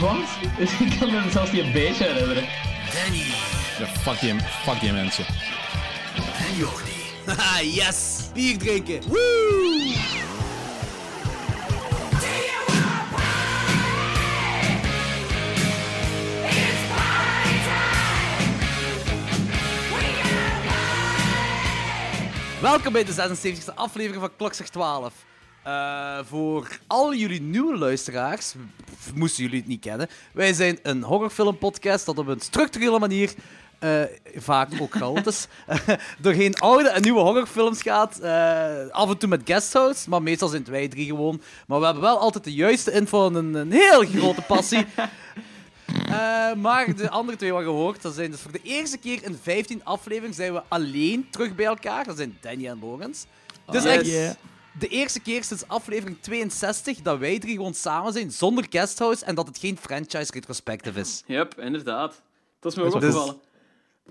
Lorenz, Wat? Ik kan me zelfs niet een beetje herinneren. Danny Ja, fuck die, fuck die mensen. en Jordi. Haha, yes! Bier drinken! Woo! Welkom bij de 76e aflevering van Klokslag 12. Eh, voor al jullie nieuwe luisteraars, moesten jullie het niet kennen, wij zijn een horrorfilmpodcast dat op een structurele manier, eh, vaak ook chaotisch, doorheen oude en nieuwe horrorfilms gaat. Eh, af en toe met guesthouse, maar meestal zijn het wij drie gewoon. Maar we hebben wel altijd de juiste info en een, een heel grote passie. Eh, maar de andere twee wat gehoord, dat zijn dus voor de eerste keer in 15 afleveringen zijn we alleen terug bij elkaar. Dat zijn Danny en Lorenz. Dus Oh, echt. De eerste keer sinds aflevering 62 dat wij drie gewoon samen zijn, zonder guesthouse, en dat het geen franchise retrospective is. Yep, inderdaad. Dat is me ook opgevallen.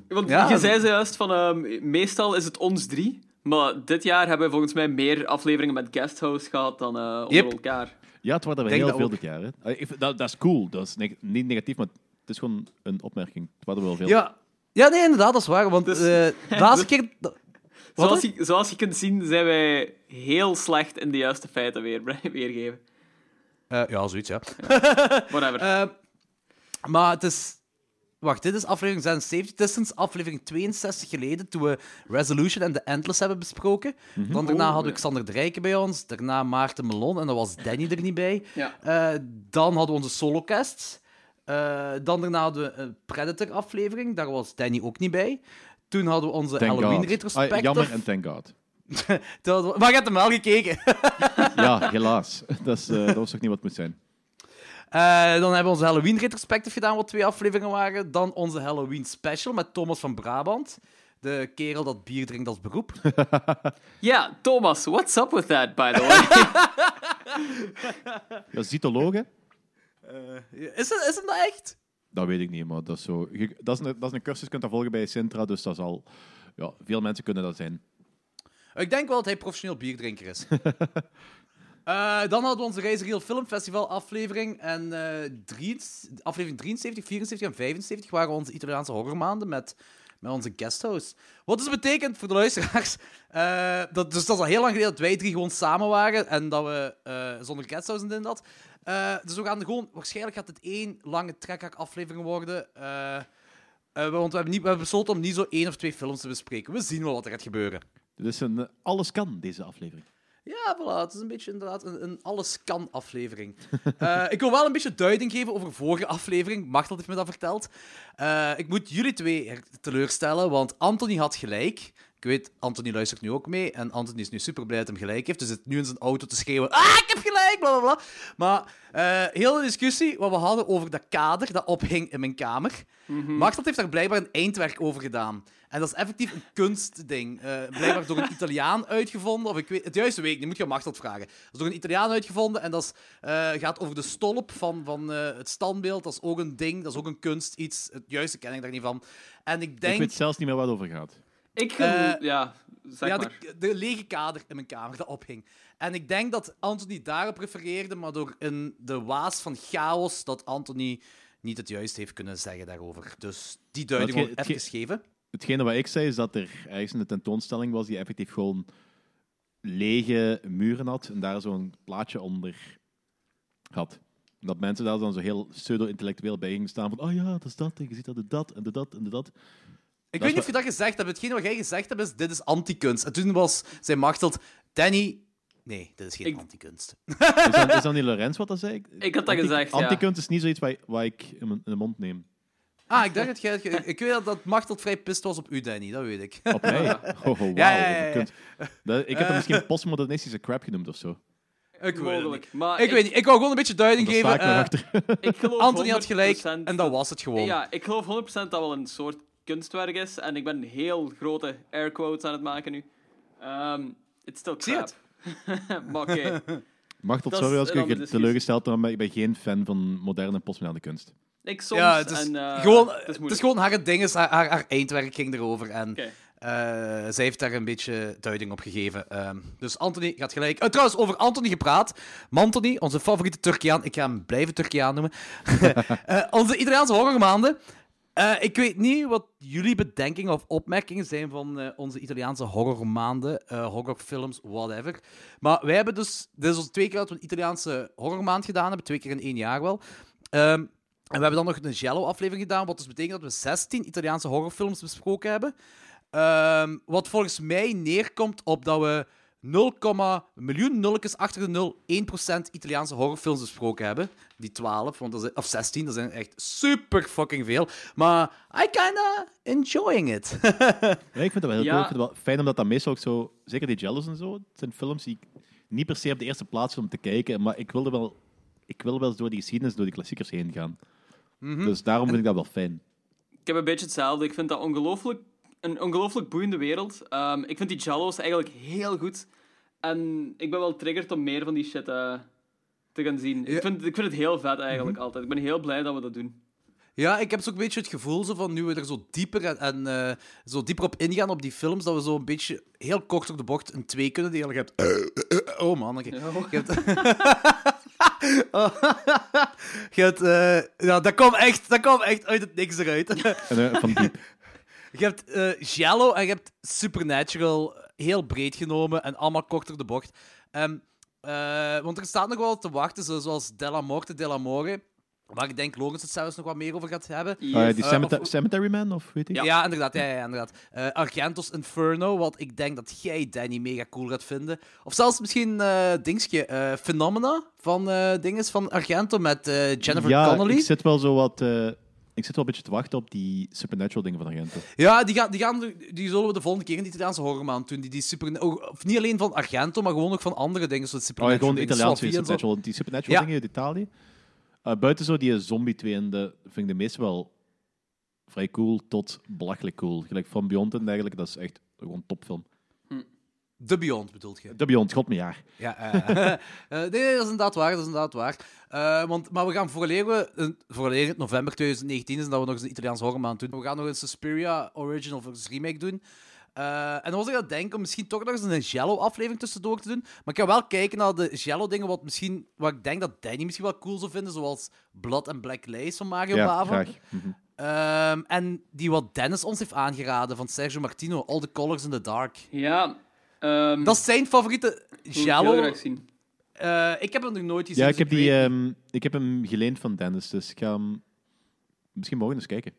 Want Ja. je zei zojuist van, ehm, meestal is het ons drie, maar dit jaar hebben we volgens mij meer afleveringen met guesthouse gehad dan eh, onder Yep. elkaar. Ja, het waren er heel dat veel ook. dit jaar. Hè. Vind- Dat, dat is cool. Dat is neg- niet negatief, maar het is gewoon een opmerking. Het waren er wel veel. Ja, ja nee, inderdaad, dat is waar. Want Dus- eh, de laatste keer... Zoals je, zoals je kunt zien, zijn wij heel slecht in de juiste feiten weer, weergeven. Eh, ja, zoiets, ja. Whatever. Eh, maar het is... Wacht, dit is aflevering 76. Het is sinds aflevering 62 geleden, toen we Resolution en The Endless hebben besproken. Dan daarna Oh, hadden we ja. Xander de Rijken bij ons, daarna Maarten Melon, en dan was Danny er niet bij. ja. Eh, dan hadden we onze solocasts. Eh dan daarna hadden we een Predator-aflevering, daar was Danny ook niet bij. Toen hadden we onze. Halloween-retrospective. Ah, jammer en thank God. Maar je hebt hem wel gekeken. Ja, helaas. Dat, is, eh, dat was toch niet wat het moet zijn. Eh, dan hebben we onze Halloween retrospective gedaan, wat twee afleveringen waren. Dan onze Halloween special met Thomas van Brabant. De kerel dat bier drinkt als beroep. ja, Thomas, what's up with that, by the way? Ja, cytologen? Is het, is het nou echt? Dat weet ik niet, maar dat is zo... dat, is een, dat is een cursus, je kunt dat volgen bij Sintra, dus dat zal... Ja, veel mensen kunnen dat zijn. Ik denk wel dat hij professioneel bierdrinker is. Eh, dan hadden we onze Reizigeel Filmfestival aflevering. En eh, drie, aflevering 73, 74 en 75 waren onze Italiaanse horrormaanden met, met onze guesthouse. Wat dus betekent voor de luisteraars... eh, dat, dus dat is al heel lang geleden dat wij drie gewoon samen waren en dat we eh, zonder guesthouse en dat. Eh, dus we gaan gewoon... Waarschijnlijk gaat het één lange trekhak aflevering worden. want we hebben, niet, we besloten om niet zo één of twee films te bespreken. We zien wel wat er gaat gebeuren. Dus een, alles kan, deze aflevering. Ja, voilà. Het is een beetje inderdaad een, een alles-kan-aflevering. Eh, ik wil wel een beetje duiding geven over de vorige aflevering. Machtel heeft me dat verteld. Eh, ik moet jullie twee teleurstellen, want Anthony had gelijk. Ik weet, Anthony luistert nu ook mee. En Anthony is nu super blij dat hij gelijk heeft. Dus zit nu in zijn auto te schreeuwen. Ah, ik heb gelijk! Bla bla bla. Maar eh, heel de discussie wat we hadden over dat kader dat ophing in mijn kamer. Machtel heeft daar blijkbaar een eindwerk over gedaan. En dat is effectief een kunstding. Eh, blijkbaar door een Italiaan uitgevonden. Of ik weet, het juiste weet ik niet, moet je aan Machtel vragen. Dat is door een Italiaan uitgevonden. En dat is, eh, gaat over de stolp van, van eh, het standbeeld. Dat is ook een ding, dat is ook een kunst iets. Het juiste ken ik daar niet van. En ik denk... Ik weet zelfs niet meer waar het over gaat. Ik, Eh, ja, zeg ja, maar. de, de lege kader in mijn kamer dat ophing. En ik denk dat Anthony daarop refereerde, maar door in de waas van chaos dat Anthony niet het juist heeft kunnen zeggen daarover. Dus die duiding wil ik Hetgeen- even geven. Hetgene wat ik zei, is dat er ergens een tentoonstelling was die effectief gewoon lege muren had en daar zo'n plaatje onder had. Dat mensen daar dan zo heel pseudo-intellectueel bij gingen staan van oh ja, dat is dat, en je ziet dat, de dat, en de dat, en de dat. Ik Dat weet niet of je dat gezegd hebt. Hetgeen wat jij gezegd hebt is, dit is antikunst. En toen was zijn machteld, Danny... Nee, dit is geen Ik- antikunst. Is dat, is dat niet Lorenz wat dat zei? Ik had dat Anti- gezegd, ja. Antikunst is niet zoiets wat, wat ik in, mijn- in de mond neem. Ah, ik dacht dat jij... Ik weet dat- dat machteld vrij pist was op u, Danny. Dat weet ik. Op mij? Oh, oh, wauw, Ja, ja. Dat- ik heb Eh. dat misschien postmodernistische crap genoemd of zo. Ik weet het niet. Mogelijk. Maar Ik weet niet. Ik wou gewoon een beetje duiding geven. eh, achter. Ik geloof Anthony had 100% gelijk en dat was het gewoon. Ja, ik geloof 100% dat wel een soort kunstwerk is. En ik ben heel grote air quotes aan het maken nu. Ehm it's still zie crap. maar oké. Dat sorry als ik je teleurgesteld heb, maar ik ben geen fan van moderne en postmoderne kunst. Ik soms Ja, het is, en, eh, gewoon, het is het is moeilijk. gewoon haar ding is, haar, haar, haar eindwerk ging erover. En Oké. Eh, zij heeft daar een beetje duiding op gegeven. Ehm, dus Anthony gaat gelijk. Eh, trouwens, over Anthony gepraat. Mantony, onze favoriete Turkiaan. Ik ga hem blijven Turkiaan noemen. Onze Italiaanse horrormaanden. Ik weet niet wat jullie bedenkingen of opmerkingen zijn van onze Italiaanse horrormaanden, horrorfilms, whatever. Maar wij hebben dus, dit is ons twee keer dat we een Italiaanse horrormaand gedaan hebben, twee keer in één jaar wel. Ehm, en we hebben dan nog een Jello-aflevering gedaan, wat dus betekent dat we 16 Italiaanse horrorfilms besproken hebben. Ehm, wat volgens mij neerkomt op dat we 0, miljoen nulletjes achter de 0, 1% Italiaanse horrorfilms besproken hebben. Die 12, want dat zijn, of 16, dat zijn echt super fucking veel. Maar I kinda enjoying it. Ja, ik vind dat wel heel Ja. cool. Ik vind het wel fijn omdat dat meestal ook zo... Zeker die Jellos en zo, het zijn films die ik niet per se op de eerste plaats vind om te kijken, maar ik wilde wel, ik wil wel eens door die geschiedenis, door die klassiekers heen gaan. Dus daarom vind ik dat wel fijn. Ik heb een beetje hetzelfde. Ik vind dat ongelooflijk, een ongelooflijk boeiende wereld. Ehm, ik vind die Jallo's eigenlijk heel goed. En ik ben wel triggerd om meer van die shit eh, te gaan zien. Ja. Ik, vind, ik vind het heel vet eigenlijk altijd. Ik ben heel blij dat we dat doen. ja, ik heb zo een beetje het gevoel zo van nu we er zo dieper, en, en, eh, zo dieper op ingaan op die films, dat we zo een beetje heel kort door de bocht een 2 kunnen delen. Je hebt... oh man, oké. Je hebt... Je hebt, eh, ja, dat kwam echt, dat kwam echt uit het niks eruit. Eh, van die, Je hebt eh Giallo en je hebt Supernatural heel breed genomen en allemaal kort door de bocht. Ehm, eh, want er staat nog wel te wachten, zo- zoals Della Morte, Della More, waar ik denk Logans het zelfs nog wat meer over gaat hebben. Yes. Ah ja, die Eh, Cemetery, of- Cemetery Man, of weet ik? Ja, inderdaad. Ja, ja, inderdaad. Eh, Argentos Inferno, wat ik denk dat jij, Danny, mega cool gaat vinden. Of zelfs misschien eh dingetje, eh, Phenomena van eh dinges van Argento met eh, Jennifer ja, Connelly. ik zit wel zo wat... eh, ik zit wel een beetje te wachten op die Supernatural dingen van Argento. Ja, die, gaan, die, gaan, die zullen we de volgende keer in de Italiaanse horrormaand doen. Die, die super, oh, of niet alleen van Argento, maar gewoon ook van andere dingen. Zoals Oh, ja, Supernatural gewoon de Italiaanse. Supernatural. Die Supernatural Ja. dingen uit Italië. Eh, buiten zo die zombie twee en de vind ik de meeste wel vrij cool tot belachelijk cool. Gelijk From Beyond en dergelijke, dat is echt gewoon een topfilm. The Beyond bedoelt je? The Beyond, god mijn jaar. Ja, eh, eh, nee, dat is inderdaad waar. Dat is inderdaad waar. Want, maar we gaan vooraleer we, uh, november 2019 is dat we nog eens een Italiaans horrormaand doen. We gaan nog een Suspiria Original Remake doen. Eh, en dan was ik aan het denken om misschien toch nog eens een Jello-aflevering tussendoor te doen. Maar ik ga wel kijken naar de Jello-dingen, wat, misschien, wat ik denk dat Danny misschien wel cool zou vinden, zoals Blood and Black Lace van Mario Ja, Bava. Mhm. Ehm, en die wat Dennis ons heeft aangeraden van Sergio Martino, All the Colors in the Dark. Ja. ehm, Dat is zijn favoriete ik Jello. graag zien. Eh, ik heb hem nog nooit gezien. Ja, dus ik heb, weet die, ehm, ik heb hem geleend van Dennis, dus ik ga hem misschien morgen eens kijken.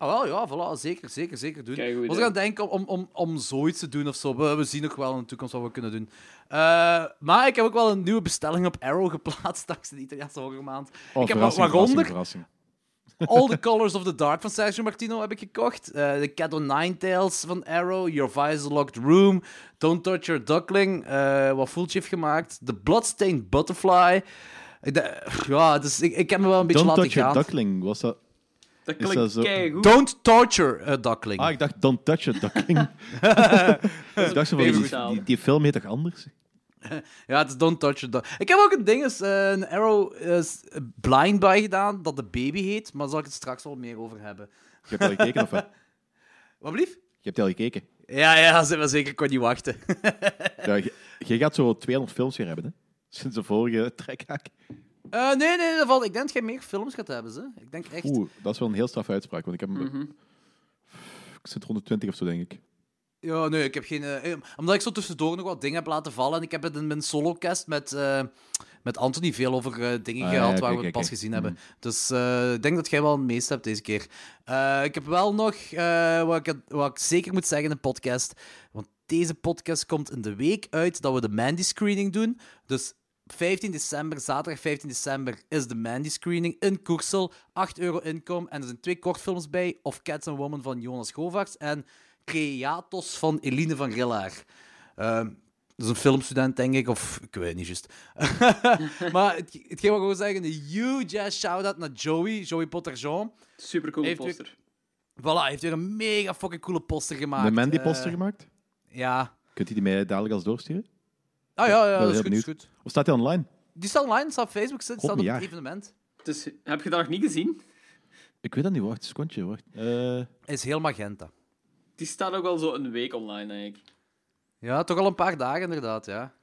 Ah, wel, ja, voilà, zeker, zeker, zeker doen. Kijk, goed Ik aan het denken om, om, om zoiets te doen of zo. We, we zien nog wel in de toekomst wat we kunnen doen. Eh, maar ik heb ook wel een nieuwe bestelling op Arrow geplaatst dankzij de Italiaanse horrormaand. Oh, ik heb verrassing, waaronder verrassing, All the Colors of the Dark van Sergio Martino heb ik gekocht. Eh, de Cat o' Nine Tails van Arrow. Your Visor Locked Room. Don't Touch Your Duckling. eh, wat Fulci heeft gemaakt. The Bloodstained Butterfly. De- ja, dus ik, ik heb me wel een beetje Don't laten Touch Your gaan. Duckling, was dat... Dat zo- keigoed. Don't Torture a Duckling. Ah, ik dacht Don't Touch Your Duckling. ik dacht zo van, die, die, die film heet toch anders? Ja, het is Don't Touch It. Ik heb ook een ding, is, eh, een Arrow is Blind bij gedaan, dat de baby heet, maar daar zal ik het straks wel meer over hebben. Je hebt al gekeken, of wat? Wat blief? Je hebt al gekeken. Ja, ja, maar zeker, ik kon niet wachten. Ja, je, je gaat zo 200 films weer hebben, hè? Sinds de vorige trekhaak. Eh, nee, nee, dat valt. ik denk dat jij meer films gaat hebben, ze. Ik denk echt. Oeh, dat is wel een heel straf uitspraak, want ik heb... Mhm. Ik zit 120 of zo, denk ik. Ja, nee, ik heb geen... eh, eh, omdat ik zo tussendoor nog wat dingen heb laten vallen en ik heb het in mijn solocast met, met Anthony veel over dingen Ah, gehad waar we het pas gezien hebben. Dus eh, ik denk dat jij wel het meeste hebt deze keer. Ik heb wel nog wat, ik, wat ik zeker moet zeggen in de podcast. Want deze podcast komt in de week uit dat we de Mandy screening doen. Dus 15 december, zaterdag 15 december, is de Mandy screening in Koersel. 8 euro inkom. En er zijn twee kortfilms bij. Of Cats and Woman van Jonas Govaerts. En Creatos van Eline van Rillaar. Ehm, dat is een filmstudent, denk ik, of ik weet niet juist. maar het, hetgeen wat ik wil zeggen, een huge shout-out naar Joey, Joey Potterjean. Super cool Heeft u- poster. Voilà, hij heeft weer een mega fucking coole poster gemaakt. Een Mandy-poster Eh, gemaakt? Ja. Kunt u die mij dadelijk als doorsturen? Ah ja, ja, dat is goed, is goed. Of staat die online? Die staat online, staat op Facebook, staat God, op het jaar. evenement. Dus, heb je dat nog niet gezien? Ik weet dat niet, wacht, een secondje, wacht. Eh, Hij is heel magenta. Die staat ook al zo een week online, denk ik. Ja, toch al een paar dagen inderdaad, ja.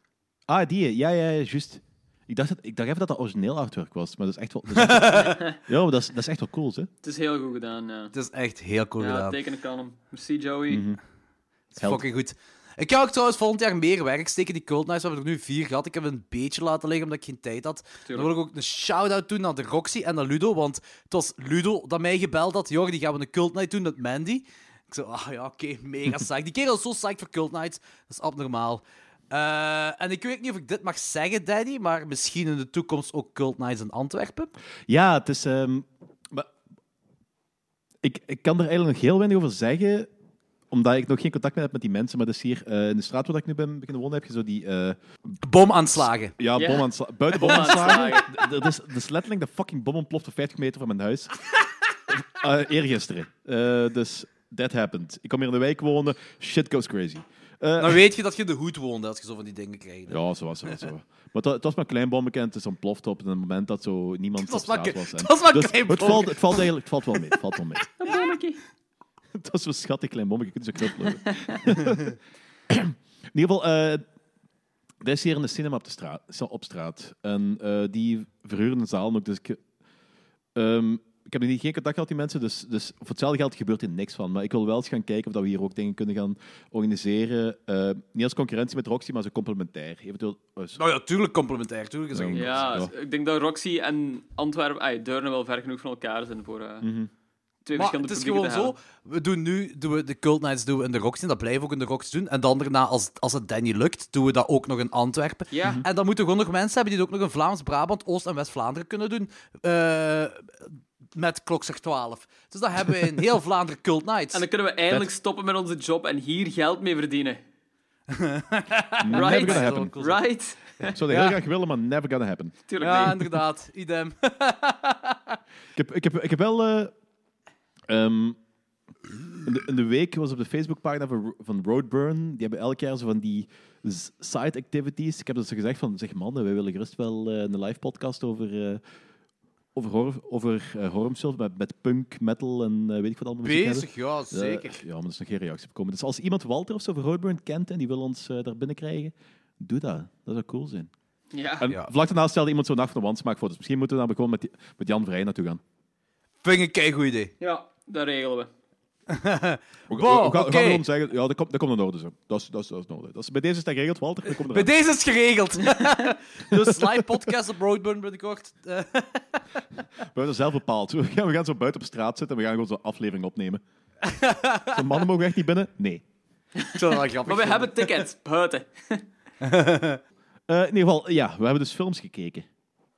Ah, die. Ja, ja, ja, juist. Ik dacht, dat, ik dacht even dat dat origineel artwork was, maar dat is echt wel... dat is echt- ja, maar dat is, dat is echt wel cool, hè? Het is heel goed gedaan, ja. Het is echt heel cool Ja, gedaan. tekenen kan hem. Merci, Joey. Mhm. Het is Held. fucking goed. Ik ga ook trouwens volgend jaar meer werk steken. Die Cult Nights we hebben er nu vier gehad. Ik heb een beetje laten liggen omdat ik geen tijd had. Dan wil ik ook een shout-out doen naar de Roxy en naar Ludo. Want het was Ludo dat mij gebeld had. Jordi, die gaan we een Cult Night doen met Mandy. Ik zei, ah ja, oké, mega psyched. Die kerel is zo psyched voor Cult Nights. Dat is abnormaal. Eh, en ik weet niet of ik dit mag zeggen, Daddy, maar misschien in de toekomst ook Cult Nights in Antwerpen. Ja, het is... ehm, maar ik, ik kan er eigenlijk nog heel weinig over zeggen, omdat ik nog geen contact meer heb met die mensen. Maar dat is hier eh, in de straat waar ik nu ben beginnen wonen, heb je zo die... eh, Bomaanslagen. ja, bomaanslagen. Buiten bomaanslagen. Er is, er is letterlijk de fucking bom ontploft op 50 meter van mijn huis. Eh eergisteren. Eh, dus that happened. Ik kom hier in de wijk wonen. Shit goes crazy. Eh, Dan weet je dat je de hoed woonde als je zo van die dingen krijgt. Ja, zo was het. Zo. Maar het, wa- het was maar een klein bommetje en het is ontploft op een moment dat zo niemand Het was op maar straat was. En- het was maar een dus klein het, valt, het valt eigenlijk het valt wel mee. Het valt wel mee. Een bommetje. Het was zo'n schattig klein bommetje. Je kunt zo knuffelen. in ieder geval, eh er is hier een cinema op, de straat, op straat. En eh, die verhuren een zaal ook. Dus ik, ehm, ik heb nog niet geen contact gehad met die mensen. Dus, dus voor hetzelfde geld gebeurt er niks van. Maar ik wil wel eens gaan kijken of dat we hier ook dingen kunnen gaan organiseren. Eh, niet als concurrentie met Roxy, maar zo complementair. Eventueel, eh, Nou ja, tuurlijk complementair. Tuurlijk is dat Ja. Ja. ik denk dat Roxy en Antwerpen, ay, Deurne wel ver genoeg van elkaar zijn voor eh, mhm. Twee Maar verschillende het is gewoon zo. We doen nu doen we de Cult Nights doen we in de Roxy. En dat blijven we ook in de Roxy doen. En dan daarna, als, als het Danny lukt, doen we dat ook nog in Antwerpen. Ja, En dan moeten we gewoon nog mensen hebben die het ook nog in Vlaams, Brabant, Oost- en West-Vlaanderen kunnen doen. eh, met klokslag 12. Dus dan hebben we in heel Vlaanderen Cult Nights. en dan kunnen we eindelijk stoppen met onze job en hier geld mee verdienen. Never Right. gonna happen. Cool zijn. Right? Ik zou dat Ja. heel graag willen, maar never gonna happen. Tuurlijk Ja, niet. inderdaad. Idem. Ik heb, ik heb, ik heb wel... eh, ehm, in, de, in de week was op de Facebookpagina van, van Roadburn. Die hebben elk jaar zo van die side activities. Ik heb dus gezegd van, zeg mannen, wij willen gerust wel eh, een live podcast over... eh over horror, over eh, horrorfilms met, met punk, metal en weet ik wat allemaal. Bezig, ja, zeker. ja, maar er is nog geen reactie op gekomen. Dus als iemand Walter of zo van Roadburn kent en die wil ons daar binnen krijgen, doe dat. Dat zou cool zijn. Ja. En Ja. vlak daarna stelde iemand zo'n nacht van de wandsmaakfoto's. Misschien moeten we dan gewoon met, die- met Jan Vrij naartoe gaan. Vind ik een goed idee. ja, dat regelen we. We, Wow, we- we gaan, we oké. gaan gewoon zeggen, ja, dat komt, dat komt in orde zo. Dat is, dat is, dat is in orde. Dat is, bij deze is dat geregeld, Walter. Dat komt Bij eraan. deze is het geregeld. dus live podcast op Roadburn binnenkort. Eh, We hebben dat zelf bepaald. We gaan, we gaan zo buiten op straat zitten en we gaan gewoon zo'n aflevering opnemen. Zo mannen mogen echt niet binnen? Nee. ik zou dat wel grappig Maar we vinden. hebben tickets, buiten. Eh, in ieder geval, ja, we hebben dus films gekeken.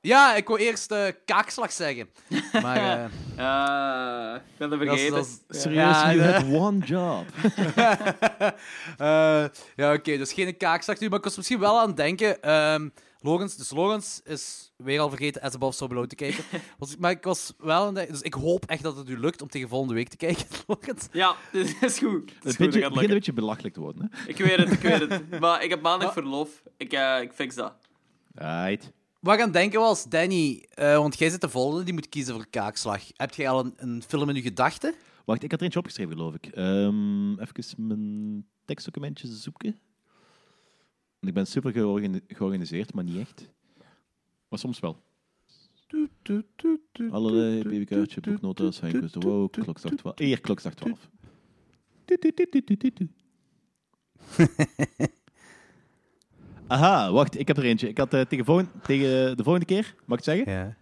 Ja, ik wou eerst eh, kaakslag zeggen. Maar eh, Ah, ik ben het dat is- vergeten. dat is- Serieus, Ja, you eh, had one job. eh, ja, oké, dus geen kaakslag nu. Maar ik was misschien wel aan het denken. ehm Logans, dus Logans is weer al vergeten As Above So Below te kijken. Was, maar ik was wel aan het denken. Dus ik hoop echt dat het u lukt om tegen volgende week te kijken, Logans. Ja, dit is goed. Is Het goed, beetje- dat gaat begint een beetje belachelijk te worden. Hè? Ik weet het, ik weet het. Maar ik heb maandag verlof. Ik, eh, ik fix dat. Right. Wat ik aan denken was, Danny, eh, want jij zit de volgende, die moet kiezen voor kaakslag. Heb jij al een, een film in je gedachten? Wacht, ik had er eentje opgeschreven, geloof ik. Ehm even mijn tekstdocumentje zoeken. Want ik ben super georgani- georganiseerd, maar niet echt. Maar soms wel. Allerlei, babykaartje, boeknotas, Henk de Wow, klokslag 12. Hier, klokslag 12. Aha, wacht, ik heb er eentje. Ik had eh, tegen, volgende, tegen de volgende keer, mag ik het zeggen? Ja.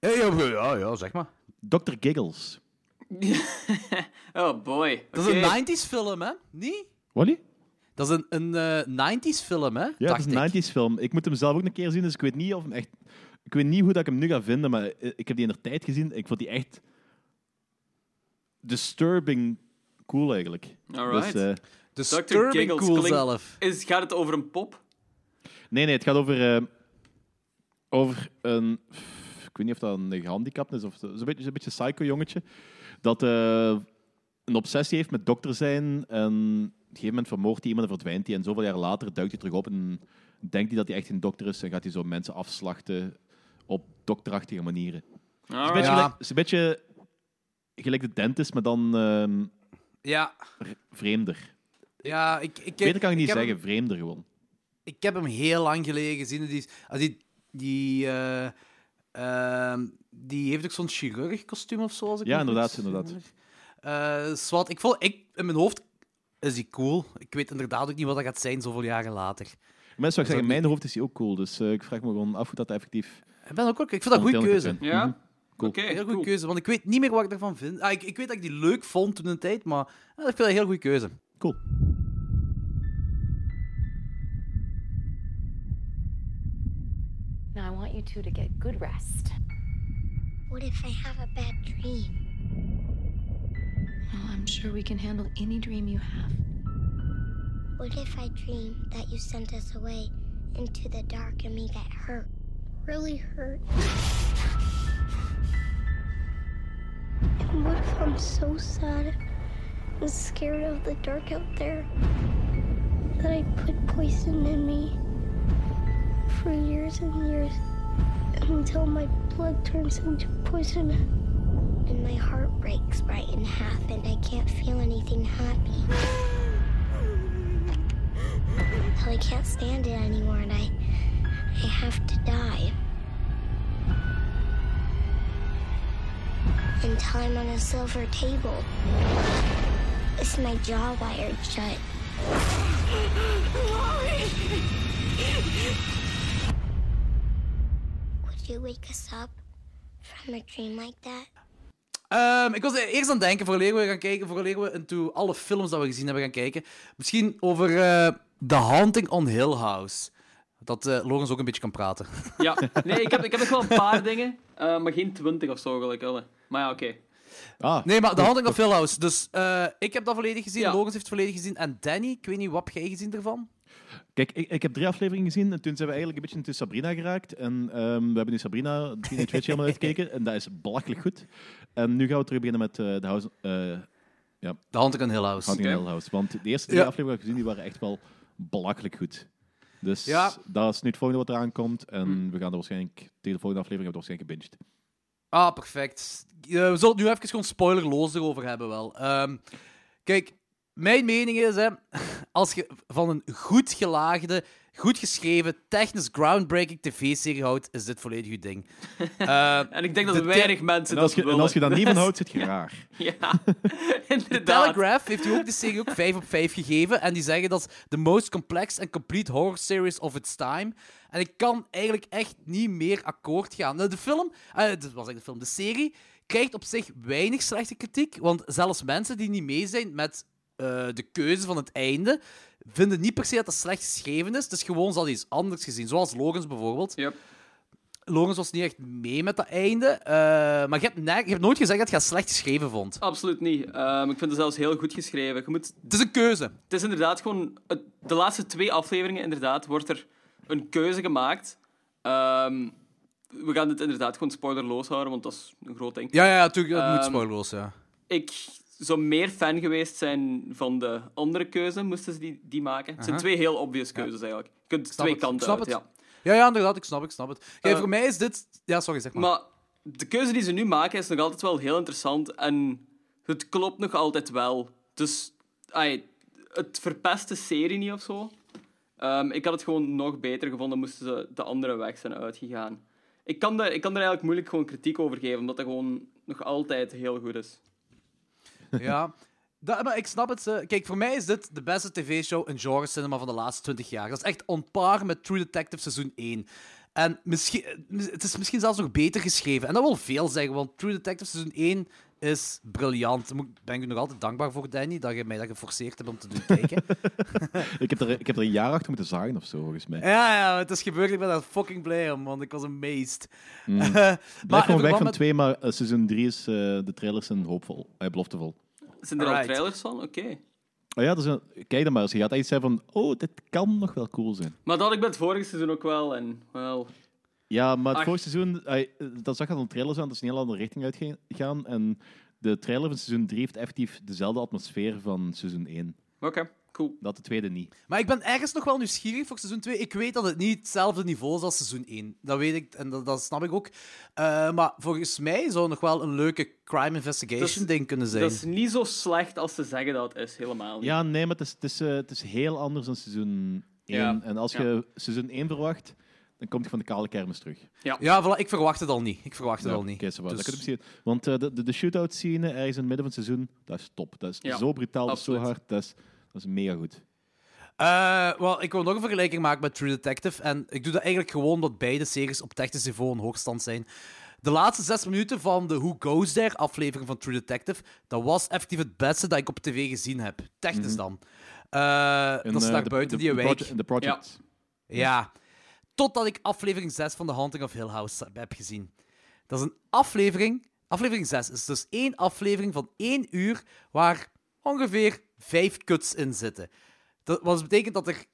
Ja, ja, ja, ja, zeg maar. Dr. Giggles. Oh boy. Dat is een 90s film, hè? Niet? Wally? Dat is een, een eh, 90s film, hè? Ja, dacht is een ik. 90s film. Ik moet hem zelf ook een keer zien, dus ik weet niet of hem echt. Ik weet niet hoe dat ik hem nu ga vinden, maar eh, ik heb die in de tijd gezien. Ik vond die echt disturbing cool eigenlijk. Alright. Dus, eh, Disturbing Giggles cool zelf. Is, gaat het over een pop? Nee, nee, het gaat over, eh, over een. Ik weet niet of dat een gehandicapt is of zo'n beetje, zo'n beetje psycho jongetje. Dat eh, een obsessie heeft met dokter zijn. En op een gegeven moment vermoordt hij iemand en verdwijnt hij. En zoveel jaar later duikt hij terug op en denkt hij dat hij echt een dokter is. En gaat hij zo mensen afslachten op dokterachtige manieren. Het is een beetje, Ja. gelijk, het is een beetje gelijk de dentist, maar dan ehm, Ja, Vreemder. ja ik, ik, Beter kan ik niet zeggen, vreemder gewoon. Ik heb hem heel lang geleden gezien. Die, ah, die, die, eh, ehm, die heeft ook zo'n chirurg-kostuum of zo. Als ik Ja, inderdaad, inderdaad. Eh, zwart. ik vond, ik, in mijn hoofd is die cool. Ik weet inderdaad ook niet wat dat gaat zijn zoveel jaren later. Mensen zou ik zeggen, in mijn hoofd is hij ook cool. Dus eh, ik vraag me gewoon af hoe dat effectief... Ik, ben ook, ook- ik vind dat een goede keuze. Ja? Mhm. Cool. Oké, Heel goede cool. keuze, want ik weet niet meer wat ik ervan vind. Ah, ik, ik weet dat ik die leuk vond toen een tijd, maar eh, ik vind dat een heel goede keuze. Cool. You two to get good rest. What if I have a bad dream? Well, I'm sure we can handle any dream you have. What if I dream that you sent us away into the dark and we get hurt? Really hurt? And what if I'm so sad and scared of the dark out there that I put poison in me for years and years until my blood turns into poison and my heart breaks right in half and I can't feel anything happy. Till I can't stand it anymore and I I have to die. Until I'm on a silver table. Is my jaw wired shut? You wake us up from a dream like that? Ehm, ik was eerst aan het denken, voordat we gaan kijken, voordat we into alle films dat we gezien hebben gaan kijken, misschien over eh The Haunting on Hill House. Dat eh Logans ook een beetje kan praten. Ja, nee, ik heb, ik heb nog wel een paar dingen, eh, maar geen twintig of zo, gelijk. alle. Maar ja, oké. Ah, Nee, maar The Haunting of Hill House. Dus eh, ik heb dat volledig gezien, Ja. Logans heeft het volledig gezien. En Danny, ik weet niet, wat heb jij gezien ervan? Kijk, ik, ik heb drie afleveringen gezien en toen zijn we eigenlijk een beetje into Sabrina geraakt. En ehm, we hebben nu Sabrina Teenage Witch helemaal uitgekeken en dat is belachelijk goed. En nu gaan we terug beginnen met eh, de House, eh The Haunting on Hill House. Haunting Oké. Hill House. Want de eerste drie Ja. afleveringen die ik gezien die waren echt wel belachelijk goed. Dus Ja. dat is nu het volgende wat eraan komt. En we gaan er waarschijnlijk, tegen de volgende aflevering hebben we waarschijnlijk gebinged. Ah, perfect. Eh, we zullen het nu even gewoon spoilerloos erover hebben wel. Ehm, kijk, mijn mening is, hè, als je van een goed gelaagde, goed geschreven, technisch groundbreaking tv-serie houdt, is dit volledig je ding. Eh, En ik denk dat De weinig mensen En als, dat je, en als je daar niet van houdt, zit je raar. Ja, inderdaad. Telegraph heeft u ook de serie ook 5 op 5 gegeven. En die zeggen dat is the most complex and complete horror series of its time. En ik kan eigenlijk echt niet meer akkoord gaan. Nou, de film, eh, de, wat zeg ik, de film, de serie krijgt op zich weinig slechte kritiek. Want zelfs mensen die niet mee zijn met eh, de keuze van het einde, vinden niet per se dat het slecht geschreven is. Het is gewoon, ze hadden iets anders gezien. Zoals Logans bijvoorbeeld. Yep. Logans was niet echt mee met dat einde. eh, maar je hebt, je hebt nooit gezegd dat je het slecht geschreven vond. Absoluut niet. Ehm, ik vind het zelfs heel goed geschreven. Je moet, Het is een keuze. het is inderdaad gewoon... het- de laatste twee afleveringen, inderdaad, wordt er een keuze gemaakt. Ehm, we gaan dit inderdaad gewoon spoilerloos houden, want dat is een groot ding. Ja, ja, natuurlijk. Dat moet Ehm, spoilerloos, ja. Ik zou meer fan geweest zijn van de andere keuze, moesten ze die, die maken. Het zijn Aha. twee heel obvious keuzes, eigenlijk. Je kunt twee het. kanten Snap uit, het. ja. Ja, ja, inderdaad. Ik snap, ik snap het. Kijk, Eh, voor mij is dit... Ja, sorry, zeg maar. Maar de keuze die ze nu maken is nog altijd wel heel interessant en het klopt nog altijd wel. Dus ai, het verpest de serie niet of zo. Ehm, ik had het gewoon nog beter gevonden moesten ze de andere weg zijn uitgegaan. Ik kan, daar, ik kan daar eigenlijk moeilijk gewoon kritiek over geven, omdat dat gewoon nog altijd heel goed is. Ja. Maar ik snap het. eh. Kijk, voor mij is dit de beste tv-show in genre cinema van de laatste 20 jaar. Dat is echt on par met True Detective seizoen 1. En misschien, het is misschien zelfs nog beter geschreven. En dat wil veel zeggen, want True Detective seizoen 1 is briljant. Daar ben ik u nog altijd dankbaar voor, Danny, dat je mij dat geforceerd hebt om te doen kijken. Ik heb, er, ik heb er een jaar achter moeten zagen of zo, volgens mij. ja, ja, het is gebeurd. Ik ben daar fucking blij om, want ik was amazed. Mm. Blijf gewoon weg van met- twee, maar eh, seizoen 3 is eh, de trailers zijn hoopvol, eh, beloftevol. Zijn er al trailers van? Oké. Oh ja, dus, een- kijk dan maar eens. Je gaat echt zeggen van, oh, dit kan nog wel cool zijn. Maar dat had ik bij het vorige seizoen ook wel. En, wel, Ja, maar het vorige seizoen, dat zag er dan trailers aan, dat is een heel andere richting uitgegaan. En de trailer van seizoen 3 heeft effectief dezelfde atmosfeer van seizoen 1. Oké, cool. Dat de tweede niet. Maar ik ben ergens nog wel nieuwsgierig voor seizoen 2. Ik weet dat het niet hetzelfde niveau is als seizoen 1. Dat weet ik en dat, dat snap ik ook. Eh, maar volgens mij zou het nog wel een leuke crime investigation Dat is- ding kunnen zijn. Dat is niet zo slecht als ze zeggen dat het is, helemaal niet. Ja, nee, maar het is, het is, eh, het is heel anders dan seizoen 1. Ja. En als je seizoen 1 verwacht, dan komt je van de kale kermis terug. Ja, voilà, ik verwacht het al niet. Ik verwacht het Ja, al niet. oké. Dus- Dat kan ik misschien- Want eh, de, de, de shootout scene ergens in het midden van het seizoen, dat is top. Dat is Ja, zo brutaal, dat is zo hard, dat is, dat is mega goed. Eh, wel, ik wil nog een vergelijking maken met True Detective. En ik doe dat eigenlijk gewoon omdat beide series op technisch niveau een hoogstand zijn. De laatste zes minuten van de Who Goes There aflevering van True Detective, dat was effectief het beste dat ik op tv gezien heb. Technisch dan. Eh, En, dat is daar buiten die de wijk. proje- De project. Ja. Totdat ik aflevering 6 van The Haunting of Hill House heb gezien. Dat is een aflevering. Aflevering 6 is dus één aflevering van één uur waar ongeveer vijf cuts in zitten. Dat wat betekent dat er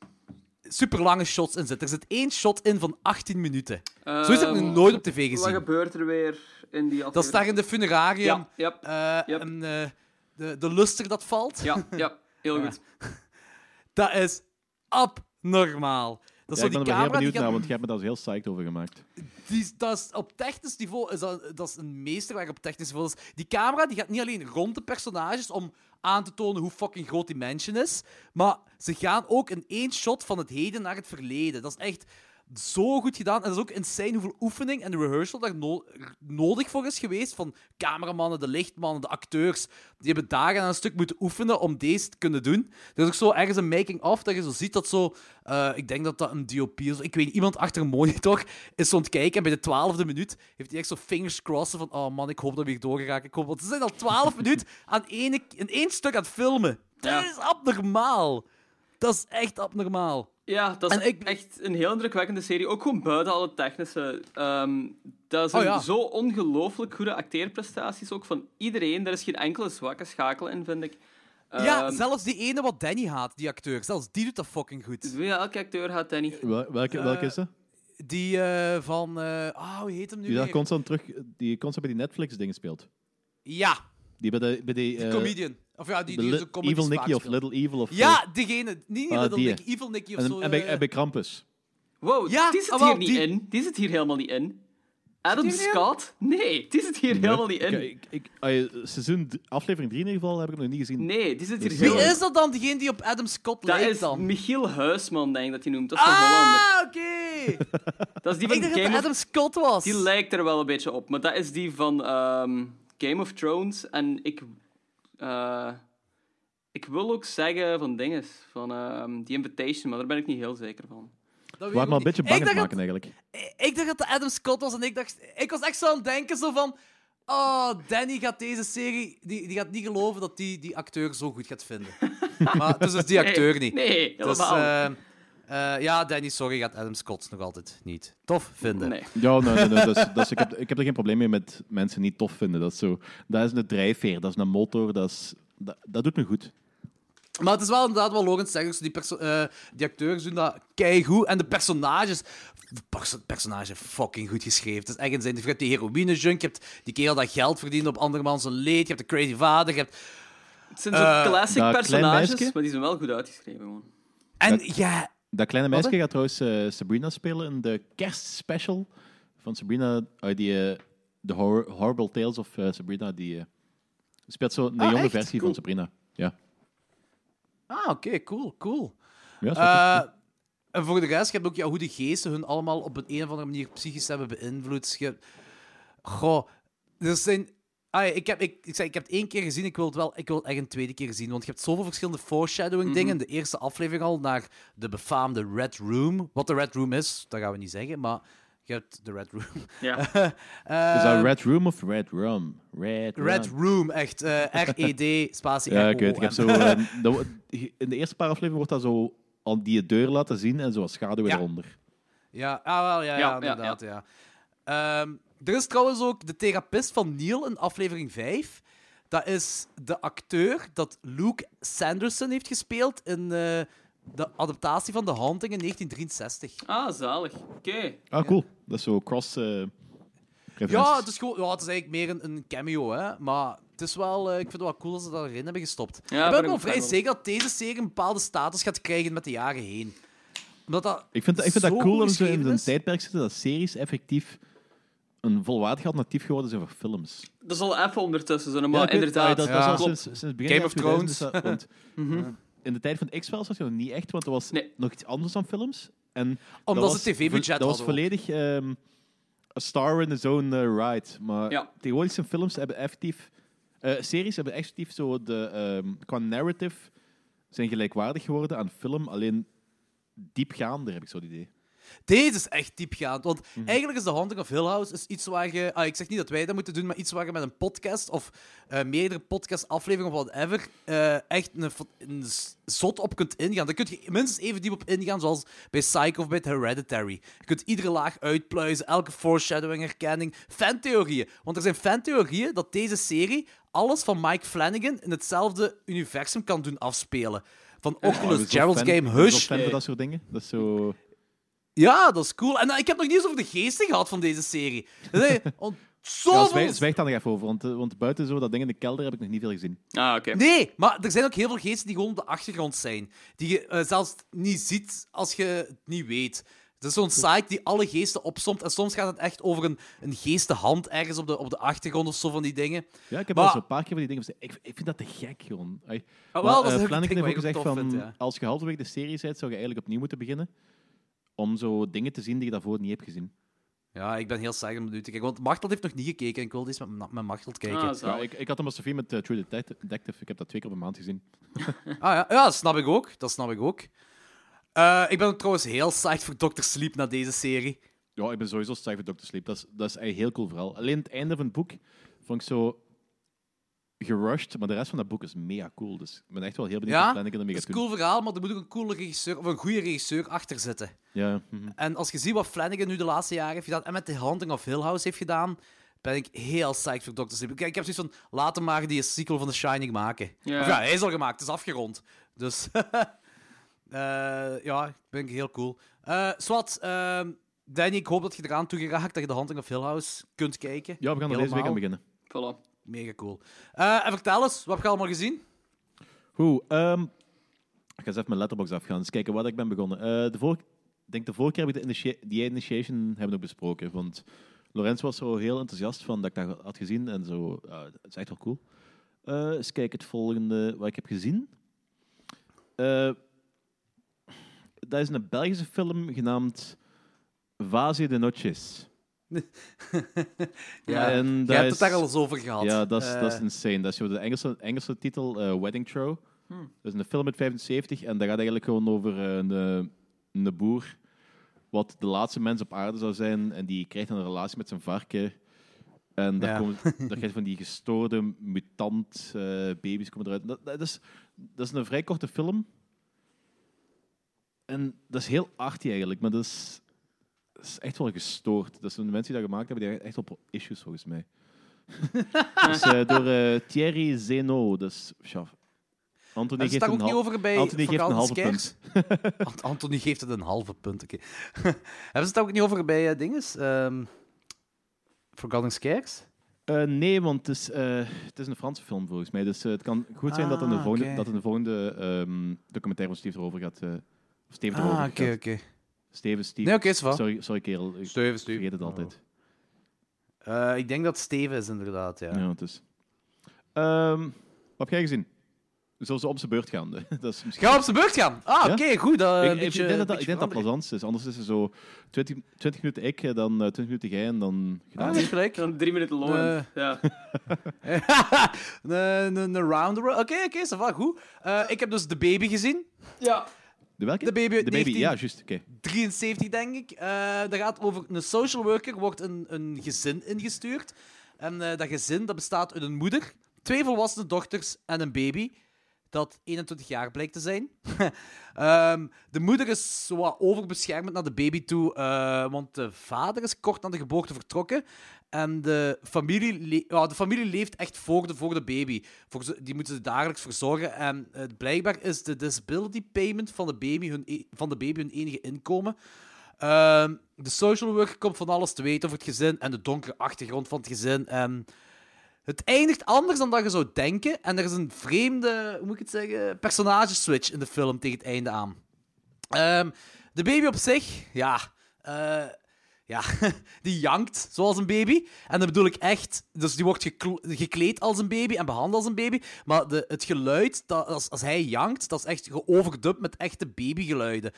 super lange shots in zitten. Er zit één shot in van 18 minuten. Heb ik nog Ehm, nooit op tv Wat gezien. gebeurt er weer in die aflevering? Dat is daar in de funerarium. Ja, eh, Yep. en, eh, de, de luster dat valt. ja, ja, heel goed. Dat is abnormaal. Dat is Ja, zo ik die ben er heel die benieuwd gaat naar, want je hebt me daar heel psyched over gemaakt. Die, dat is, op technisch niveau is dat, dat is een meesterwerk op technisch niveau. Dus die camera die gaat niet alleen rond de personages om aan te tonen hoe fucking groot die mansion is, maar ze gaan ook in één shot van het heden naar het verleden. Dat is echt zo goed gedaan. En dat is ook insane hoeveel oefening en rehearsal daar no- nodig voor is geweest. Van cameramannen, de lichtmannen, de acteurs. Die hebben dagen aan een stuk moeten oefenen om deze te kunnen doen. Er is ook zo ergens een making-of dat je zo ziet dat zo... eh, ik denk dat dat een DOP is. Ik weet niet, iemand achter een monitor is zo aan het kijken. En bij de twaalfde minuut heeft hij echt zo fingers crossen van... Oh man, ik hoop dat we hier doorgeraken. Ik hoop... Want ze zijn al twaalf minuten aan ene, in één stuk aan het filmen. Dat Ja. is abnormaal. Dat is echt abnormaal. Ja, dat is ik- echt een heel indrukwekkende serie. Ook gewoon buiten alle technische. ehm, dat zijn Oh, ja. zo ongelooflijk goede acteerprestaties ook van iedereen. Er is geen enkele zwakke schakel in, vind ik. ja, Ehm, zelfs die ene wat Danny haat, die acteur. Zelfs die doet dat fucking goed. ja, elke acteur gaat dat niet. Wel- Welke, welke Eh, is dat? Die eh, van... eh ah, hoe heet hem nu Die daar constant, terug, die constant bij die Netflix-dingen speelt. Ja, Die bij de... Bij die, die eh, comedian. Of ja, die, die Li- comedy Evil Nicky of. Little Evil of. Ja, diegene. Niet Ah, Little die. Nicky, Evil Nicky of En, zo. en, bij, eh. en bij Krampus. Wow, Ja, die zit ah, wel, hier niet die- in. Die zit hier helemaal niet in. Adam die er? Scott? Nee, die zit hier helemaal niet in. Ik, ik, ik, ah, seizoen, d- aflevering 3 in ieder geval heb ik nog niet gezien. Nee, die zit hier Dus- Wie helemaal is dat dan, diegene die op Adam Scott Dat lijkt is dan? Michiel Huisman, denk ik dat hij noemt. Dat is van Hollander. Ah, oké. Dat is die Ik van dacht dat Game het of Adam Scott was. Die lijkt er wel een beetje op, maar dat is die van ehm, Game of Thrones. En ik, eh, ik wil ook zeggen van dinges, van ehm The Invitation, maar daar ben ik niet heel zeker van. Dat me ik een beetje bang het maken, eigenlijk. ik dacht dat het Adam Scott was en ik dacht... Ik was echt zo aan het denken zo van... Oh, Danny gaat deze serie... Die, die gaat niet geloven dat die die acteur zo goed gaat vinden. maar dus is die acteur nee, niet. Nee, Dus, helemaal eh, ja, Danny, sorry, gaat Adam Scott nog altijd niet tof vinden. Nee. Ja, nee, nee, nee, dat is, dat is- ik, heb, ik heb er geen probleem mee met mensen niet tof vinden. Dat is, zo, dat is een drijfveer, dat is een motor, dat, is, dat, dat doet me goed. Maar het is wel inderdaad wel Logan zegt, dus die, eh, die acteurs doen dat keigoed. En de personages... De perso- personage fucking goed geschreven. Het is echt insane. Je hebt die heroïne-junk, je hebt die kerel dat geld verdient op andermans zijn leed, je hebt de crazy vader, je hebt... Het zijn zo Eh, classic personages, maar die zijn wel goed uitgeschreven. Gewoon. En ja... Dat kleine Wat, meisje gaat trouwens eh, Sabrina spelen in de kerstspecial van Sabrina, uit die eh, The Hor- Horrible Tales of eh, Sabrina. Die speelt zo een Ah, jonge echt? versie Cool. van Sabrina. Ja, Ah, oké, cool, cool. ja en voor de rest, je hebt ook ja, hoe de geesten hun allemaal op een, een of andere manier psychisch hebben beïnvloed. Je Goh, er zijn... Ah, ja, ik, heb, ik, ik, zei, ik heb het één keer gezien, ik wil het wel ik wil het echt een tweede keer zien. Want je hebt zoveel verschillende foreshadowing dingen. De eerste aflevering al naar de befaamde Red Room. Wat de Red Room is, dat gaan we niet zeggen, maar je hebt de Red Room. Ja. Eh, is dat Red Room of Red Rum? Red, Red. Room, echt. eh, R-E-D, spatie Ja, ik weet. Ik heb zo, R-O-O-M. eh, dat in de eerste paar afleveringen wordt dat zo al die deur laten zien en zo als schaduw Ja. eronder. Ja, ah, wel, ja, ja, Ja, ja, inderdaad, ja. Ehm, er is trouwens ook de therapist van Neil in aflevering 5. Dat is de acteur dat Luke Sanderson heeft gespeeld in eh, de adaptatie van The Haunting in 1963. Ah, zalig. Oké. Ah, cool. Dat is zo cross... eh Ja, het is, gewoon, ja, het is eigenlijk meer een, een cameo, hè. Maar Het is wel, eh, ik vind het wel cool dat ze dat erin hebben gestopt. Ja, ik ben ook wel vrij zeker dat deze serie een bepaalde status gaat krijgen met de jaren heen. Omdat dat Ik vind, ik vind dat cool dat we zo in een tijdperk zitten dat series effectief een volwaardig alternatief geworden zijn voor films. Dat is al even ondertussen, zo, maar Ja, inderdaad. ah, dat, dat is al sinds, sinds het begin Game of 2000 Thrones. is dat- want, In de tijd van X-Files was je nog niet echt, want dat was Nee. nog iets anders dan films. En Omdat dat ze was tv-budget vo- Dat was volledig ehm a star in the zone eh, ride. Maar Ja. tegenwoordig zijn films hebben effectief... eh, series hebben effectief zo de... ehm, qua narrative zijn gelijkwaardig geworden aan film, alleen diepgaander, heb ik zo het idee. Deze is echt diepgaand. Want Mhm. eigenlijk is The Haunting of Hill House is iets waar je... Ah, ik zeg niet dat wij dat moeten doen, maar iets waar je met een podcast of eh, meerdere podcast-afleveringen of whatever eh, echt een, zot op kunt ingaan. Daar kun je minstens even diep op ingaan, zoals bij Psycho of bij Hereditary. Je kunt iedere laag uitpluizen, elke foreshadowing, herkenning, fantheorieën. Want er zijn fantheorieën dat deze serie alles van Mike Flanagan in hetzelfde universum kan doen afspelen. Van Oh, Oculus, zo Gerald's fan- Game, ik ben zo Hush. fan van dat soort dingen. Dat is zo... Ja, dat is cool. En eh, ik heb nog niet eens over de geesten gehad van deze serie. Nee, want Ja, zoveel... zwijg, zwijg daar nog even over, want, eh, want buiten zo dat ding in de kelder heb ik nog niet veel gezien. Ah, oké. Nee, maar er zijn ook heel veel geesten die gewoon op de achtergrond zijn. Die je eh, zelfs niet ziet als je het niet weet. Het is zo'n site die alle geesten opsomt. En soms gaat het echt over een, een geestenhand ergens op de, op de achtergrond of zo van die dingen. Ja, ik heb Maar- al zo'n paar keer van die dingen gezegd. Ik, ik vind dat te gek, gewoon. Ah, Maar, wel, Flanagan ding heeft ook gezegd van, vind, ja. als je halverwege de serie bent, zou je eigenlijk opnieuw moeten beginnen. Om zo dingen te zien die je daarvoor niet hebt gezien. Ja, ik ben heel saai om nu te kijken. Want Martel heeft nog niet gekeken en ik wil eens met, met kijken. Ah, Ah. Ja, ik, ik had hem als Sofie met eh, True Detective. Detective. Ik heb dat twee keer op een maand gezien. ja. ja, dat snap ik ook. Dat snap ik ook. Eh, ik ben trouwens heel psyched voor Dr. Sleep na deze serie. Ja, ik ben sowieso sterk voor Dr. Sleep. Dat is, dat is eigenlijk een heel cool verhaal. Alleen het einde van het boek vond ik zo gerushed, maar de rest van dat boek is mega cool. Dus ik ben echt wel heel benieuwd Ja, wat Flanagan ermee Het is een doen. cool verhaal, maar er moet ook een coole regisseur of een goede regisseur achter zitten. Ja, mhm. En als je ziet wat Flanagan nu de laatste jaren heeft gedaan en met The Haunting of Hill House heeft gedaan, ben ik heel psyched voor Dr. Sleep. Kijk, ik heb zoiets van, hem maar die sequel van The Shining maken. Ja. Of ja, hij is al gemaakt, het is afgerond. Dus eh, ja, ben ik heel cool. Eh Swat, ehm, Danny, ik hoop dat je eraan toe geraakt dat je The Haunting of Hill House kunt kijken. ja, we gaan er deze week aan beginnen. Voilà. Mega cool. Eh, en vertel eens, wat heb je allemaal gezien? Goed, ehm, ik ga eens even mijn letterbox afgaan. Eens kijken wat ik ben begonnen. Eh, de vorige, ik denk de vorige keer heb ik de die initiation hebben we besproken. Want Lorenz was zo heel enthousiast van dat ik dat had gezien. En zo, ja, het is echt wel cool. Eh eens kijken, het volgende wat ik heb gezien. Eh, dat is een Belgische film genaamd Vase de Noches. Ja, en je hebt het daar al eens over gehad. Ja, dat is, Eh, dat is insane. Dat is de Engelse, Engelse titel, eh, Wedding Show. Dat is een film uit 75 en dat gaat eigenlijk gewoon over eh, een, eh, een boer wat de laatste mens op aarde zou zijn en die krijgt een relatie met zijn varken. En daar, Ja. komen, daar krijg je van die gestoorde mutant eh, baby's komen eruit. Dat, dat, is, dat is een vrij korte film. En dat is heel arty eigenlijk, maar dat is, is echt wel gestoord. Dat zijn de mensen die dat gemaakt hebben, die hebben echt wel issues volgens mij. dus, eh, door eh, Thierry Zeno. Dus, ja, Anthony geeft het daar een ook niet over bij Anthony geeft een halve? Ant- Anthony geeft het een halve punt. oké. Hebben ze het ook niet over bij uh, dinges? Ehm Forgotten Scares? Eh, nee, want het is, eh, het is een Franse film volgens mij. Dus het kan goed zijn dat in de Ah, volgende, oké. dat in de volgende ehm, documentaire van Steve erover gaat. eh, erover Ah, oké, gaat. oké. Steven, Steve. Nee, oké, is wel. sorry, sorry, kerel. Ik Steven, vergeet het altijd. Eh, ik denk dat Steven is, inderdaad, ja. Ja, het is. Ehm, wat heb jij gezien? Zullen ze op zijn beurt gaan? dat is misschien... Ga op zijn beurt gaan. Ah, Ja? oké, goed. dat ik, een ik- beetje, ik denk dat dat, beetje ik denk dat plezant is. Anders is het zo 20, 20 minuten ik, eh, dan eh, 20 minuten jij en dan gedaan. Ah, niet gelijk. Dan drie minuten long. Nee. Ja. een, een, een round. Oké, oké, ça va, goed. Eh, ik heb dus The Baby gezien. ja. De welke? De baby De baby, 19 ja, juist. Oké. 73, denk ik. Eh dat gaat over een social worker, wordt een, een gezin ingestuurd. En eh, dat gezin dat bestaat uit een moeder, twee volwassen dochters en een baby. Dat 21 jaar blijkt te zijn. Ehm, de moeder is zo overbeschermend naar de baby toe, eh, want de vader is kort na de geboorte vertrokken. En de familie, de familie leeft echt voor de, voor de baby. Voor die moeten ze dagelijks verzorgen. En blijkbaar is de disability payment van de baby hun, e- van de baby hun enige inkomen. Ehm, de social worker komt van alles te weten over het gezin en de donkere achtergrond van het gezin. En Het eindigt anders dan dat je zou denken. En er is een vreemde, hoe moet ik het zeggen, personageswitch in de film tegen het einde aan. Ehm, de baby op zich, ja, eh, ja, die jankt zoals een baby. En dat bedoel ik echt. Dus die wordt gekl- gekleed als een baby en behandeld als een baby. Maar de, het geluid, dat, als, als hij jankt, dat is echt geoverdubt met echte babygeluiden.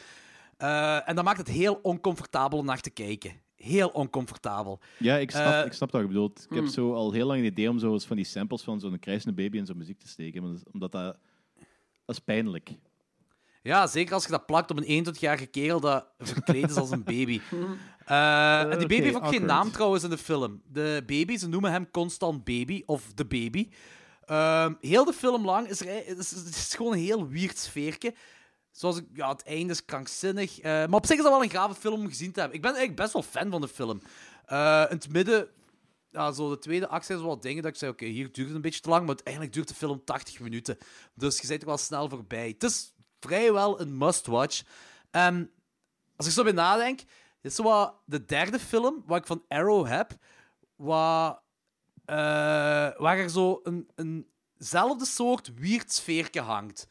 Eh, en dat maakt het heel oncomfortabel om naar te kijken. Heel oncomfortabel. Ja, ik snap, Eh, ik snap wat je bedoelt. Ik heb hmm. zo al heel lang een idee om zo eens van die samples van zo'n krijsende baby in zo'n muziek te steken. dat Omdat dat... Dat is pijnlijk. Ja, zeker als je dat plakt op een 21-jarige kerel dat verkleed is als een baby. Eh, en die baby heeft ook geen naam trouwens in de film. De baby, ze noemen hem constant baby of de baby. Ehm, heel de film lang is er het is, gewoon een heel weird sfeertje. Zoals ik, ja, het einde is krankzinnig. Eh, maar op zich is dat wel een gave film om gezien te hebben. Ik ben eigenlijk best wel fan van de film. Eh, in het midden, ja, zo de tweede actie is wel dingen dat ik zei: oké, hier duurt het een beetje te lang, maar uiteindelijk duurt de film 80 minuten. Dus je bent er wel snel voorbij. Het is vrijwel een must-watch. En als ik zo bij nadenk, dit is zo wat de derde film wat ik van Arrow heb, wat, eh, waar er zo een, eenzelfde soort weird sfeerke hangt.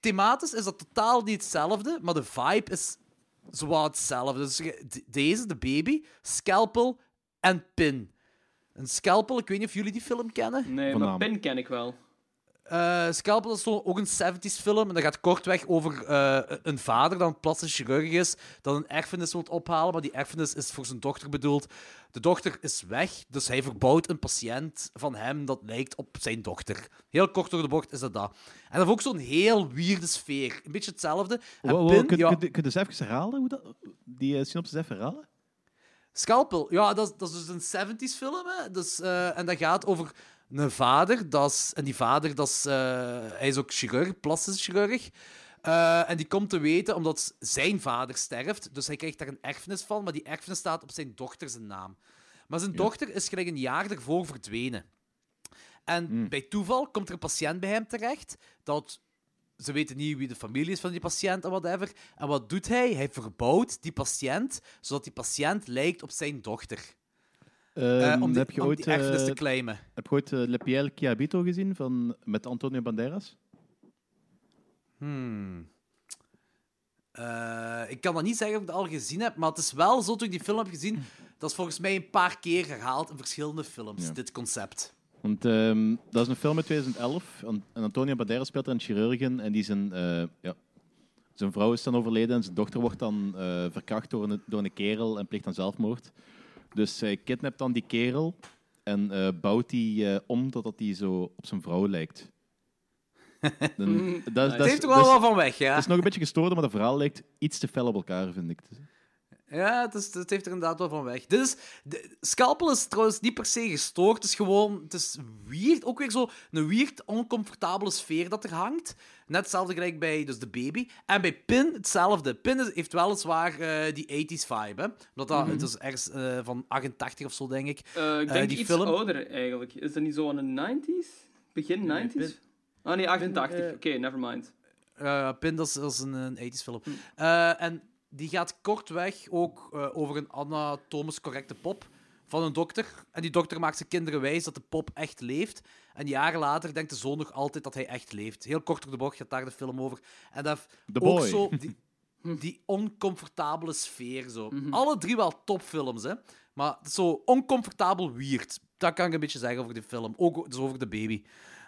Thematisch is dat totaal niet hetzelfde, maar de vibe is zowat hetzelfde. Dus deze, de baby, Scalpel en Pin. Een Scalpel, ik weet niet of jullie die film kennen. Nee, Van maar. Pin ken ik wel. Eh, Scalpel is ook een 70s film. En dat gaat kortweg over eh, een vader dat een plastisch chirurg is, dat een erfenis wil ophalen, maar die erfenis is voor zijn dochter bedoeld. De dochter is weg, dus hij verbouwt een patiënt van hem dat lijkt op zijn dochter. Heel kort door de bocht is dat dat. En dat heeft ook zo'n heel weirde sfeer. Een beetje hetzelfde. Wow, wow, Pin, kun, ja, kun, kun je eens even herhalen? Hoe dat, die uh, synopsis even herhalen? Scalpel, ja, dat, is- dat is dus een 70s film. Hè? Dus, en dat gaat over een vader. Dat is, en die vader, dat is, eh, hij is ook chirurg, plastisch chirurg. Eh, en die komt te weten omdat zijn vader sterft. Dus hij krijgt daar een erfenis van, maar die erfenis staat op zijn dochter zijn naam. Maar zijn dochter is gelijk een jaar ervoor verdwenen. En bij toeval komt er een patiënt bij hem terecht dat ze weten niet wie de familie is van die patiënt en whatever. En wat doet hij? Hij verbouwt die patiënt, zodat die patiënt lijkt op zijn dochter. Eh, Ehm, om die, heb je om ooit, die erfenis eh, te claimen. heb je ooit eh, Le Piel Chiabito gezien van, met Antonio Banderas? Hmm. Ik kan dat niet zeggen of ik het al gezien heb, maar het is wel zo toen ik die film heb gezien. Dat is volgens mij een paar keer herhaald in verschillende films, Ja. dit concept. Want ehm, dat is een film uit 2011. En Antonio Banderas speelt een chirurg in. En die zijn, ja, zijn vrouw is dan overleden en zijn dochter wordt dan verkracht door een, door een kerel en pleegt dan zelfmoord. Dus hij kidnapt dan die kerel en eh, bouwt die eh, om totdat hij zo op zijn vrouw lijkt. Dan, dat, is- dat, heeft er wel van weg, ja. dat is nog een beetje gestoord, maar het verhaal lijkt iets te fel op elkaar, vind ik. Ja, het, is, het heeft er inderdaad wel van weg. Dit is, de, Scalpel is trouwens niet per se gestoord. Het is gewoon... Het is weird. Ook weer zo een weird, oncomfortabele sfeer dat er hangt. Net hetzelfde gelijk bij dus de baby. En bij Pin hetzelfde. Pin is, heeft weliswaar eh die 80s vibe. Hè? Omdat dat, Het is ergens eh, van 88 of zo, denk ik. Eh, ik denk die iets film- ouder eigenlijk. Is dat niet zo aan de 90s? Begin 90s? Pin- Ah nee, 88. eh, Oké, never mind. Eh, Pin, dat is, dat is een, een 80s film. Eh, en die gaat kortweg ook eh, over een anatomisch correcte pop van een dokter. En die dokter maakt zijn kinderen wijs dat de pop echt leeft. En jaren later denkt de zoon nog altijd dat hij echt leeft. Heel kort door de bocht gaat daar de film over. En dat The ook Boy. zo die, die oncomfortabele sfeer. Zo. Alle drie wel topfilms, hè. Maar zo oncomfortabel weird. Dat kan ik een beetje zeggen over die film. Ook dus over de baby.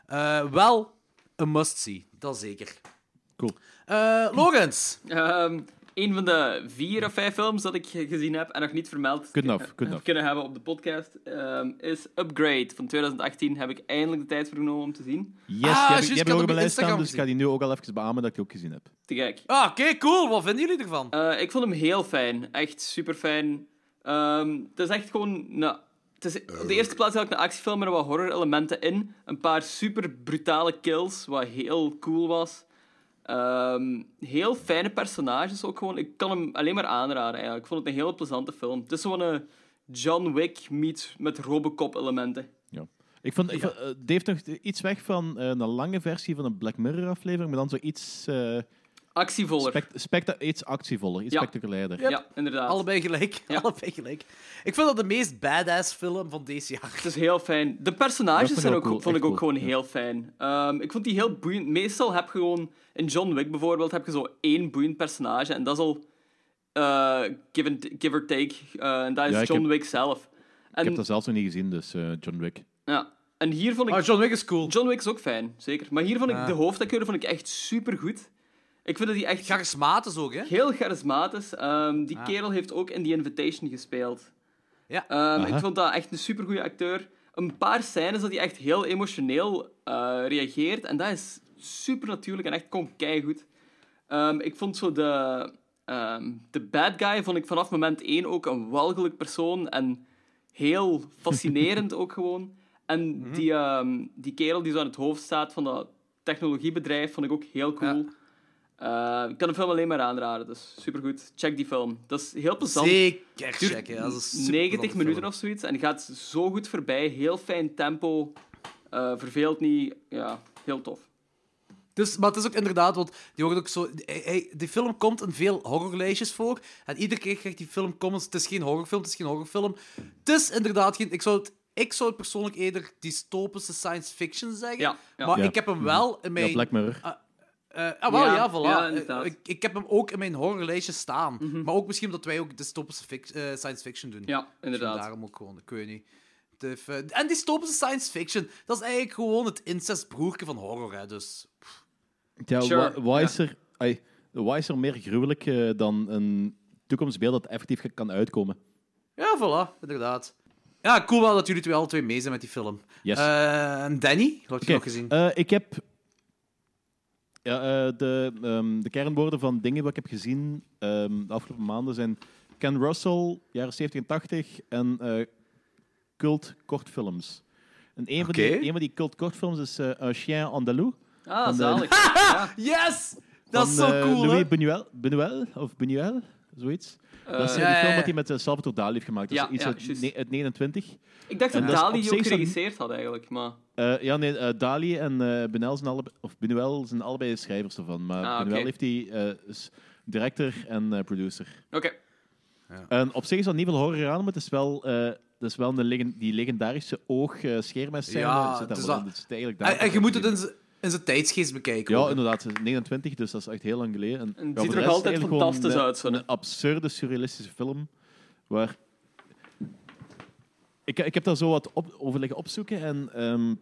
Eh, wel een must-see, dat zeker. Cool. Eh Lorenz. Ehm een van de vier of vijf films dat ik gezien heb en nog niet vermeld Good enough, heb good enough. kunnen hebben op de podcast ehm, is Upgrade van 2018. Heb ik eindelijk de tijd voor genomen om te zien. Yes, Ah, die heb, juist, ik- die heb ik ook op mijn lijst staan, dus ik ga die nu ook al even beamen dat ik die ook gezien heb. Te gek. Ah, oké, cool. Wat vinden jullie ervan? Eh, ik vond hem heel fijn. Echt super fijn. Ehm, het is echt gewoon. Nou, het is op de eerste plaats eigenlijk een actiefilm met wat horror-elementen in. Een paar super brutale kills, wat heel cool was. Ehm, heel fijne personages ook gewoon. Ik kan hem alleen maar aanraden eigenlijk. Ik vond het een heel plezante film. Het is zo'n eh, John Wick meets met Robocop-elementen. Ja. Ik vond, ik vond, het heeft nog iets weg van eh, een lange versie van een Black Mirror aflevering, maar dan zo iets, eh, Actievoller. Spect- specta- iets actievoller, iets Ja. spectaculairder. Ja, inderdaad. Allebei gelijk. Ja. Allebei gelijk. Ik vind dat de meest badass film van deze jaar. Het is heel fijn. De Dat personages vond ik zijn ook ook, cool, vond ik echt ook cool, gewoon ja. heel fijn. Ehm, ik vond die heel boeiend. Meestal heb je gewoon... In John Wick bijvoorbeeld heb je zo één boeiend personage. En dat is al... eh, give, and- give or take. eh, en dat is Ja, ik John heb- Wick zelf. En, Ik heb dat zelfs nog niet gezien, dus eh, John Wick. ja. en hier vond ik... Oh, John Wick is cool. John Wick is ook fijn, zeker. Maar hier vond ik de hoofdacteur vond ik echt supergoed. Ik vind dat hij echt Charismatisch ook, hè? heel charismatisch. Ehm, die kerel heeft ook in The Invitation gespeeld. Ja. Ehm, ik vond dat echt een supergoeie acteur. Een paar scènes dat hij echt heel emotioneel eh, reageert. En dat is super natuurlijk en echt gewoon keigoed. Ehm ik vond zo de, ehm, de bad guy vond ik vanaf moment één ook een walgelijk persoon. En heel fascinerend ook gewoon. En die, ehm, die kerel die zo aan het hoofd staat van dat technologiebedrijf vond ik ook heel cool. Eh, ik kan de film alleen maar aanraden, dus supergoed. Check die film. Dat is heel plezant. Zeker Duurt checken. Dat is een super 90 plezante minuten film. of zoiets en die gaat zo goed voorbij. Heel fijn tempo. eh, verveelt niet. Ja, heel tof. Dus, maar het is ook inderdaad, want die wordt ook zo... die film komt in veel horrorlijstjes voor. En iedere keer krijgt die film comments. Het is geen horrorfilm, het is geen horrorfilm. Het is inderdaad geen... Ik zou het, ik zou het persoonlijk eerder dystopische science fiction zeggen. Ja, ja. Maar Ja. ik heb hem wel in mijn... Ja, Black Mirror. Eh, ah, wel, Ja, ja, voilà. ja, Eh, ik, ik heb hem ook in mijn horrorlijstje staan. Mhm. Maar ook misschien omdat wij ook dystopische fic- eh, science fiction doen. Ja, inderdaad. Daarom ook gewoon, ik weet niet. De, en dystopische science fiction, dat is eigenlijk gewoon het incestbroertje van horror, hè. Dus... Ja, Sure, wa- is er, ai, is er meer gruwelijk eh, dan een toekomstbeeld dat effectief kan uitkomen? Ja, voilà, inderdaad. Ja, cool wel dat jullie twee alle twee mee zijn met die film. Yes. Danny, wat heb je nog gezien? eh, ik heb ja, eh, de, ehm, de kernwoorden van dingen wat ik heb gezien ehm, de afgelopen maanden zijn Ken Russell, jaren 70 en 80 en eh, cult kortfilms. En een, van die, een van die cult kortfilms is eh Un Chien Andalou Ah, de- zalig. ja. Yes! Dat is van zo cool, hè? Louis Buñuel, Buñuel of Buñuel, zoiets. dat is Eh, eh, ja, die film ja, dat ja. hij met eh, Salvatore Dali heeft gemaakt. Dat Ja, is iets ja, uit, juist. ne- uit 29. Ik dacht En dat dat is Dali die ook geregisseerd had, eigenlijk. Maar... Eh, ja, nee, eh, Dali en eh Buñuel zijn allebei, of Buñuel zijn allebei de schrijvers ervan. Maar Ah, oké. heeft die eh, is director en eh, producer. Oké. En op zich is dat niet veel horror aan, maar het is wel, eh, het is wel een legen- die legendarische oog-scheermes zijn. Ja, het is dat-. Het zit eigenlijk En, daar en je moet het in z- in zijn tijdsgeest bekijken. Ja, ook. inderdaad. het is 29, dus dat is echt heel lang geleden. En, En het ja, ziet er nog altijd fantastisch een- uit, zo. Een absurde, surrealistische film. Waar... Ik, ik heb daar zo wat op, over liggen opzoeken. En ehm,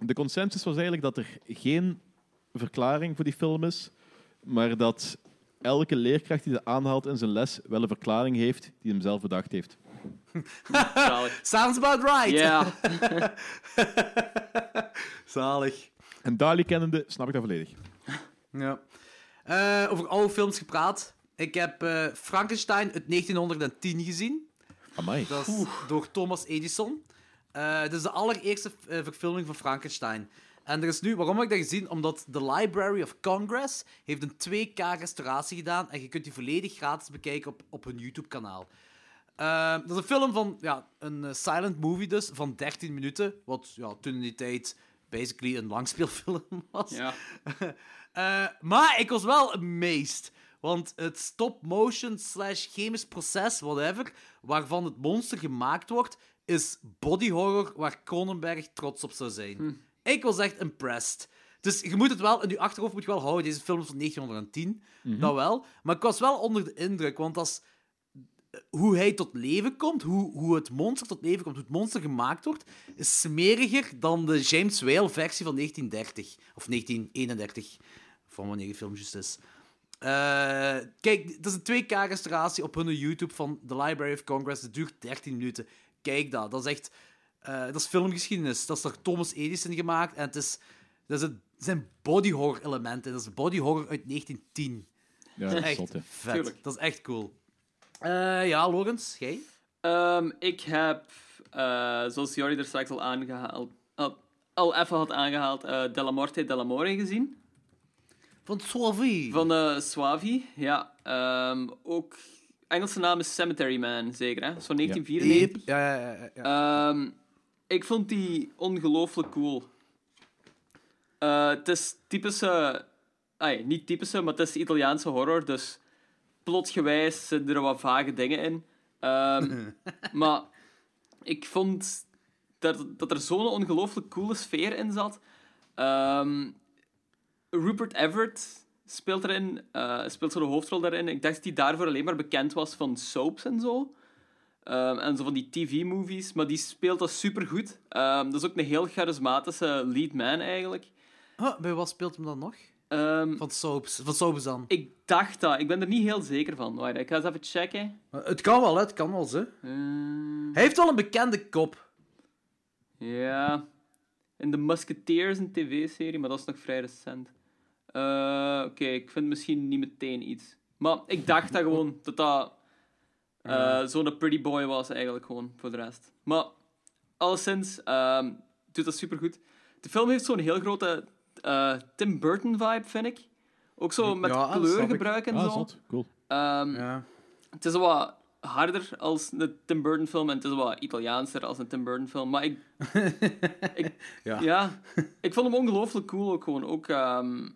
de consensus was eigenlijk dat er geen verklaring voor die film is. Maar dat elke leerkracht die dat aanhaalt in zijn les wel een verklaring heeft die hem zelf bedacht heeft. Sounds about right. Ja. Zalig. En Dali kennende snap ik dat volledig. Ja. Eh, over oude films gepraat. Ik heb eh, Frankenstein uit 1910 gezien. Amai. Dat is door Thomas Edison. Eh dit is de allereerste eh, verfilming van Frankenstein. En er is nu, waarom heb ik dat gezien? Omdat de Library of Congress heeft een 2K-restauratie gedaan en je kunt die volledig gratis bekijken op, op hun YouTube-kanaal. Eh, dat is een film van, ja, een eh, silent movie dus, van 13 minuten. Wat ja, toen in die tijd basically een langspeelfilm was. ja. Eh, maar ik was wel amazed. Want het stop-motion slash chemisch proces, whatever, waarvan het monster gemaakt wordt, is body horror waar Cronenberg trots op zou zijn. Ik was echt impressed. Dus je moet het wel, in je achterhoofd moet je wel houden, deze film is van 1910, dat wel. Maar ik was wel onder de indruk, want als, hoe hij tot leven komt, hoe, hoe het monster tot leven komt, hoe het monster gemaakt wordt, is smeriger dan de James Whale-versie van 1930. Of 1931, van wanneer die film juist is. Eh, kijk, dat is een 2K-restauratie op hun YouTube van The Library of Congress. Dat duurt 13 minuten. Kijk dat. Dat is echt... eh, dat is filmgeschiedenis. Dat is door Thomas Edison gemaakt. En het is... Dat is het, het zijn body horror elementen. Dat is body horror uit 1910. Ja, Dat is echt vet. Tuurlijk. Dat is echt cool. Eh, ja, Logans, jij? Ehm, ik heb, eh, zoals Jordi er straks al aangehaald, al, al even had aangehaald, eh Della Morte Della More gezien. Van Suavi. Van Suavi, ja. Ehm, ook, Engelse naam is Cemetery Man, zeker, hè? Zo 1994. Ja, ja, ja. ja. Ehm, ik vond die ongelooflijk cool. Het is typische ai, niet typische, maar het is Italiaanse horror, dus plotgewijs zitten er wat vage dingen in. Ehm, maar ik vond dat, dat er zo'n ongelooflijk coole sfeer in zat. Ehm, Rupert Everett speelt erin, eh, speelt zo de hoofdrol daarin. Ik dacht dat hij daarvoor alleen maar bekend was van soaps en zo. Ehm, en zo van die TV-movies, maar die speelt dat supergoed. Ehm dat is ook een heel charismatische lead man eigenlijk. Huh, bij wat speelt hem dan nog? Ehm, Van soaps. Van soaps dan. ik dacht dat, ik ben er niet heel zeker van. Wacht, ik ga eens even checken. Het kan wel, hè. Het kan wel, ze. Ehm, Hij heeft wel een bekende kop. Ja. In de Musketeers, een tv-serie, maar dat is nog vrij recent. Eh, Oké, ik vind misschien niet meteen iets. Maar ik dacht dat gewoon dat dat eh, zo'n pretty boy was, eigenlijk gewoon, voor de rest. Maar, alleszins, ehm doet dat supergoed. De film heeft zo'n heel grote eh, Tim Burton-vibe, vind ik. Ook zo met Ja, kleurgebruik en Ah, zo. zot. Cool. Ehm, Ja. het is wat harder als een Tim Burton film en het is wat Italiaanser als een Tim Burton film. Maar ik... ik Ja. ja. ik vond hem ongelooflijk cool ook gewoon. Ook ehm,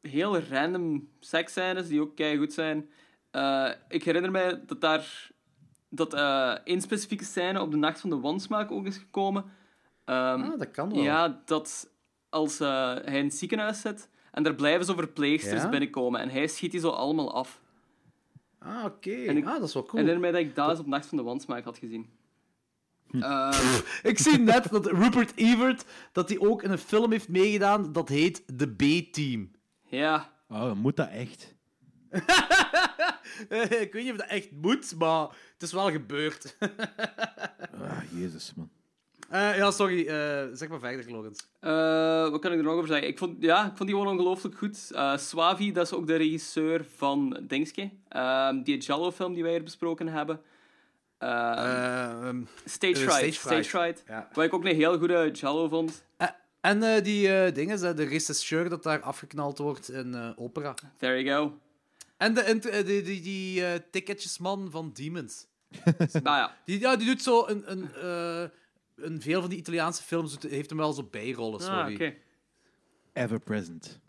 heel random seksscènes die ook goed zijn. Eh, ik herinner mij dat daar... Dat eh één specifieke scène op de Nacht van de Wansmaak ook is gekomen. Ehm, Ah, dat kan wel. ja, dat als eh, hij in het ziekenhuis zit en daar blijven zo verpleegsters Ja? binnenkomen en hij schiet die zo allemaal af. Ah, oké. En ik- Ah, dat is wel Ik cool. herinner mij dat ik dat eens op Nacht van de Wansmaak had gezien. Eh, Ik zie net dat Rupert Everett dat hij ook in een film heeft meegedaan dat heet The B-Team. ja, Oh, moet dat echt? Ik weet niet of dat echt moet, maar het is wel gebeurd. Ah, jezus, man. Eh, ja, sorry. eh, zeg maar verder, Lorenz. Eh, wat kan ik er nog over zeggen? Ik vond, ja, ik vond die gewoon ongelooflijk goed. Swavi, dat is ook de regisseur van Dingske. Ehm, die Jallo-film die wij hier besproken hebben. Ehm, Stage Fright. Stage Stage Fright. Ja. Wat ik ook een heel goede Jallo vond. en die dingen, de regisseur dat daar afgeknald wordt in opera. There you go. En de, int- eh, die, die, ticketjesman van Demons. nou ja, Die, ja, die doet zo een... een in veel van die Italiaanse films doet- heeft hem wel zo bijrollen, ah, sorry. oké. Ever present.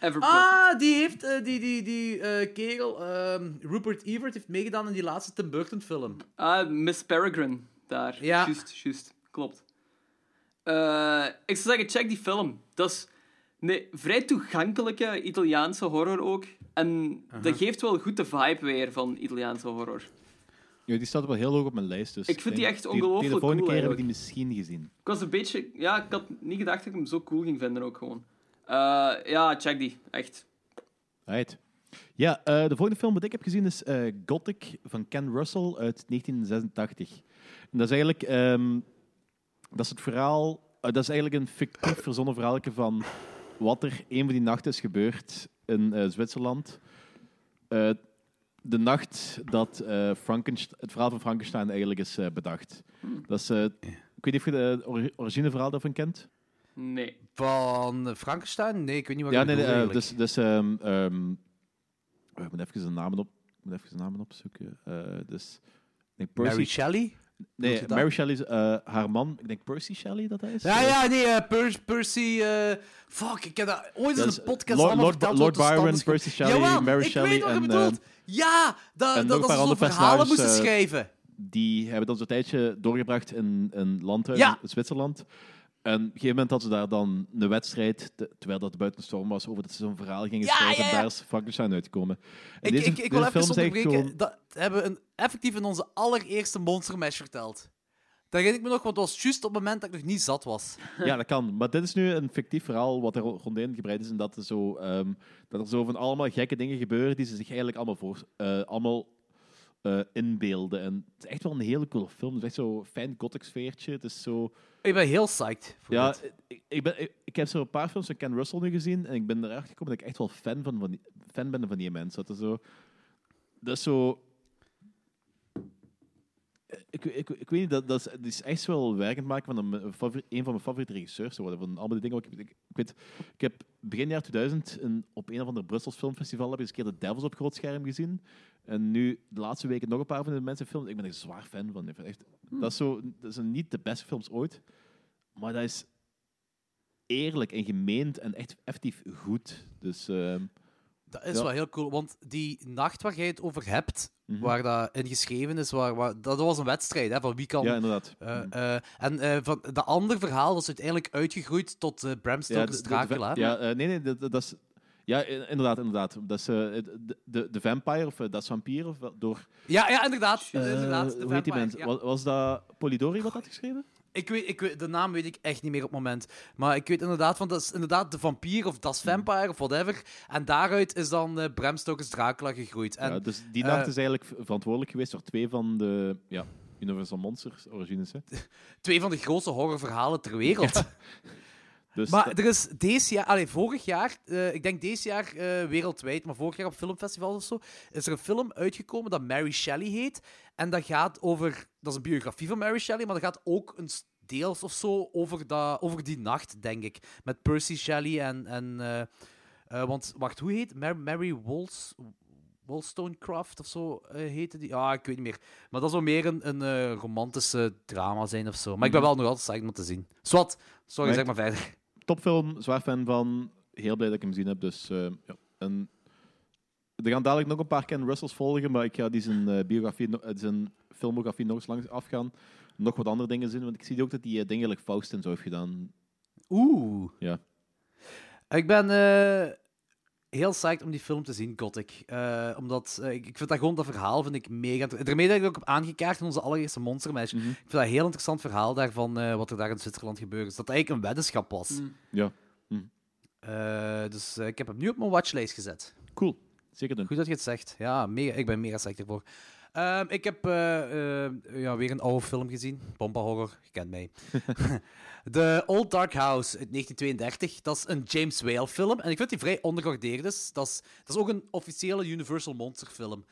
Ever Ah, die heeft, eh, die, die, die eh, kerel, ehm, Rupert Everett, heeft meegedaan in die laatste Tim Burton film. Ah, Miss Peregrine, daar. Ja. Juist, juist. Klopt. Eh, ik zou zeggen, check die film. Dat is een vrij toegankelijke Italiaanse horror ook. En dat geeft wel goed de vibe weer van Italiaanse horror. Ja, die staat wel heel hoog op mijn lijst. Dus Ik vind die echt ongelooflijk De volgende cool, keer heb ik die misschien gezien. Ik was een beetje... Ja, ik had niet gedacht dat ik hem zo cool ging vinden ook gewoon. Eh, ja, check die. Echt. Right. Ja, eh, de volgende film wat ik heb gezien is eh, Gothic van Ken Russell uit 1986. En dat is eigenlijk ehm, dat is het verhaal, dat is eigenlijk een fictief verzonnen verhaal van wat er een van die nachten is gebeurd in eh, Zwitserland. De nacht dat eh, Frankenstein, het verhaal van Frankenstein eigenlijk is eh, bedacht. Dat is, eh, ik weet niet of je het ori- origineverhaal daarvan kent. Nee. Van Frankenstein? Nee, ik weet niet wat Ja, je nee, eh, eigenlijk. dus, dus ehm, ehm, oh, ik moet even zijn namen op, ik moet even zijn namen opzoeken. Eh, dus, ik denk Percy, Mary Shelley? Nee, je? Mary Shelley is eh, haar man. Ik denk Percy Shelley dat hij is. Ja, ja, nee, eh, Per- Percy... eh, fuck, ik heb dat ooit in is een podcast Lord, allemaal Lord, verteld. Lord Byron, Percy Shelley, Jawel, Mary ik Shelley weet wat je en, bedoelt. Ja, dat, en nog dat, ze verhalen moesten schrijven. die hebben dan zo'n tijdje doorgebracht in een landhuis Ja. in Zwitserland. En op een gegeven moment hadden ze daar dan een wedstrijd, te- terwijl dat buiten storm was, over dat ze zo'n verhaal gingen Ja, schrijven. ja, En daar is Frankenstein uitgekomen. En Ik, deze- ik, ik wil even onderbreken. gewoon- Dat hebben we een, effectief in onze allereerste Monster Mash verteld. Dat herinner ik me nog, want was juist op het moment dat ik nog niet zat was. Ja, dat kan. Maar dit is nu een fictief verhaal wat er ro- rondheen gebreid is. En dat er zo, ehm, dat er zo van allemaal gekke dingen gebeuren die ze zich eigenlijk allemaal, voor, eh, allemaal eh, inbeelden. En het is echt wel een hele coole film. Het is echt zo'n fijn gothic sfeertje. Het is zo... Ik ben heel psyched voor Ja, dit. ik, ik, ben, ik, ik heb zo een paar films van Ken Russell nu gezien. En ik ben erachter gekomen dat ik echt wel fan, van, van die, fan ben van die mensen. Dat is zo... Dat is zo... Ik, ik, ik weet niet, dat, dat, is, dat is echt wel werkend maken van een, een van mijn favoriete regisseurs. te worden. Van allemaal die dingen. Ik, ik, ik, weet, ik heb begin jaar 2000 een, op een of ander Brussels filmfestival heb ik eens een keer de Devils op groot scherm gezien. En nu, de laatste weken, nog een paar van de mensen films. Ik ben er een zwaar fan van. Echt, dat, is zo, dat zijn niet de beste films ooit. Maar dat is... eerlijk en gemeend en echt effectief goed. Dus ehm, Dat is Ja. wel heel cool, want die nacht waar jij het over hebt, Mhm. waar dat in geschreven is, waar, waar, dat was een wedstrijd, hè, van wie kan... ja, inderdaad. eh, eh, en eh, van dat andere verhaal was uiteindelijk uitgegroeid tot Bram ja, Stoker's de- de- Dracula. ja, nee, nee, dat, dat is... Ja, inderdaad, inderdaad. Dat is eh, de, de, de vampire, of eh, dat vampier, of door... Ja, ja, inderdaad. eh, inderdaad de hoe heet die vampire, mens? ja. Was, was dat Polidori wat had geschreven? Ik weet, ik weet, de naam weet ik echt niet meer op het moment. Maar ik weet inderdaad van, dat is inderdaad de vampier of Das Vampire of whatever. En daaruit is dan eh, Bram Stoker's Dracula gegroeid. En ja, dus die nacht is eigenlijk verantwoordelijk geweest voor twee van de ja, Universal Monsters origines. Hè. twee van de grootste horrorverhalen ter wereld. Dus Maar dat- er is deze jaar, allee, vorig jaar, eh, ik denk deze jaar eh, wereldwijd, maar vorig jaar op filmfestivals of zo, is er een film uitgekomen dat Mary Shelley heet. En dat gaat over, dat is een biografie van Mary Shelley, maar dat gaat ook een deels of zo over, dat, over die nacht, denk ik. Met Percy Shelley en. en eh, want, wacht, hoe heet Mary, Mary Wols, Wollstonecraft of zo heette die? Ja, ik weet niet meer. Maar dat zou meer een, een romantische drama zijn of zo. Maar ik ben wel nog altijd psyched om te zien. Swat, sorry, Maar zeg maar verder. Topfilm, zwaar fan van. Heel blij dat ik hem gezien heb. Dus, eh, ja. en er gaan dadelijk nog een paar Ken Russells volgen, maar ik ga die zijn, eh, biografie, eh, zijn filmografie nog eens langs afgaan. Nog wat andere dingen zien, want ik zie ook dat hij dingen like Faust en zo heeft gedaan. Oeh. Ja. Ik ben heel psyched om die film te zien, Gothic. Eh, omdat eh, ik ik vind dat gewoon dat verhaal vind ik mega. Daarmee dat ik ook op aangekaart in onze allereerste Monster Mash. Mhm. Ik vind dat een heel interessant verhaal daarvan, eh, wat er daar in Zwitserland gebeurt. Dus dat het eigenlijk een weddenschap was. Mm. Ja, Eh, dus ik heb hem nu op mijn watchlijst gezet. cool. Zeker doen. Goed dat je het zegt. Ja, mega, ik ben mega psyched ervoor. Ehm, ik heb eh, eh, ja, weer een oude film gezien. Bomba Horror, je kent mij. The Old Dark House uit 1932. Dat is een James Whale film. En ik vind die vrij ondergewaardeerd is. Dat is, dat is ook een officiële Universal Monster film.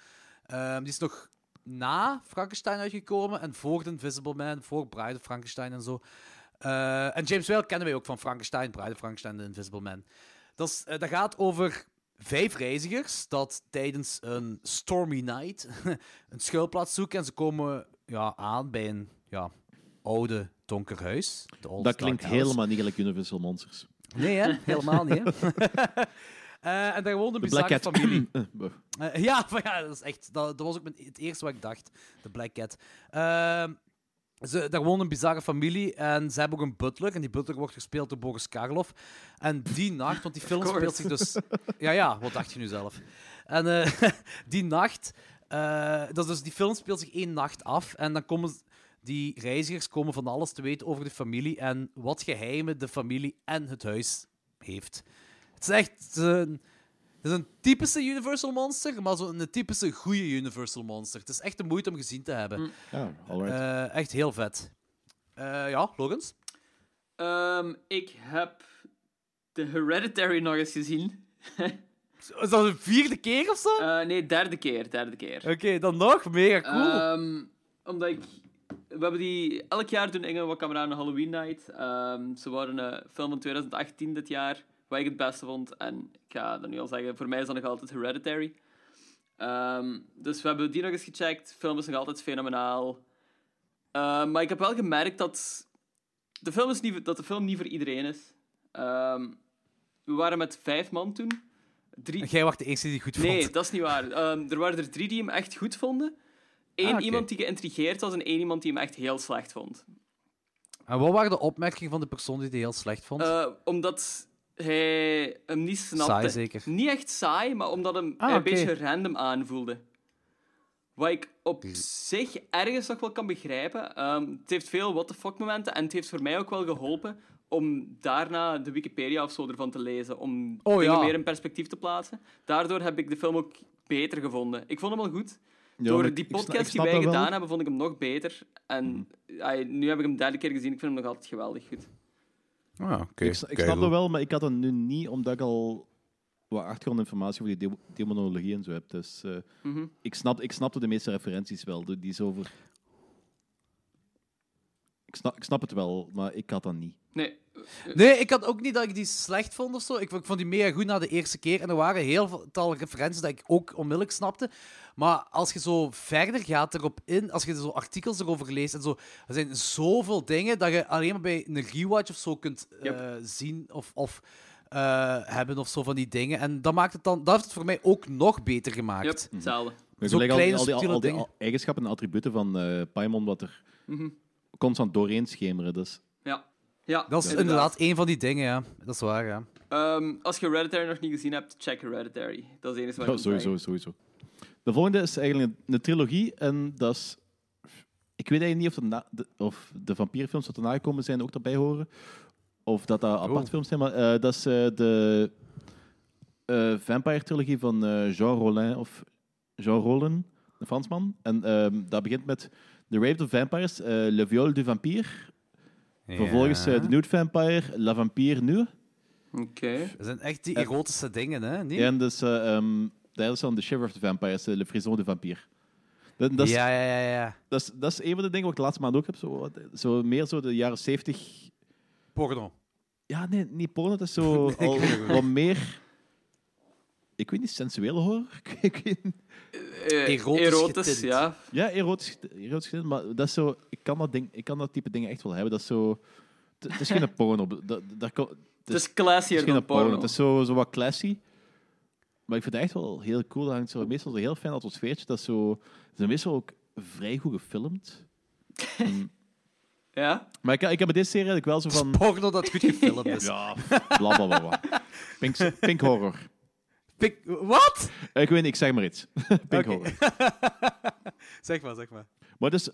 Ehm, die is nog na Frankenstein uitgekomen en voor The Invisible Man, voor Bride of Frankenstein en zo. Eh, en James Whale kennen wij ook van Frankenstein, Bride of Frankenstein en The Invisible Man. Dat, is, dat gaat over vijf reizigers dat tijdens een stormy night een schuilplaats zoeken en ze komen ja, aan bij een ja, oude donker huis. Dat klinkt helemaal niet gelijk Universal Monsters. Nee, hè? helemaal niet. Hè? Eh, en daar woont een De Black bizarre Cat. familie. Eh, ja, ja, dat is echt. Dat, dat was ook mijn- het eerste wat ik dacht. De Black Cat. Ehm, ze, daar woont een bizarre familie en ze hebben ook een butler. En die butler wordt gespeeld door Boris Karloff. En die nacht, want die film speelt zich dus. Ja, ja, wat dacht je nu zelf? En eh, die nacht. eh, dat dus, die film speelt zich één nacht af. En dan komen. Die reizigers komen van alles te weten over de familie en wat geheimen de familie en het huis heeft. Het is echt het is een typische Universal Monster, maar zo'n typische goede Universal Monster. Het is echt de moeite om gezien te hebben. Mm. Ja, alright. Eh, echt heel vet. Eh, ja, Logans? Ehm, ik heb The Hereditary nog eens gezien. Is dat een vierde keer of zo? Eh, nee, derde keer, derde keer. Oké, dan nog. Mega cool. Ehm, omdat ik... We hebben die... Elk jaar doen Inge wat kameraden een Halloween Night. Ehm, ze waren een film van 2018 dit jaar, wat ik het beste vond. En ik ga dat nu al zeggen, voor mij is dat nog altijd Hereditary. Ehm, dus we hebben die nog eens gecheckt. De film is nog altijd fenomenaal. Ehm, maar ik heb wel gemerkt dat de film, is niet, dat de film niet voor iedereen is. Ehm, we waren met vijf man toen. Drie, Jij was de eerste die het goed vond. Nee, dat is niet waar. Er waren er drie die hem echt goed vonden. Eén Ah, iemand die geïntrigeerd was en één iemand die hem echt heel slecht vond. En wat waren de opmerkingen van de persoon die het heel slecht vond? Eh, omdat hij hem niet snapte. Saai zeker. Niet echt saai, maar omdat hem Ah, een beetje random aanvoelde. Wat ik op zich ergens nog wel kan begrijpen. Ehm, het heeft veel what the fuck momenten en het heeft voor mij ook wel geholpen om daarna de Wikipedia of zo ervan te lezen. Om Oh, dingen ja. meer in perspectief te plaatsen. Daardoor heb ik de film ook beter gevonden. Ik vond hem wel goed. Ja, Door die ik sna- ik podcast die wij wel. gedaan hebben, vond ik hem nog beter. En ai, nu heb ik hem de derde keer gezien. Ik vind hem nog altijd geweldig goed. Ah, oké. Ik, ik snap dat wel, maar ik had het nu niet, omdat ik al wat achtergrondinformatie over die de- demonologie en zo heb. Dus eh, Mhm. ik, snap, ik snapte de meeste referenties wel. Die is over... ik, snap, ik snap het wel, maar ik had dat niet. Nee. Nee, ik had ook niet dat ik die slecht vond of zo. Ik, ik vond die mega goed na de eerste keer. En er waren heel veel referenties dat ik ook onmiddellijk snapte. Maar als je zo verder gaat erop in, als je zo artikels erover leest en zo, er zijn zoveel dingen dat je alleen maar bij een rewatch of zo kunt eh, Yep. zien of, of eh, hebben of zo van die dingen. En dat maakt het dan, dat heeft het voor mij ook nog beter gemaakt. Yep, hetzelfde. Maar Zo gelijk al, die- al die, al subtiele die dingen. eigenschappen en attributen van eh Paimon, wat er Mhm. Constant doorheen schemeren. Dus. Ja. Ja, Dat is inderdaad een van die dingen, ja. Dat is waar, ja. Ehm, als je Hereditary nog niet gezien hebt, check Hereditary. Dat is het enige wat Ja, sowieso, zeggen. sowieso. De volgende is eigenlijk een, een trilogie. En dat is... Ik weet eigenlijk niet of de, na- de, of de vampierfilms dat erna gekomen zijn ook daarbij horen. Of dat dat apart Oh. films zijn. Maar eh, dat is eh, de eh, Vampire-trilogie van eh, Jean Rollin. Of Jean Rollin, een Fransman. En ehm, dat begint met The Rave of the Vampires, eh, Le Viol du Vampire. Vervolgens eh, The Nude Vampire, La Vampire Nu. Oké. Dat zijn echt die En- erotische dingen, hè? Niet? En dus eh, ehm, derde is dan The Shiver of the Vampires, Le Frison du Vampire. Dat, dat is, ja, ja, ja, ja. Dat is, dat is een van de dingen wat ik de laatste maand ook heb. Zo, zo meer zo de jaren 70. Porno. Ja, nee, niet porno. Het is zo al meer. Ik weet niet, sensuele horror. Ik weet niet. Eh, Erotisch erotisch, getint. ja. Ja, erotisch, erotisch maar dat is zo. Ik kan dat, ding, ik kan dat type dingen echt wel hebben. Dat is zo. Het het is geen porno. Dat, dat, Het is het classier is dan porno. porno. Het is zo, zo wat classy. Maar ik vind het echt wel heel cool. Dat hangt zo, meestal zo'n heel fijn atmosfeertje. Dat is zo. Ze zijn meestal ook vrij goed gefilmd. Ja? maar ik, ik heb bij deze serie eigenlijk wel zo van. Porno dat goed gefilmd is. Ja, bla bla bla. bla. Pink, pink horror. Pik- Wat? Ik weet niet, ik zeg maar iets. pink. Zeg maar, zeg maar. Maar dus,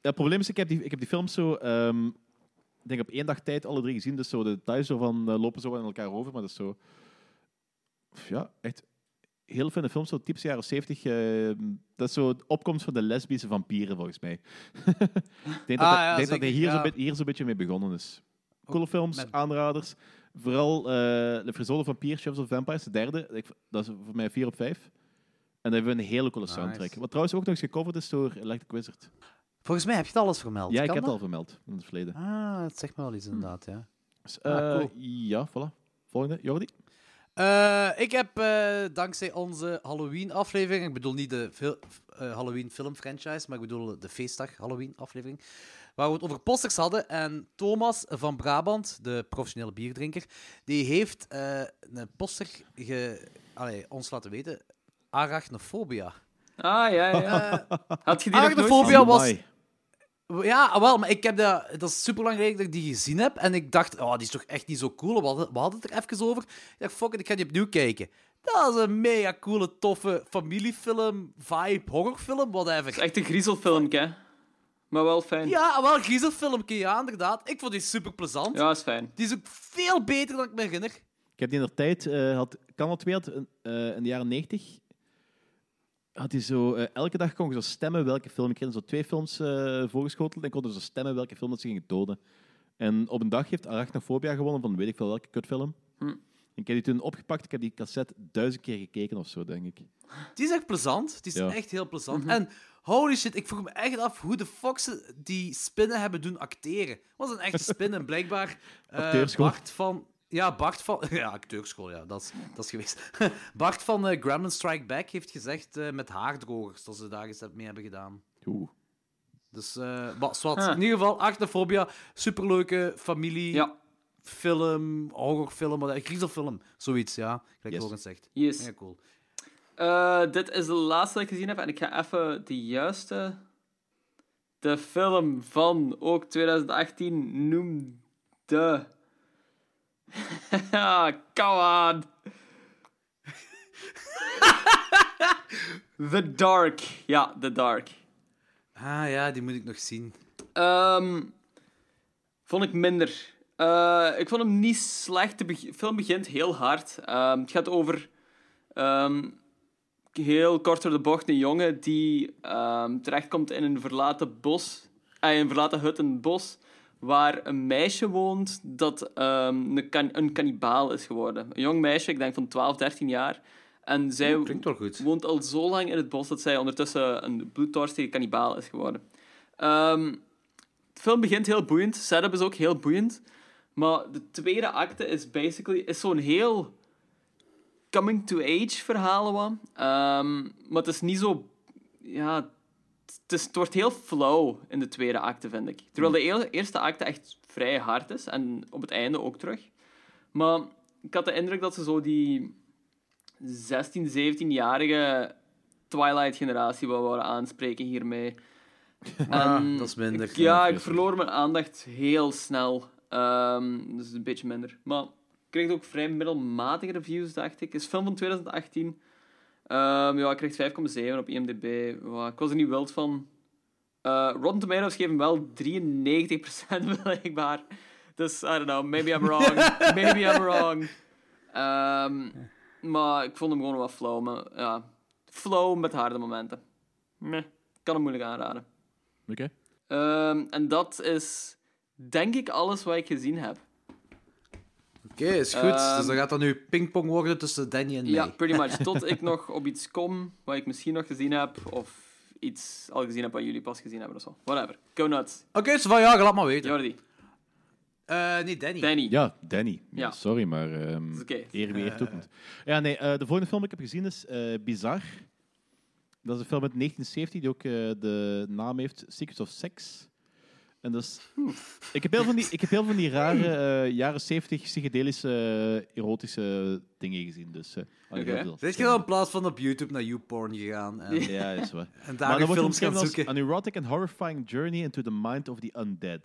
het probleem is, ik heb die, ik heb die films zo, ehm, ik denk op één dag tijd alle drie gezien. Dus zo de details zo van eh, lopen zo aan elkaar over, maar dat is zo, ja, echt heel fijne films, zo typisch jaren 70. ehm, dat is zo de opkomst van de lesbische vampieren, volgens mij. ik denk dat, Ah, hij- ja, dat hij hier, ja. beetje- hier zo'n beetje mee begonnen is. Coole films, met- aanraders. Vooral eh Le Frisole Vampier, Chefs of Vampires, de derde. Ik, dat is voor mij 4 op 5. En dan hebben we een hele coole Nice. soundtrack. Wat trouwens ook nog eens gecoverd is door Electric Wizard. Volgens mij heb je het alles vermeld. Ja, ik Kan heb het al vermeld in het verleden. Ah, dat zegt me wel iets inderdaad, ja. Dus, Ah, eh, cool. Ja, voilà. Volgende, Jordi. Eh, ik heb eh, dankzij onze Halloween-aflevering, ik bedoel niet de fil- eh, Halloween-film-franchise, maar ik bedoel de feestdag Halloween-aflevering, waar we het over posters hadden. En Thomas van Brabant, de professionele bierdrinker, die heeft eh, een poster ge, allee, ons laten weten. Arachnofobia. Ah, ja, ja. Had je die Arachnofobia was... Ja, wel, maar ik heb dat... Dat is super lang geleden dat ik die gezien heb. En ik dacht, oh, die is toch echt niet zo cool. We hadden, we hadden het er even over. Ik dacht, fuck it, ik ga die opnieuw kijken. Dat is een mega coole, toffe familiefilm, vibe, horrorfilm, whatever. Het is echt een griezelfilmpje, hè. Maar wel fijn. Ja, wel een griezelfilmpje, ja, inderdaad. Ik vond die super plezant. Ja, is fijn. Die is ook veel beter dan ik me herinner. Ik heb die in de tijd, eh had, kan het weer, eh, in de jaren 90, had hij zo, eh, elke dag kon je zo stemmen welke film ik kreeg. Zo twee films eh voorgeschoteld en kon je zo stemmen welke film dat ze gingen doden. En op een dag heeft Arachnofobia gewonnen van weet ik veel welke kutfilm. Hm. Ik heb die toen opgepakt, ik heb die cassette duizend keer gekeken of zo, denk ik. Die is echt plezant. Die is Ja. echt heel plezant. En holy shit, ik vroeg me echt af hoe de ze die spinnen hebben doen acteren. Het was een echte spin en blijkbaar eh, Acteurschool. Bart van... Ja, Bart van... Ja, acteurschool, ja, dat is, dat is geweest. Bart van eh Gremlin Strike Back heeft gezegd eh, met haardrogers dat ze daar eens mee hebben gedaan. Oeh. Dus, eh maar zwart. Ah. In ieder geval, Arachnofobia, superleuke familie, Ja. Film, horrorfilm, wat- griezelfilm, zoiets, ja. Gelijk Yes. Logan zegt. Yes. Ja, cool. Eh, dit is de laatste dat ik gezien heb en ik ga even de juiste. De film van ook 2018 noemde. Come on! The Dark. Ja, The Dark. Ah ja, die moet ik nog zien. Ehm, vond ik minder. Eh, ik vond hem niet slecht. De film begint heel hard. Ehm, het gaat over ehm, heel kort door de bocht een jongen die ehm, terechtkomt in een verlaten bos, eh, een verlaten hut in het bos, waar een meisje woont dat een, kan een kannibaal is geworden. Een jong meisje, ik denk van 12, 13 jaar. En zij Klinkt wel goed. woont al zo lang in het bos dat zij ondertussen een bloeddorstige kannibaal is geworden. De film begint heel boeiend. Setup is ook heel boeiend. Maar de tweede acte is basically is zo'n heel coming-to-age verhaal. Wat. Ehm, maar het is niet zo... Ja, het, is, het wordt heel flow in de tweede acte, vind ik. Terwijl de eerste acte echt vrij hard is. En op het einde ook terug. Maar ik had de indruk dat ze zo die 16, 17-jarige Twilight-generatie wel wouden aanspreken hiermee. Ah, En dat is minder. ik- ja, ik verloor mijn aandacht heel snel. Ehm dus een beetje minder. Maar ik kreeg ook vrij middelmatige reviews, dacht ik. Het is een film van 2018. Ehm, ja, ik kreeg 5,7 op IMDb. Ik was er niet wild van. Eh, Rotten Tomatoes geven wel 93% blijkbaar. Dus, I don't know, maybe I'm wrong. maybe I'm wrong. Ehm, maar ik vond hem gewoon wat flow. Maar, ja, flow met harde momenten. Meh, kan hem moeilijk aanraden. Oké. En dat is, denk ik, alles wat ik gezien heb. Oké, is goed. Ehm, dus dan gaat dat nu pingpong worden tussen Danny en Ja, mij. pretty much. Tot ik nog op iets kom wat ik misschien nog gezien heb, of iets al gezien heb wat jullie pas gezien hebben of zo. Whatever. Go nuts. Oké, dus van ja, laat maar weten. Jordi. Eh, nee, Danny. Danny. Ja, Danny. Ja, Ja. sorry, maar ehm oké. eer wie eer toekomt. Ja, nee, eh, de volgende film die ik heb gezien is eh Bizar. Dat is een film uit 1970 die ook eh, de naam heeft Secrets of Sex. En dus, ik, heb heel van die, ik heb heel van die rare eh, jaren 70 psychedelische eh, erotische dingen gezien. Dus, eh, heel veel. Zijn je in plaats van op YouTube naar YouPorn gegaan en, Ja, is waar. en Maar daar films gaan zoeken? An erotic and horrifying journey into the mind of the undead.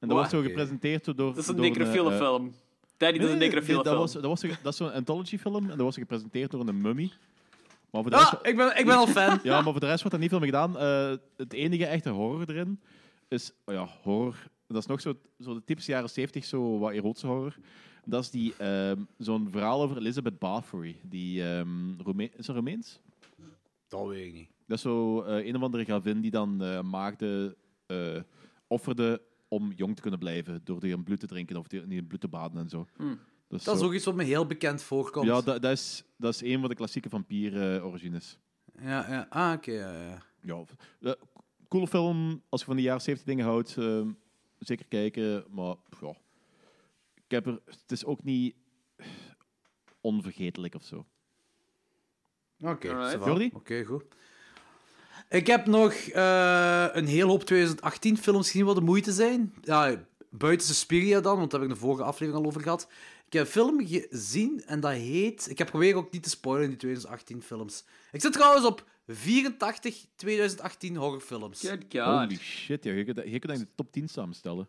En dat Wow. wordt zo gepresenteerd door... Dat is een necrofiele eh, film. Danny, dat is een Nee, necrofiele dat film. was, dat, was, dat is zo'n anthology-film en dat was gepresenteerd door een mummy. Maar voor de rest, Ah, ik ben, ik ben al fan. ja, maar voor de rest wordt er niet veel mee gedaan. Eh, het enige echte horror erin is... Oh ja, horror. Dat is nog zo, zo de typische jaren 70, zo wat erotische horror. Dat is die, ehm, zo'n verhaal over Elizabeth Bathory. Die, ehm Rome- is dat Romeins? Dat weet ik niet. Dat is zo eh, een of andere gravin die dan eh, maagden eh, offerde om jong te kunnen blijven. Door die in bloed te drinken of die in bloed te baden en zo. Hmm. Dus Dat is zo- ook iets wat me heel bekend voorkomt. Ja, dat, dat, is, dat is een van de klassieke vampier-origines. ja, ja. Ah, oké, ja, ja. ja, coole film. Als je van die jaren 70 dingen houdt, eh, zeker kijken. Maar ja, ik heb er, het is ook niet onvergetelijk of zo. Oké. Jordi? Oké, goed. Ik heb nog eh, een hele hoop 2018 films gezien wat de moeite zijn. Ja, buiten Suspiria dan, want daar heb ik de vorige aflevering al over gehad. Ik heb een film gezien en dat heet... Ik heb proberen ook niet te spoilen in die 2018 films. Ik zit trouwens op 84 2018 horrorfilms. Good God. Holy shit, ja, je, kunt, je kunt eigenlijk de top 10 samenstellen.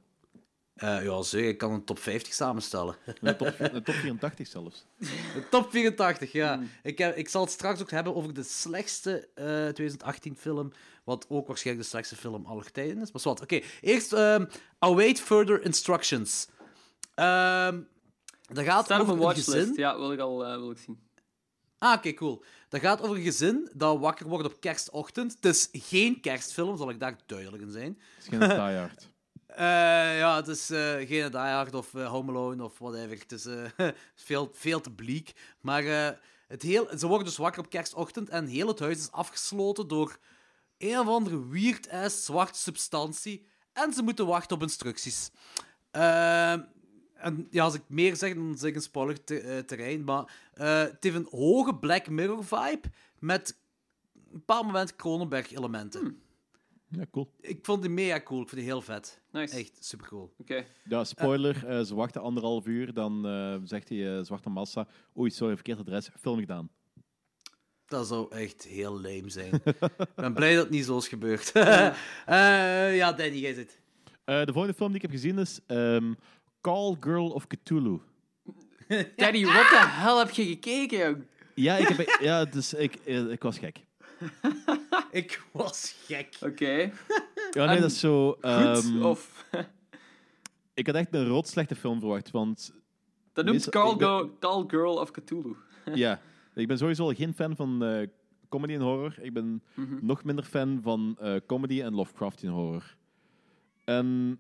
Eh, ja, zeker. Ik kan een top 50 samenstellen. De top, de top 84 zelfs. De top 84, ja. Ik, heb, ik zal het straks ook hebben over de slechtste eh 2018 film, wat ook waarschijnlijk de slechtste film aller tijden is. Maar wat, oké. Eerst ehm Await Further Instructions. Ehm dat gaat op over een een watchlist. gezin... Ja, wil ik al eh, wil ik zien. Ah, oké, cool. Dat gaat over een gezin dat wakker wordt op kerstochtend. Het is geen kerstfilm, zal ik daar duidelijk in zijn. Het is geen Die Hard. Eh, ja, het is eh, geen Die Hard of eh, Home Alone of whatever. Het is veel, veel te bleek. Maar het heel, ze worden dus wakker op kerstochtend en heel het huis is afgesloten door een of andere weird-ass zwarte substantie. En ze moeten wachten op instructies. En ja, als ik meer zeg, dan zeg ik een spoiler te- terrein. Maar eh, het heeft een hoge Black Mirror-vibe met een paar momenten Cronenberg-elementen. Ja, cool. Ik vond die mega cool. Ik vond die heel vet. Nice. Echt super cool. Oké. Ja, spoiler. eh, ze wachten anderhalf uur, dan eh, zegt hij, eh, zwarte massa, oei, sorry, verkeerd adres, film gedaan. Dat zou echt heel lame zijn. Ik ben blij dat het niet zo is gebeurd. Eh, ja, Danny, jij zit. Eh, de volgende film die ik heb gezien is ehm, Call Girl of Cthulhu. Daddy, wat de hel heb je gekeken? jong? Ja, ik, heb, ja dus ik, eh, ik was gek. Ik was gek. Oké. Ja, nee, En dat is zo... Goed? ehm, of... Ik had echt een rood slechte film verwacht, want Dat noemt Call, ben- Call Girl of Cthulhu. ja, ik ben sowieso al geen fan van eh, comedy en horror. Ik ben Mhm. nog minder fan van eh, comedy en Lovecraftian horror. En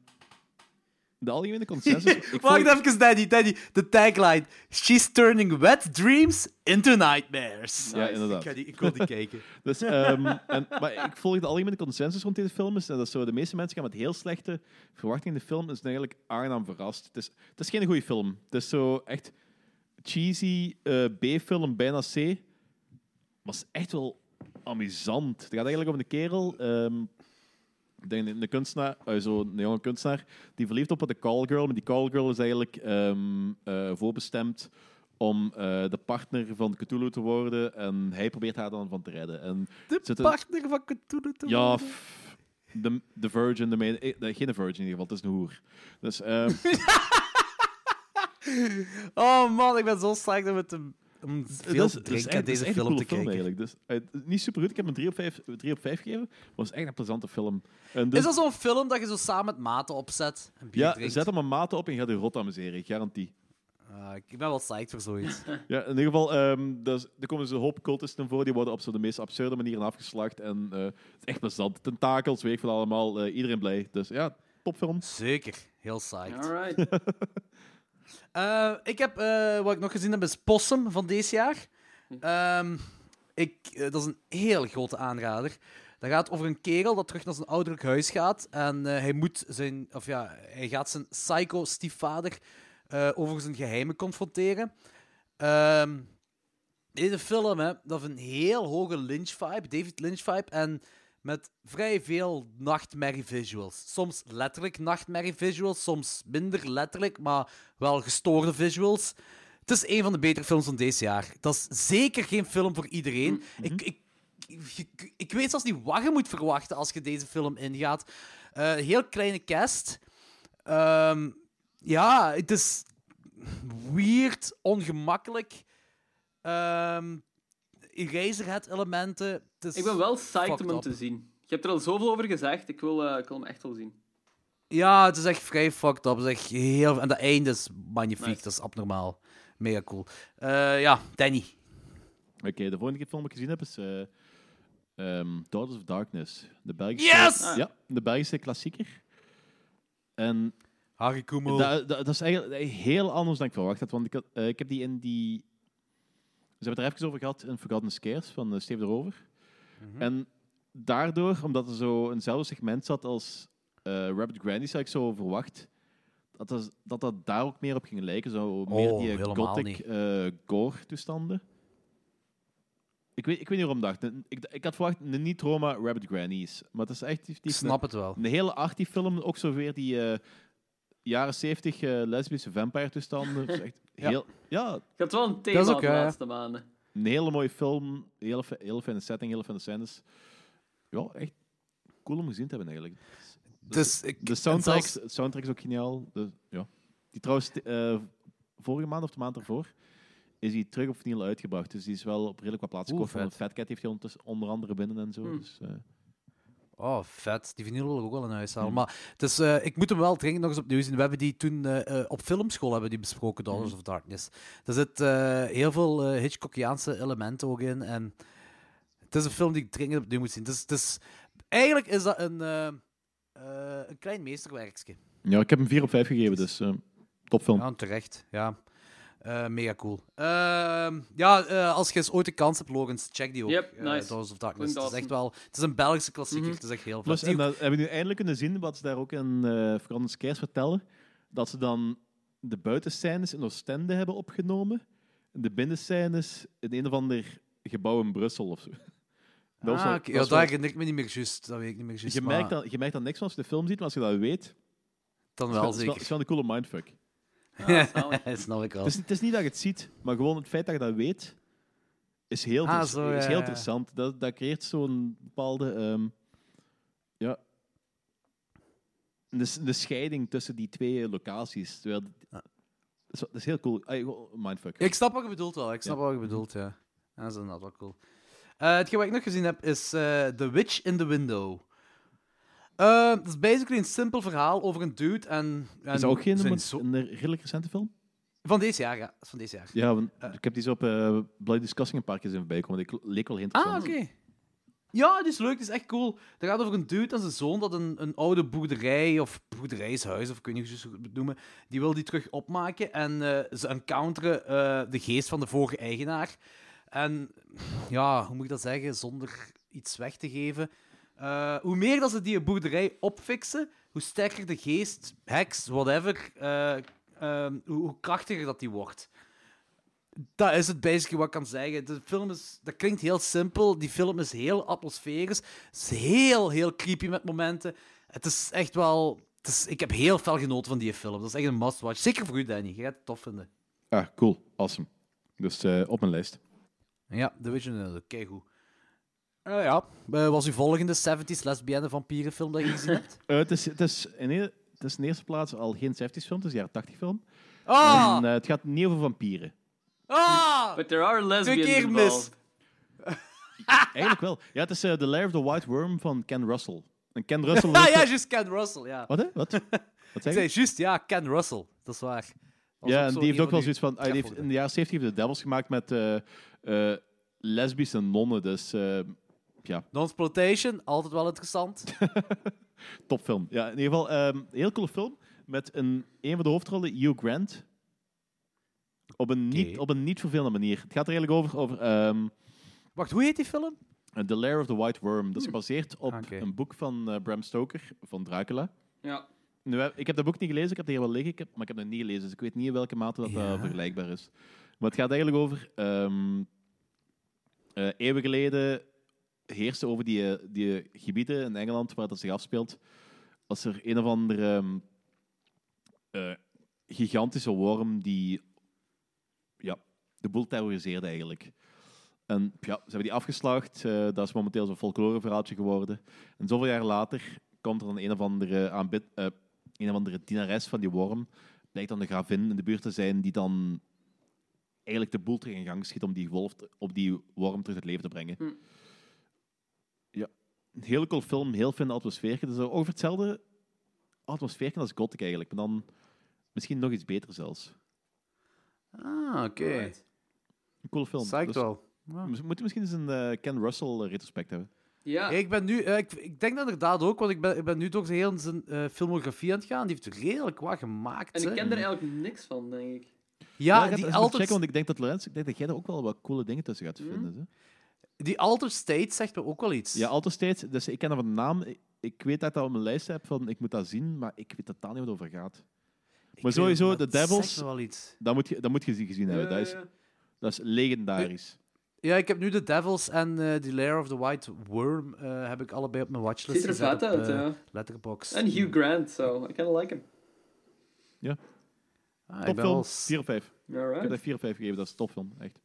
de algemene consensus... ik Wacht volg- even, Danny, Danny. De tagline. She's turning wet dreams into nightmares. Ja, inderdaad. Ik, ga die, ik wil die kijken. Dus, ehm, en, maar ik volg de algemene consensus rond deze film. Is, dat is zo, de meeste mensen gaan met heel slechte verwachtingen in de film. Is eigenlijk aangenaam verrast. Het is, het is geen goede film. Het is zo echt cheesy eh, B-film, bijna C. Maar is echt wel amusant. Het gaat eigenlijk om een kerel... ehm, een, een kunstenaar, eh, zo een jonge kunstenaar, die verliefd op de callgirl. Maar die callgirl is eigenlijk ehm, eh, voorbestemd om eh, de partner van Cthulhu te worden. En hij probeert haar dan van te redden. En De er- partner van Cthulhu te ja, worden. f- de, de virgin, de eh, nee, geen virgin in ieder geval, het is een hoer. Dus ehm, Oh man, ik ben zo slecht om het te, om veel dat is- te dat is drinken en dat is deze film te kijken. eigenlijk. Dus, eh, niet super goed, ik heb hem 3 op 5, 3 op 5 gegeven. Maar het was echt een plezante film. En dus, Is dat zo'n film dat je zo samen met maten opzet en bier ja, drinkt? zet hem een maten op en je gaat je rot amuseren, garantie. Ah, ik ben wel psyched voor zoiets. Ja, in ieder geval, ehm, dus, er komen dus een hoop cultisten voor, die worden op zo de meest absurde manieren afgeslacht. En eh, het is echt plezant. Tentakels, weet ik veel allemaal, eh, iedereen blij. Dus ja, topfilm. Zeker, heel psyched. Alright. Eh, ik heb, eh, wat ik nog gezien heb, is Possum van deze jaar. Ehm, ik, eh, dat is een heel grote aanrader. Dat gaat over een kerel dat terug naar zijn ouderlijk huis gaat. En hij moet zijn, of ja, hij gaat zijn psycho-stiefvader over zijn geheimen confronteren. Ehm, deze film, hè, dat een heel hoge Lynch-vibe, David Lynch-vibe. En met vrij veel nachtmerrie-visuals. Soms letterlijk nachtmerrie-visuals, soms minder letterlijk, maar wel gestoorde visuals. Het is een van de betere films van deze jaar. Dat is zeker geen film voor iedereen. ik, ik, ik, ik weet zelfs niet wat je moet verwachten als je deze film ingaat. Eh, heel kleine cast. Ehm, ja, het is weird, ongemakkelijk. Ehm Eraserhead-elementen. Ik ben wel psyched om hem te zien. Je hebt er al zoveel over gezegd. Ik wil, eh, ik wil hem echt wel zien. Ja, het is echt vrij fucked up. Het is echt heel... En dat einde is magnifiek. Nice. Dat is abnormaal. Mega cool. Eh, ja, Danny. Oké, de volgende film die ik gezien heb is eh ehm, Daughters of Darkness. De Belgische, Yes! Ah. Ja, de Belgische klassieker. En Harry Koemel. dat, dat, dat is eigenlijk heel anders dan ik verwacht had. Want ik, had, eh, ik heb die in die... Ze hebben het er even over gehad in Forgotten Scares van uh, Steve de Rover. En daardoor, omdat er zo eenzelfde segment zat als eh Rabbit Granny, had ik zo verwacht dat dat, dat dat daar ook meer op ging lijken. Zo meer Oh, die helemaal gothic eh, gore-toestanden. Ik weet, ik weet niet waarom dacht. Ik, ik had verwacht een niet-trauma Rabbit Grannies. Maar het is echt... Die, Ik snap het wel. een hele arty film, ook zo weer die eh, jaren 70 eh, lesbische vampire-toestanden. Het is echt Ja. heel, ja, Je had wel een thema is ook, de ja, ja. laatste maanden. een hele mooie film, hele, hele fijne setting, hele fijne scènes. Ja, echt cool om gezien te hebben eigenlijk. Dus ik, De en soundtrack, zelfs- de soundtrack is ook geniaal. De, ja. Die trouwens, eh, vorige maand of de maand ervoor is die terug op vinyl uitgebracht. Dus die is wel op redelijk wat plaatsen gekocht. Vet. Fat Cat heeft ondertussen onder andere binnen en zo. Hmm. Dus, eh, Oh, vet. Die vinyl wil ik ook wel in huis halen. Mm. Maar dus, eh, ik moet hem wel dringend nog eens opnieuw zien. We hebben die toen eh, eh, op filmschool hebben die besproken, Daughters of Darkness. Er zit heel veel Hitchcockiaanse elementen ook in. En het is een film die ik dringend opnieuw moet zien. Het is, het is, eigenlijk is dat een, een klein meesterwerkje. ja, ik heb hem 4 op 5 gegeven, dus topfilm. Ja, terecht. Ja. Eh, mega cool. Ehm, ja, eh, als je eens ooit de kans hebt, Logans, check die ook. Yep, eh, nice. Of Darkness. Het is echt wel... Het is een Belgische klassieker. Mhm. Het is echt heel Plus, vet. en dat hebben we nu eindelijk kunnen zien, wat ze daar ook in uh, Forgotten Scares vertellen, dat ze dan de buitenscènes in Oostende hebben opgenomen, en de binnenscènes in een of ander gebouw in Brussel of zo. Dat Ah, wel- Ja, daar ik me niet meer juist. Dat weet ik niet meer juist. je, maar merkt dan, je merkt dan niks van als je de film ziet, maar als je dat weet, Dan is wel wel, is wel, zeker. is wel een coole mindfuck. Ja, zalig. dat snap ik wel. Het is, het is niet dat je het ziet, maar gewoon het feit dat je dat weet, is heel, Ah, zo, is heel ja. interessant. Dat, dat creëert zo'n bepaalde... ehm, ja... De, de scheiding tussen die twee locaties. Terwijl, dat, is, dat is heel cool. Ah, mindfuck. Ik snap wat je bedoelt wel. Ik snap wat je bedoelt, ja. Dat is inderdaad wel cool. Eh hetgeen wat ik nog gezien heb is eh, The Witch in the Window. Eh, Het is basically een simpel verhaal over een dude en... en is dat ook geen zijn een, zo- een redelijk recente film? Van deze jaar, ja. Dat Van deze jaar. Ja, want ik heb die zo op eh Bloody Discussing een paar keer zien voorbij komen. Die leek wel Ah, interessant. oké. Ja, die is leuk, die is echt cool. Het gaat over een dude en zijn zoon dat een, een oude boerderij, of boerderijshuis, of ik weet niet hoe ze het noemen, die wil die terug opmaken. En eh, ze encounteren de geest van de vorige eigenaar. En ja, hoe moet ik dat zeggen, zonder iets weg te geven. Eh, hoe meer dat ze die boerderij opfixen, hoe sterker de geest, heks, whatever, eh, ehm, hoe, hoe krachtiger dat die wordt. Dat is het basically wat ik kan zeggen. De film is, dat klinkt heel simpel. Die film is heel atmosferisch. Het is heel, heel creepy met momenten. Het is echt wel... Het is, ik heb heel veel genoten van die film. Dat is echt een must-watch. Zeker voor u, Danny. Je gaat het tof vinden. Ah, cool. Awesome. Dus eh, op mijn lijst. Ja, The Vision, oké, goed. Eh, ja, Eh, was uw volgende 70s lesbienne vampierenfilm dat je gezien hebt? Eh, het, is, het, is in e- het is in eerste plaats al geen 70s film, het is een jaren 80 film. Ah! En, eh, het gaat niet over vampieren. Ah! But there are lesbians keer mis. involved. Eigenlijk wel. Ja, het is The Lair of the White Worm van Ken Russell. En Ken Russell... Ah heeft- ja, juist Ken Russell, ja. Wat, hè? Wat? Wat Ik zeg zei je? juist, ja, Ken Russell. Dat is waar. Was Ja, en die heeft ook wel zoiets van... ah, die heeft, in de jaren 70 heeft de Devils gemaat met eh, eh, lesbische nonnen. Dus ja, Non-exploitation, altijd wel interessant. topfilm. Ja, in ieder geval, ehm heel coole film. Met een, een van de hoofdrollen, Hugh Grant. Op een, niet, op een niet vervelende manier. Het gaat er eigenlijk over, over ehm, Wacht, hoe heet die film? The Lair of the White Worm. Dat is gebaseerd op Oké. een boek van eh, Bram Stoker, van Dracula. Ja. Nu, eh, ik heb dat boek niet gelezen, ik heb het hier wel liggen, ik heb- maar ik heb het niet gelezen, dus ik weet niet in welke mate dat, Ja. eh, vergelijkbaar is. Maar het gaat eigenlijk over... ehm eh, eeuwen geleden heerste over die, eh, die gebieden in Engeland waar dat zich afspeelt, als er een of andere ehm, eh, gigantische worm die ja, de boel terroriseerde eigenlijk. En ja, ze hebben die afgeslacht. eh, dat is momenteel zo'n folkloreverhaaltje geworden. En zoveel jaar later komt er dan een of andere, aanbid, een of andere dienares van die worm. Blijkt dan de gravin in de buurt te zijn die dan eigenlijk de boel terug in gang schiet om die, wolf, op die worm terug het leven te brengen. Hm. Een hele cool film, heel fijn atmosfeer. Het is over hetzelfde atmosfeer als Gothic eigenlijk, maar dan misschien nog iets beter zelfs. Ah, oké. Een coole film. Psyched Dus wel. we moeten misschien eens een eh, Ken Russell eh, retrospect hebben. Ja. Ik ben nu, eh, ik, ik denk dat inderdaad ook, want ik ben, ik ben nu door heel zijn eh, filmografie aan het gaan. Die heeft redelijk wat gemaakt. En ik hè. ken er eigenlijk niks van, denk ik. Ja, ik die altijd, checken, want ik denk dat Lorenz, ik denk dat jij er ook wel wat coole dingen tussen gaat vinden. Hè? Die Altered State zegt me ook wel iets. Ja, altijd steeds. Dus ik ken dat van de naam. Ik, ik weet dat ik dat op mijn lijst heb van ik moet dat zien, maar ik weet totaal niet wat het over gaat. Ik maar sowieso, de zegt Devils- me wel iets. Dat moet je, dat moet je gezien hebben. Dat is, Ja, ja. dat is legendarisch. Ja, ik heb nu de Devils en eh The Lair of the White Worm eh, heb ik allebei op mijn watchlist Ziet er vet uit, eh, ja. Letterboxd. En Hugh Grant, so I kinda like him. Ah, ik ben Topfilm, wel... 4 of 5. Ik heb dat 4 of 5 gegeven, dat is een topfilm, echt.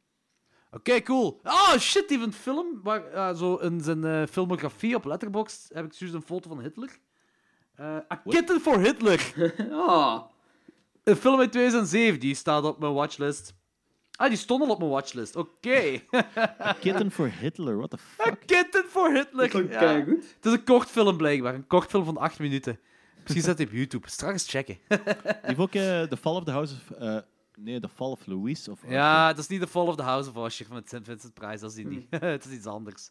Oké, cool. Oh shit, die van het film. Waar, eh, zo in zijn eh, filmografie op Letterboxd heb ik juist een foto van Hitler. Eh A Kitten for Hitler. Ah, Een film uit 2007, die staat op mijn watchlist. Ah, die stond al op mijn watchlist. Oké. Kitten for Hitler, what the A fuck? Kitten for Hitler. dat Ja. goed. Het is een kort film blijkbaar. Een kort film van 8 minuten. Misschien zet hij op YouTube. Straks checken. Die heeft ook eh, The Fall of the House of... nee, The Fall of Louise. Of, Ja, dat is niet The Fall of the House of Usher van het St. Vincent Prize. Dat is die niet. het is iets anders.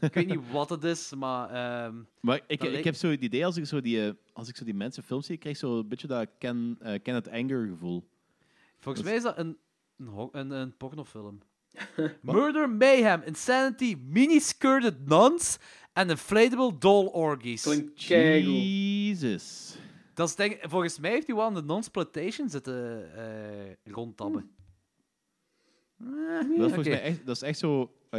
Ik weet niet wat het is, maar... ehm, Maar ik, ik heb zo het idee, als ik zo die, eh, als ik zo die mensen films zie, ik krijg zo een beetje dat Ken, eh Kenneth Anger gevoel. Volgens mij is dat een, een, een, een pornofilm. Murder, Mayhem, Insanity, Mini-Skirted Nuns en Inflatable Doll Orgies. Jesus. Dat is denk, volgens mij heeft hij wel aan de non-sploitation zitten eh rondtabben. Eh, Dat is, volgens oké. mij echt, dat is echt zo... eh,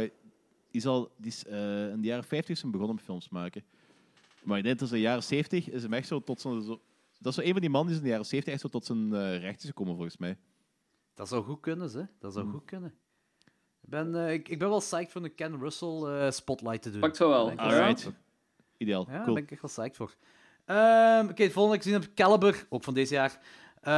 die, is al, die is eh, in de jaren 50 zijn begonnen met films maken. Maar ik denk dat in de jaren 70 is hem echt zo tot zijn... Zo, dat is zo een van die mannen die is in de jaren 70 echt zo tot zijn eh recht is gekomen, volgens mij. Dat zou goed kunnen, hè. Dat zou Hmm. goed kunnen. Ik ben, eh, ik, ik ben wel psyched voor een Ken Russell eh, spotlight te doen. Pakt zo wel. Alright. Ideaal. Ja, daar cool. ben ik echt wel psyched voor. Ehm, Oké, het volgende dat ik gezien heb, Caliber, ook van deze jaar. Eh,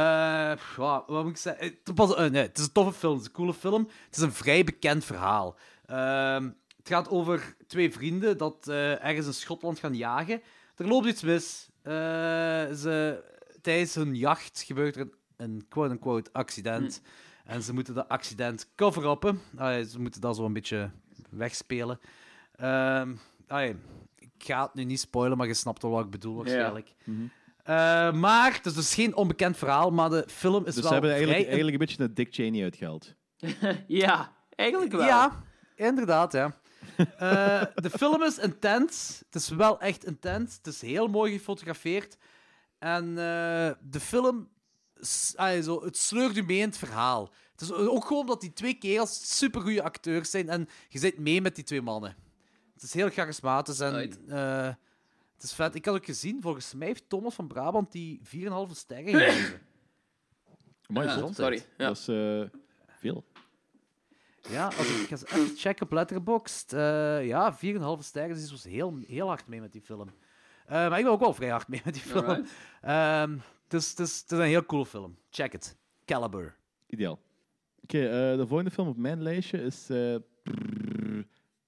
ja, wat moet ik zeggen? Het, pas, eh, nee, het is een toffe film, het is een coole film. Het is een vrij bekend verhaal. Ehm, het gaat over twee vrienden dat eh, ergens in Schotland gaan jagen. Er loopt iets mis. Eh, ze, tijdens hun jacht gebeurt er een, een quote-unquote accident. En ze moeten dat accident cover-uppen. Ze moeten dat zo een beetje wegspelen. Eh, Ehm, ik ga het nu niet spoilen, maar je snapt wel wat ik bedoel waarschijnlijk. Eh, maar het is dus geen onbekend verhaal, maar de film is Dus wel ze hebben eigenlijk, vrij... eigenlijk een beetje een Dick Cheney uitgehaald. Ja, eigenlijk wel. Ja, inderdaad, ja. Eh, de film is intens. Het is wel echt intens. Het is heel mooi gefotografeerd. En eh, de film... het sleurt u mee in het verhaal. Het is ook gewoon dat die twee kerels supergoeie acteurs zijn. En je zit mee met die twee mannen. Het is heel charismatisch en... Right. eh, het is vet. Ik had ook gezien, volgens mij heeft Thomas van Brabant die 4,5 sterren gegeven. Amai, Ja, sorry. Ja. Dat is eh, veel. Ja, als ik ga even checken op Letterboxd. eh ja, 4,5 sterren. Dus was heel, heel hard mee met die film. Eh, maar ik ben ook wel vrij hard mee met die film. Ehm, het, is, het, is, het is een heel coole film. Check het. Caliber. Ideaal. Oké, eh, de volgende film op mijn lijstje is eh,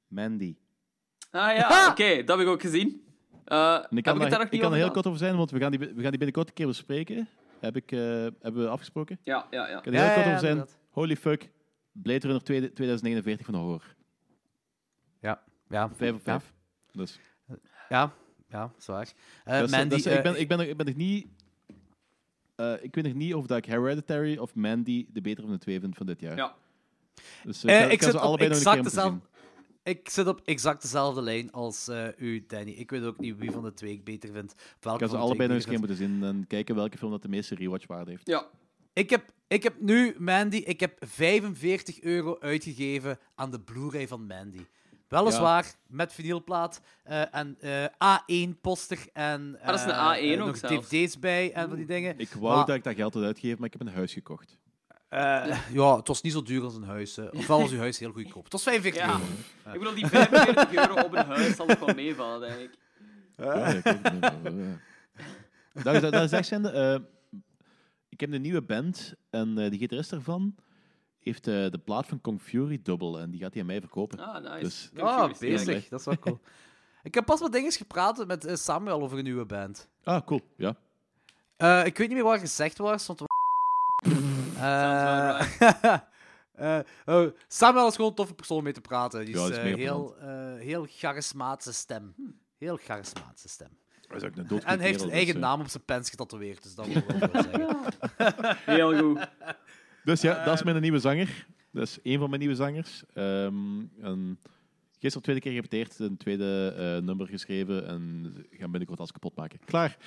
Mandy. Ah ja, oké, dat heb ik ook gezien. Eh, ik heb kan, daar, ik er heel kort over zijn, want we gaan die, we gaan die binnenkort een keer bespreken. Heb ik, eh, hebben we afgesproken? Ja, ja, ja. Ik kan er heel Ja, kort ja, over zijn. inderdaad. Holy fuck. Blade Runner 2 2049 van de horror. Ja, ja. 5 op ja. 5. Dus, Ja, ja, zwaar. Eh dus, Mandy, dus, ik, ben, ik, ben er, ik ben er niet... eh, ik weet nog niet of dat ik Hereditary of Mandy de betere van de twee vind van dit jaar. Ja. Dus ik, ik zit ze op allebei nog een keer exact dezelfde... Ik zit op exact dezelfde lijn als eh, u, Danny. Ik weet ook niet wie van de twee ik beter vind. Ik welke kan ze van allebei nog ik eens een keer moeten zien en kijken welke film dat de meeste rewatchwaarde heeft. Ja. Ik heb, ik heb nu, Mandy, ik heb 45 euro uitgegeven aan de Blu-ray van Mandy. Weliswaar met vinylplaat eh, en eh, A1-poster en Eh, A1 ook nog zelfs. dvd's bij en van die dingen. Ik wou Maar- dat ik dat geld had uitgegeven, maar ik heb een huis gekocht. Eh, ja, het was niet zo duur als een huis. hè. Ofwel was uw huis heel goedkoop. Het was 45 Ja. euro. Ik bedoel, die 45 euro op een huis zal nog wel meevallen, denk ik. Ja, ik ja. Dat is, dat is echt zijn. eh, ik heb een nieuwe band en eh die gitarist ervan heeft eh, de plaat van Kong Fury dubbel en die gaat hij aan mij verkopen. Ah, nice. Dus- Ah, bezig. Dat is wel cool. Ik heb pas wat dingen gepraat met Samuel over een nieuwe band. Ah, cool. Ja. Eh, ik weet niet meer waar gezegd was. Want... Eh, eh, oh, Samuel is gewoon een toffe persoon om mee te praten. Die Ja, is, eh, heel, eh, heel charismatische stem. Heel charismatische stem. Dat is ook een En hij heeft zijn eigen naam op zijn pens getatoeëerd, dus dat wil ik wel zeggen. Heel goed. Dus ja, dat is mijn nieuwe zanger. Dat is één van mijn nieuwe zangers. Ehm en gisteren tweede keer gerepeteerd, een tweede eh, nummer geschreven en gaan binnenkort alles kapot maken. Klaar.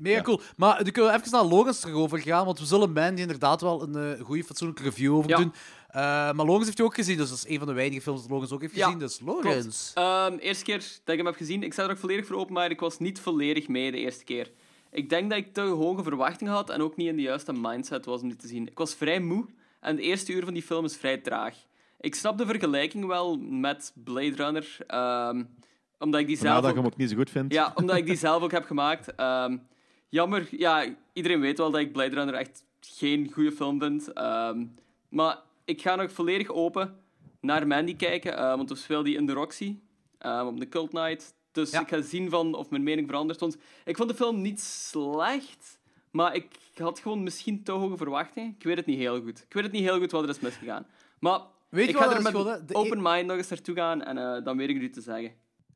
Mega Ja. cool. Maar daar kunnen we even naar Logans terug over gaan, want we zullen Mandy inderdaad wel een eh, goede, fatsoenlijke review over Ja. doen. Eh, maar Logans heeft hij ook gezien, dus dat is een van de weinige films dat Logans ook heeft Ja, gezien. Dus Logans. Klopt. Ehm, eerste keer dat ik hem heb gezien, ik sta er ook volledig voor open, maar ik was niet volledig mee de eerste keer. Ik denk dat ik te hoge verwachtingen had en ook niet in de juiste mindset was om die te zien. Ik was vrij moe en de eerste uur van die film is vrij traag. Ik snap de vergelijking wel met Blade Runner, ehm, omdat ik die zelf dat ik ook- hem ook niet zo goed vind. Ja, omdat ik die zelf ook heb gemaakt. Ehm, jammer, ja, iedereen weet wel dat ik Blade Runner echt geen goede film vind. Ehm, maar ik ga nog volledig open naar Mandy kijken, eh, want we spelen die in de Roxy ehm, op de Cult Night. Dus Ja. ik ga zien van of mijn mening verandert. Want ik vond de film niet slecht, maar ik had gewoon misschien te hoge verwachtingen. Ik weet het niet heel goed. Ik weet het niet heel goed wat er is misgegaan. Maar Weet je ik wat ga er met gewoon, hè? De open mind nog eens naartoe gaan en eh, dan weet ik het u te zeggen.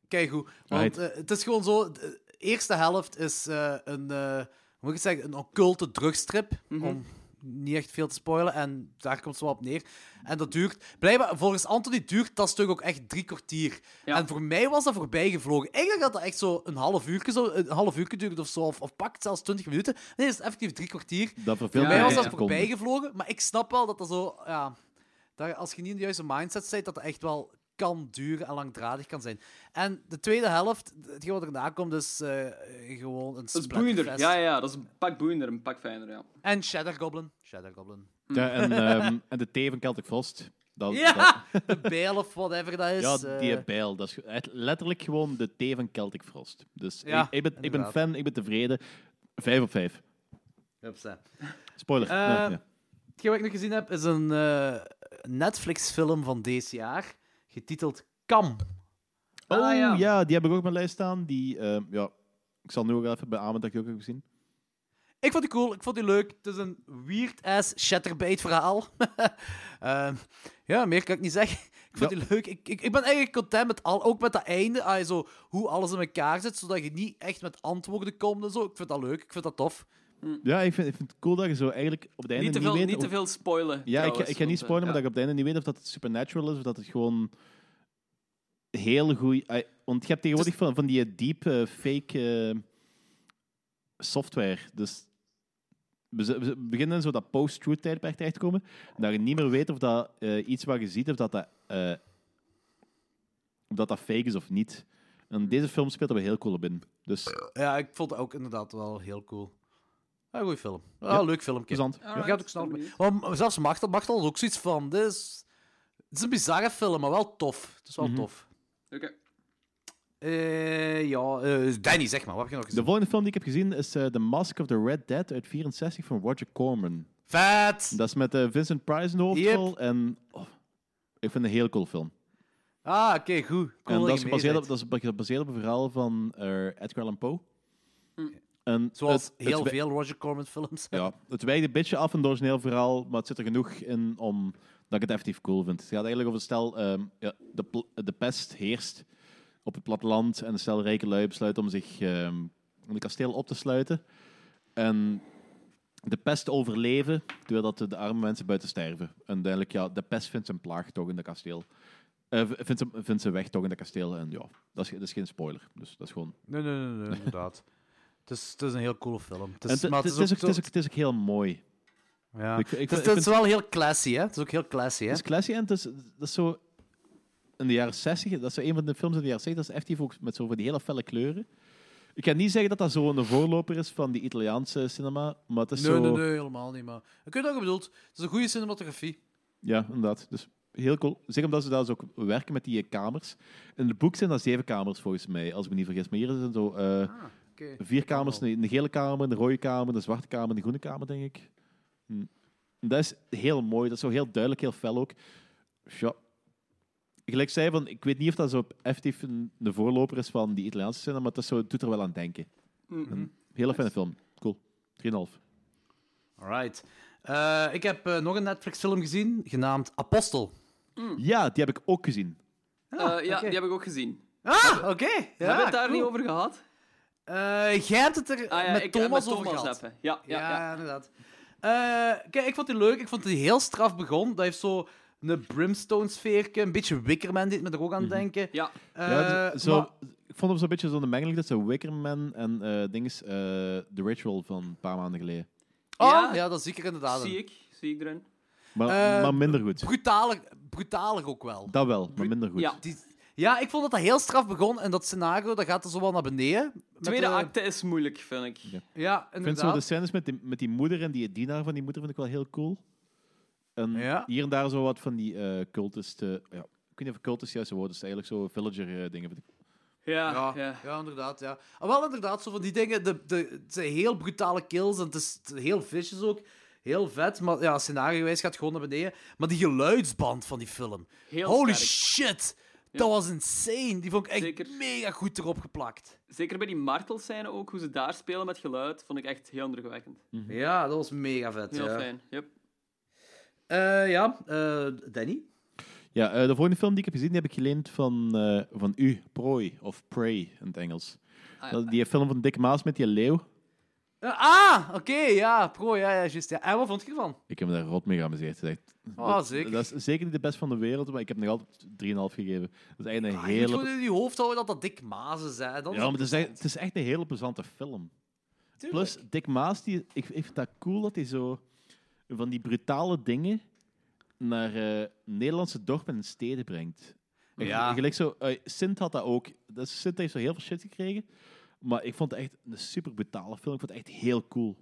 Kijk goed. Want Right. eh, het is gewoon zo. De eerste helft is eh, een, eh, hoe moet ik het zeggen, een occulte drugstrip. Mhm. Om niet echt veel te spoilen. En daar komt het wel op neer. En dat duurt. Blijkbaar, volgens Anthony duurt dat stuk ook echt drie kwartier. Ja. En voor mij was dat voorbij gevlogen. Eigenlijk had dat echt zo een half uur, zo, een half uur duurde of zo. Of, of pakt zelfs twintig minuten. Nee, het is effectief drie kwartier. Dat Voor mij was dat seconden. voorbij gevlogen. Maar ik snap wel dat dat zo. Ja, dat als je niet in de juiste mindset zit, dat dat echt wel kan duren en langdradig kan zijn. En de tweede helft, hetgeen wat erna komt, is eh, gewoon een Dat is boeiender. Ja, ja, ja, dat is een pak boeiender, een pak fijner, ja. En Shadow Goblin. Shadow Goblin. Ja, en, ehm, en de thee van Celtic Frost. Dat, dat- Ja! De bijl of whatever dat is. ja, die eh, bijl. Dat is letterlijk gewoon de thee van Celtic Frost. Dus Ja, ik, ik, ben, ik ben fan, ik ben tevreden. Vijf op vijf. hupsa. Spoiler. Eh, ja. Hetgeen wat ik nog gezien heb, is een eh, Netflix-film van deze jaar, getiteld Kam. Oh Ah, ja. ja. die heb ik ook op mijn lijst staan. Die, ehm, ja, ik zal nu ook even beamen dat ik die ook heb gezien. Ik vond die cool, ik vond die leuk. Het is een weird-ass shatterbait verhaal. Ehm, ja, meer kan ik niet zeggen. Ik vond Ja. die leuk. Ik, ik, ik ben eigenlijk content met al, ook met dat einde. ah, zo, hoe alles in elkaar zit, zodat je niet echt met antwoorden komt en zo. Ik vind dat leuk. Ik vind dat tof. Ja, ik vind, ik vind het cool dat je zo eigenlijk op het einde Niet te niet, veel, weet... niet te of- veel spoilen. Ja, ik, trouwens, ik ga niet eh, spoilen, maar ja. dat je op het einde niet weet of dat het supernatural is of dat het gewoon heel goed... Want je hebt tegenwoordig van, van die deep eh, fake eh, software. Dus we, beginnen in zo dat post-truth tijdperk terecht te komen. Dat je niet meer weet of dat eh, iets wat je ziet, of dat dat, eh, of dat dat fake is of niet. En deze film speelt er wel heel cool op in. Dus Ja, ik vond het ook inderdaad wel heel cool. Ja, goeie film. Ja, Ja. leuk filmpje. Ja. gaat ook snel mee. Maar zelfs Machtel, Machtel had ook zoiets van... Dit is, het is een bizarre film, maar wel tof. Het is wel Mhm. tof. Oké. Eh, ja, eh, Danny, zeg maar. Wat heb je nog De gezien? volgende film die ik heb gezien is eh, The Mask of the Red Dead uit 64 van Roger Corman. Vet! Dat is met eh, Vincent Price in de hoofdrol. En oh, ik vind het een heel cool film. Ah, oké, goed. Cool en dat je is, gebaseerd op, dat is gebaseerd op een verhaal van eh, Edgar Allan Poe. En Zoals het- heel veel Roger Corman films. Ja, het wijkt een beetje af het origineel verhaal, maar het zit er genoeg in om dat ik het effectief cool vind. Het gaat eigenlijk over het stel, ehm, ja, de, pl- de pest heerst op het platteland en een stel rijke lui besluit om zich ehm, in een kasteel op te sluiten. En de pest overleven, terwijl dat de arme mensen buiten sterven. En uiteindelijk, ja, de pest vindt zijn plaag toch in dat kasteel. Eh, vindt, zijn, vindt zijn weg toch in dat kasteel. En ja, dat is, dat is geen spoiler. Dus dat is gewoon... Nee, nee, nee, nee, inderdaad. Het is, het is een heel coole film. Het is, maar het is ook- het is ook- het is ook heel mooi. Ja. Ik- ik het, is, vind- ik het is vind- wel heel classy, hè? Het is ook heel classy, hè? Het is classy en het is, dat is zo... In de jaren 60, dat is zo een van de films in de jaren 60, dat is effectief ook met zo van die hele felle kleuren. Ik kan niet zeggen dat dat zo een voorloper is van die Italiaanse cinema, maar het is Nee, zo... nee, nee, helemaal niet. Maar ik weet wat je bedoelt. Het is een goede cinematografie. Ja, inderdaad. Dus heel cool. Zeker omdat ze daar dus ook werken met die kamers. In het boek zijn dat zeven kamers, volgens mij, als ik me niet vergis. Maar hier zijn zo eh, Ah, oké. vier kamers. Een, een gele kamer, een rode kamer, een zwarte kamer en een groene kamer, denk ik. Hm. Dat is heel mooi. Dat is zo heel duidelijk, heel fel ook. Ja. Gelijk zei van, ik weet niet of dat zo effectief een, de voorloper is van die Italiaanse cinema, maar zo, het doet er wel aan denken. Een hele fijne film. Cool. 3,5. Alright. Eh, ik heb eh, nog een Netflix-film gezien, genaamd Apostel. Ja, die heb ik ook gezien. Eh, ja, die heb ik ook gezien. Ah, oké. Ja, Hebben we het daar cool. niet over gehad? Eh, jij hebt het er Ah, ja, met ik, Thomas met over Thomas gehad. even. Ja, ja, Ja, ja. inderdaad. Eh, kijk, ik vond die leuk. Ik vond die heel straf begon. Dat heeft zo een brimstone-sfeerke, een beetje Wickerman deed me er ook aan denken. Ja. Eh, ja, dus zo, maar- Ik vond hem zo'n beetje zo'n mengeling tussen Wickerman en eh dinges, eh, The Ritual van een paar maanden geleden. Oh, Ja. ja, dat is zeker inderdaad. Zie ik. Zie ik erin. Maar, Eh, maar minder goed. Brutaler, brutaler ook wel. Dat wel, maar minder goed. Ja. Die- ja, ik vond dat dat heel straf begon. En dat scenario, dat gaat er zo wel naar beneden. Tweede de- acte is moeilijk, vind ik. Ja. Ja, Ik vind zo de scènes met die, met die moeder en die dienaar van die moeder vind ik wel heel cool. En Ja. hier en daar zo wat van die eh cultist... eh, ja, ik weet niet of cultist juiste woord is, eigenlijk zo villager eh, dingen. Vind ik. Ja, Ja, ja. ja. inderdaad. Ja. Ah, wel inderdaad, zo van die dingen. De, de, het zijn heel brutale kills en het is heel vicious ook. Heel vet, maar ja, scenario-wijs gaat gewoon naar beneden. Maar die geluidsband van die film. Heel Holy sterk. shit! Dat was insane. Die vond ik echt Zeker. mega goed erop geplakt. Zeker bij die martelscène ook, hoe ze daar spelen met geluid, vond ik echt heel indrukwekkend. Ja, dat was mega vet. Heel ja. fijn. Yep. Eh, ja, eh, Danny? Ja, eh, de volgende film die ik heb gezien, die heb ik geleend van, eh, van u, Prooi, of Prey in het Engels. Ah, ja. Dat, die film van Dick Maas met die leeuw. Eh, ah, oké, ja, pro, ja, ja, juist. Ja. En wat vond je ervan? Ik heb me daar rot mee geamuseerd. Dat Oh, dat- zeker. Dat is zeker niet de best van de wereld, maar ik heb nog altijd 3,5 gegeven. Dat is eigenlijk een Ah, je moet hele... in je hoofd houden dat dat Dick. Dat is Ja, maar het is, echt, het is echt een hele plezante film. Plus, Dick Maas, die, ik, ik vind dat cool dat hij zo van die brutale dingen naar eh, Nederlandse dorpen en steden brengt. En Ja. Gelijk zo, eh, Sint had dat ook. Dus Sint heeft zo heel veel shit gekregen. Maar ik vond het echt een super brutale film. Ik vond het echt heel cool.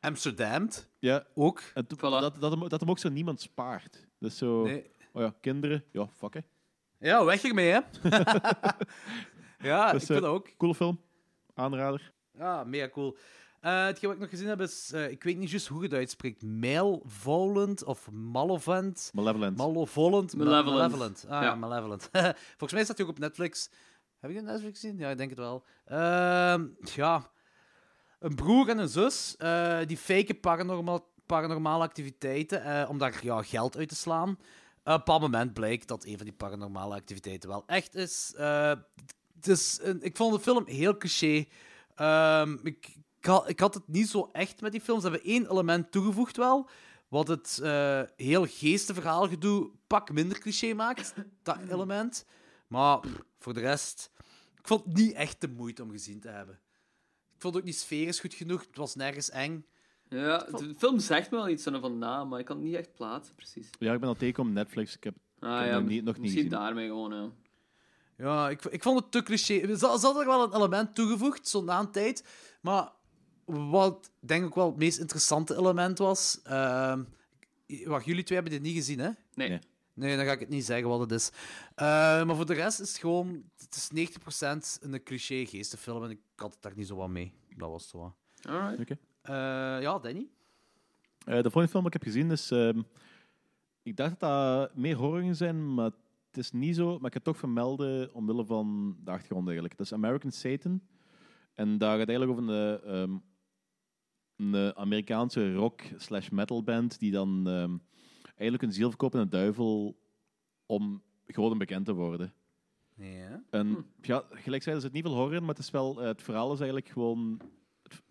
Amsterdam Ja, ook. en to- Voilà. dat, dat, hem, dat hem ook zo niemand spaart. Dus zo, Nee. oh ja, kinderen, ja, fuck hè. Ja, weg ermee, hè. ja, Dus, ik vind eh, dat ook. Coole film. Aanrader. Ja, mega cool. Eh hetgeen wat ik nog gezien heb is, eh, ik weet niet juist hoe je het uitspreekt, Malvolent of. Malevolent. Malevolent. Male- Malevolent. Malevolent. Ah ja, Ja. Malevolent. Volgens mij staat hij ook op Netflix. Heb je het op Netflix gezien? Ja, ik denk het wel. Ehm, ja, een broer en een zus, eh, die faken paranormal, paranormale activiteiten eh, om daar ja, geld uit te slaan. Op een bepaald moment blijkt dat een van die paranormale activiteiten wel echt is. Een- ik vond de film heel cliché. Ehm, ik, ik, had, ik had het niet zo echt met die films. Ze hebben één element toegevoegd wel, wat het heel geestenverhaalgedoe pak minder cliché maakt, dat element. Maar pff, voor de rest, ik vond het niet echt de moeite om gezien te hebben. Ik vond het ook niet sferisch goed genoeg. Het was nergens eng. Ja, de film zegt me wel iets van na, maar ik kan het niet echt plaatsen, precies. Ja, ik ben al tegen op Netflix. Ik heb Ah, heb ja, nog niet- nog niet misschien gezien. daarmee gewoon, ja. Ja, ik, ik vond het te cliché. Ze, ze er wel een element toegevoegd, zo na een tijd. Maar wat denk ik wel het meest interessante element was... ehm, wacht, jullie twee hebben dit niet gezien, hè? Nee. Nee. Nee, dan ga ik het niet zeggen wat het is. Eh, maar voor de rest is het gewoon... Het is 90% een cliché geestenfilm en ik had het daar niet zo wat mee. Dat was het zo wat. Alright. Oké. Eh, ja, Danny? Eh, de volgende film die ik heb gezien is... ehm, ik dacht dat dat meer horror zijn, maar het is niet zo. Maar ik heb het toch vermelden omwille van de achtergrond eigenlijk. Dat is American Satan. En daar gaat eigenlijk over een, ehm, een Amerikaanse rock slash metal band die dan ehm, eigenlijk een ziel verkoopt aan de duivel om gewoon een bekend te worden. Ja. En ja, gelijk zei, er zit niet veel horror in, maar het, is wel, eh, het verhaal is eigenlijk gewoon... Het,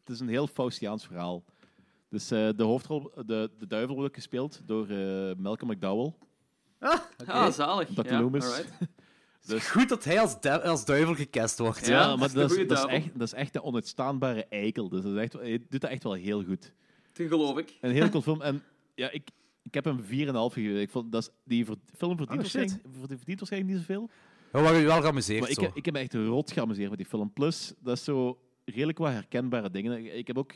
het is een heel Faustiaans verhaal. Dus eh, de hoofdrol, de, de duivel wordt ook gespeeld door eh, Malcolm McDowell. Ah, zalig. Dr. Ja, Loomis. Dus, Goed dat hij als, du- als duivel gecast wordt. Ja, maar dat is, dat, echt, dat is echt een onuitstaanbare eikel. Dus dat is echt, hij doet dat echt wel heel goed. Dat geloof ik. Een heel cool film. En ja, ik, ik heb hem 4,5 gegeven. Ik vond, dat is, die ver- film verdient, Oh, waarschijnlijk, verd- verdient waarschijnlijk niet zoveel. We waren wel geamuseerd Maar ik, zo. heb- ik heb me echt rot geamuseerd met die film. Plus, dat is zo redelijk wat herkenbare dingen. Ik, ik heb ook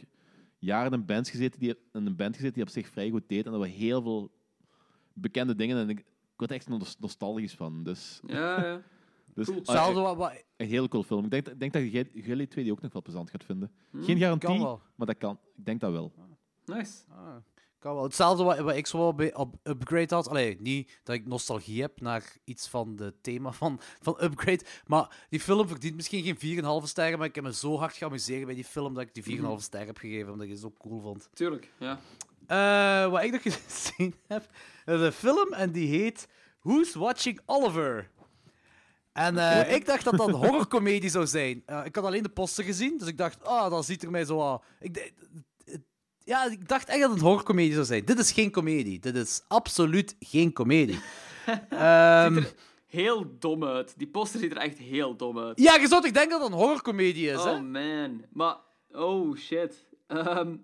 jaren in een band gezeten die, in een band gezeten die op zich vrij goed deed. En dat we heel veel bekende dingen. En ik, ik word er echt nos- nostalgisch van. Dus, Ja, ja. dus Cool. ah, wat... wat een heel cool film. Ik denk, ik denk dat jullie twee die ook nog wel plezant gaat vinden. Hm, Geen garantie, kan wel. maar dat kan. Ik denk dat wel. Nice. Ah, kan wel. Hetzelfde wat, wat ik zo wel bij op Upgrade had. Allee, niet dat ik nostalgie heb naar iets van het thema van, van Upgrade. Maar die film verdient misschien geen 4,5 sterren. Maar ik heb me zo hard geamuseerd bij die film dat ik die 4,5 Mhm. ster heb gegeven. Omdat ik het zo cool vond. Tuurlijk, ja. Eh, wat ik nog gezien heb, is een film en die heet Who's Watching Oliver? En eh, ik dacht dat dat een horrorcomedie zou zijn. Eh, ik had alleen de poster gezien, dus ik dacht, ah, dat ziet er mij zo aan. Ik, ja, ik dacht echt dat het een horrorcomedie zou zijn. Dit is geen comedie. Dit is absoluut geen comedie. Ehm, Ziet er heel dom uit. Die poster ziet er echt heel dom uit. ja, je zou toch denken dat het een horrorcomedie is, hè? Oh man. Maar, oh shit. Ehm,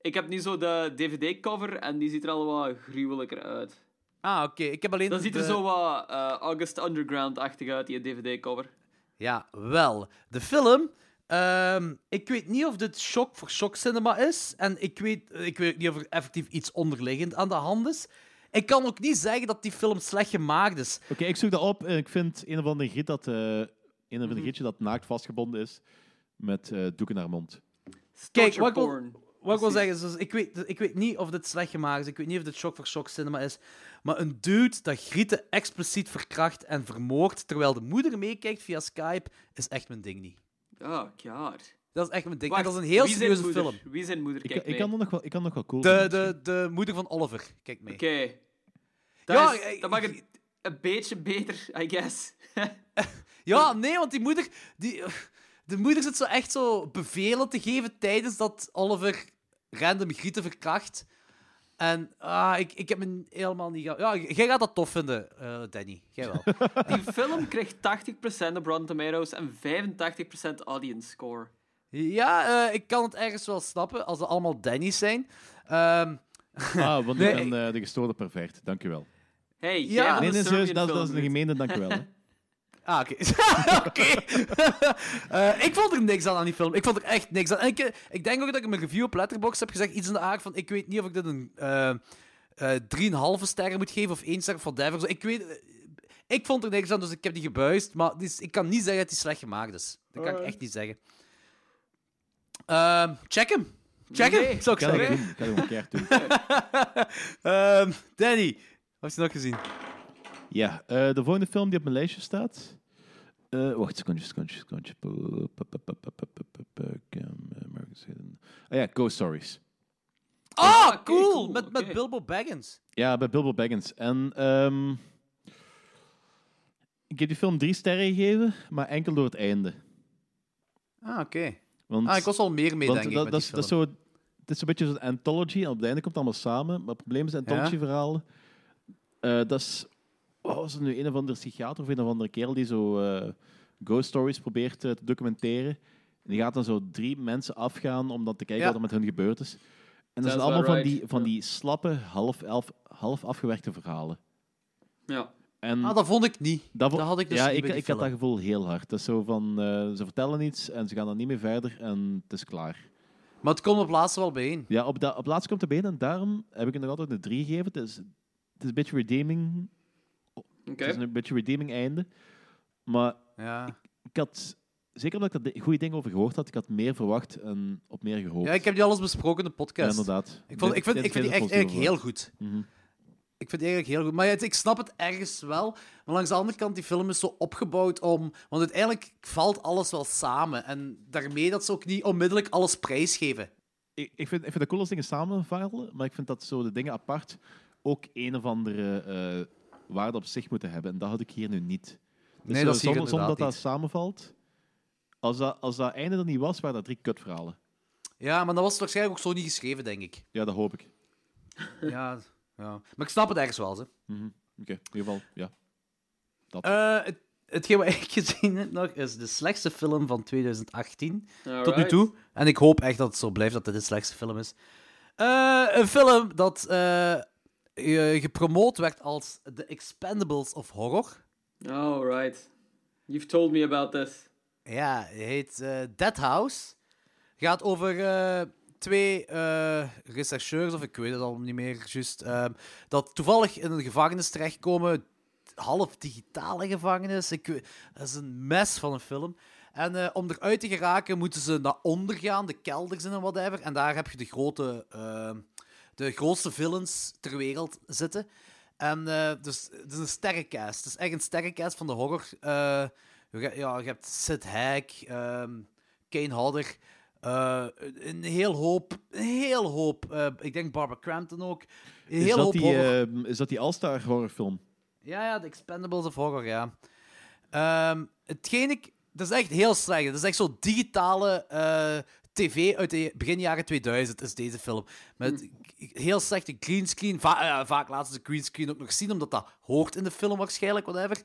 ik heb nu zo de DVD-cover en die ziet er al wat gruwelijker uit. Ah, oké. Ik heb alleen Dat ziet er zo wat eh, August Underground-achtig uit, die DVD-cover. Ja, wel. De film. Ehm, ik weet niet of dit shock voor shock cinema is. En ik weet, ik weet niet of er effectief iets onderliggend aan de hand is. Ik kan ook niet zeggen dat die film slecht gemaakt is. Oké, ik zoek dat op en ik vind een of andere giet dat, eh, een of Mhm. andere gietje dat naakt vastgebonden is met eh, doeken naar mond. Kijk, wat ik wil- porn. Wat ik wil zeggen is, dus ik, weet, ik weet niet of dit slecht gemaakt is. Ik weet niet of dit shock voor shock cinema is. Maar een dude dat Grieten expliciet verkracht en vermoordt terwijl de moeder meekijkt via Skype, is echt mijn ding niet. Oh god. Dat is echt mijn ding. Wacht, en dat is een heel wie zijn serieuze moeder? film. Wie zijn moeder? Ik, Kijk ik, mee. kan nog wel, ik kan nog wel cool De, vinden. de, de moeder van Oliver, kijk mee. Oké. Dat, Ja, is- ik- dat mag het een beetje beter, I guess. Ja, nee, want die moeder... Die, de moeder zit zo echt zo bevelen te geven tijdens dat Oliver random Grieten verkracht. En ah, ik, ik heb me helemaal niet... Ga... Ja, jij gaat dat tof vinden, eh, Danny. Jij wel. Die film kreeg 80% op Rotten Tomatoes en 85% audience score. ja, eh, ik kan het ergens wel snappen, als het allemaal Danny's zijn. Ehm, Ah, want Nee, ik ben eh, de gestoorde pervert. Dank u wel. Hey, Ja. Nee, serieus, dat, is- dat is een doet. gemeente dank u wel. hè. Ah, oké. Eh, ik vond er niks aan aan die film. Ik vond er echt niks aan. En ik, eh, ik denk ook dat ik in mijn review op Letterboxd heb gezegd iets in de aard van... Ik weet niet of ik dit een eh eh 3,5 sterren moet geven of 1 ster voor Devil. Ik weet... eh, ik vond er niks aan, dus ik heb die gebuist. Maar ik kan niet zeggen dat die slecht gemaakt is. Dat kan ik echt niet zeggen. Ehm, check hem. Check hem, Nee. zou ik dat zeggen. Ik ga dat een keer doen. Ehm, Danny, wat heb je nog gezien? Ja, eh, de volgende film die op mijn lijstje staat. Uh, wacht, secondje, secondje, secondje. Ah ja, Ghost Stories. Ah, oh, cool! cool. Met, met. Bilbo Baggins. Ja, bij Bilbo Baggins. En um, ik heb die film drie sterren gegeven, maar enkel door het einde. Ah, oké. Want, ah, ik was al meer mee, denk dat, ik, dat, dat, zo, Het is een beetje zo'n anthology, en op het einde komt het allemaal samen. Maar het probleem is, anthology-verhalen, ja? dat is wat was het nu? Een of andere psychiater of een of andere kerel die zo eh, ghost stories probeert eh, te documenteren. En die gaat dan zo drie mensen afgaan om dan te kijken Ja. wat er met hun gebeurd is. En dat zijn allemaal about van, right. die, van Ja. die slappe, half, elf, half afgewerkte verhalen. Ja. En Ah, dat vond ik niet. dat, vo- dat had ik dus ja, niet ik, bij die ik had dat gevoel heel hard. Dat is zo van, eh, ze vertellen iets en ze gaan dan niet meer verder en het is klaar. Maar het komt op laatst wel bijeen. Ja, op, da, op laatst komt het been en daarom heb ik het nog altijd een 3 gegeven. Het is, het is een beetje redeeming. Het is een beetje redeeming einde. Maar Ja. ik had, zeker omdat ik daar goede dingen over gehoord had, ik had meer verwacht en op meer gehoopt. ja, ik heb die alles besproken in de Ja, podcast. inderdaad. ik, vond, ik, vind, ik vind die echt, eigenlijk heel goed. Mhm. Ik vind die eigenlijk heel goed. Maar ja, het- ik snap het ergens wel. Maar langs de andere kant, die film is zo opgebouwd om... Want uiteindelijk valt alles wel samen. En daarmee dat ze ook niet onmiddellijk alles prijsgeven. Ik, ik, vind, ik vind het cool als dingen samenvallen, maar ik vind dat zo de dingen apart ook een of andere eh, waarde op zich moeten hebben. En dat had ik hier nu niet. Dus Nee, dat is hier zonder, zonder dat inderdaad dat samenvalt. Als dat, als dat einde er niet was, waren dat drie kutverhalen. Ja, maar dat was waarschijnlijk ook zo niet geschreven, denk ik. Ja, dat hoop ik. Ja, ja. Maar ik snap het ergens wel, hè. Mhm. Oké, in ieder geval, ja. Eh, het, hetgeen wat ik gezien heb nog, is de slechtste film van 2018. Tot nu toe. En ik hoop echt dat het zo blijft dat dit de slechtste film is. Eh, een film dat eh, ge- gepromoot werd als The Expendables of Horror. Alright. You've told me about this. Ja, hij heet eh Dead House. Gaat over eh, twee rechercheurs, of ik weet het al niet meer juist, ehm, dat toevallig in een gevangenis terechtkomen. Half digitale gevangenis. Ik, weet- dat is een mes van een film. En eh, om eruit te geraken moeten ze naar onder gaan, de kelders in en whatever. En daar heb je de, grote, eh, de grootste villains ter wereld zitten. En eh, dus het is een sterrencast. Het is echt een sterrencast van de horror. Eh, je, ja, je hebt Sid Haig, ehm, Kane Hodder, eh, een heel hoop, een heel hoop. eh, ik denk Barbara Crampton ook. Een Is heel dat, hoop die, horror. eh, is dat die All-Star horrorfilm? Ja, ja, de Expendables of Horror, ja. Ehm hetgeen ik... Dat is echt heel slecht. Dat is echt zo'n digitale eh, tv uit de begin jaren 2000 is deze film. Met heel slechte greenscreen. Va ja, vaak laten ze de greenscreen ook nog zien, omdat dat hoort in de film waarschijnlijk, whatever.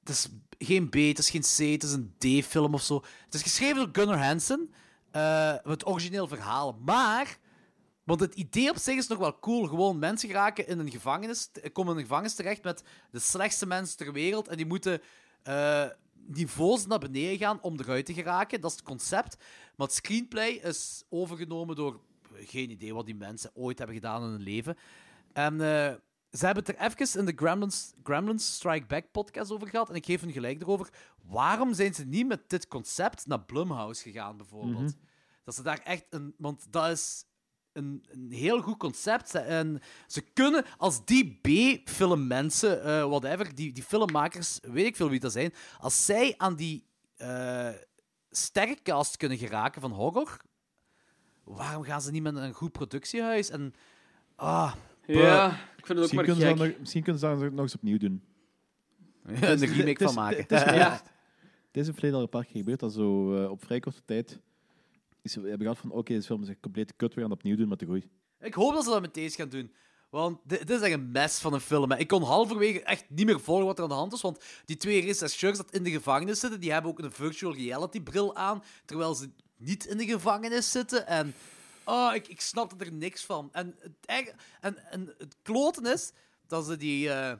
Het is geen B, het is geen C, het is een D-film of zo. Het is geschreven door Gunnar Hansen, eh, het origineel verhaal. Maar... Want het idee op zich is nog wel cool. Gewoon mensen geraken in een gevangenis, komen in een gevangenis terecht met de slechtste mensen ter wereld. En die moeten eh, niveaus naar beneden gaan om eruit te geraken. Dat is het concept. Maar het screenplay is overgenomen door geen idee wat die mensen ooit hebben gedaan in hun leven. En eh, ze hebben het er even in de Gremlins, Gremlins Strike Back podcast over gehad. En ik geef hun gelijk erover. Waarom zijn ze niet met dit concept naar Blumhouse gegaan, bijvoorbeeld? Dat ze daar echt een. Want dat is een, een heel goed concept. Ze- En ze kunnen, als die B-filmmensen, eh whatever, die, die filmmakers, weet ik veel wie dat zijn, als zij aan die eh sterrencast kunnen geraken van horror, waarom gaan ze niet met een goed productiehuis? En, ah, Ja, ik vind het ook Misschien maar kunnen, ze gek. dat nog, misschien kunnen ze dat nog eens opnieuw doen. een remake van maken. Het is, Ja. ja. het is in verleden al een paar keer gebeurd, dat zo eh, op vrij korte tijd we hebben gehad van oké, deze film is echt compleet kut, we gaan het opnieuw doen met de groei. Ik hoop dat ze dat met deze gaan doen. Want dit, is echt een mes van een film. Ik kon halverwege echt niet meer volgen wat er aan de hand was. Want die twee rechercheurs dat in de gevangenis zitten, die hebben ook een virtual reality bril aan. Terwijl ze niet in de gevangenis zitten. En oh, ik, ik snapte er niks van. En het, en, en het kloten is dat ze die eh,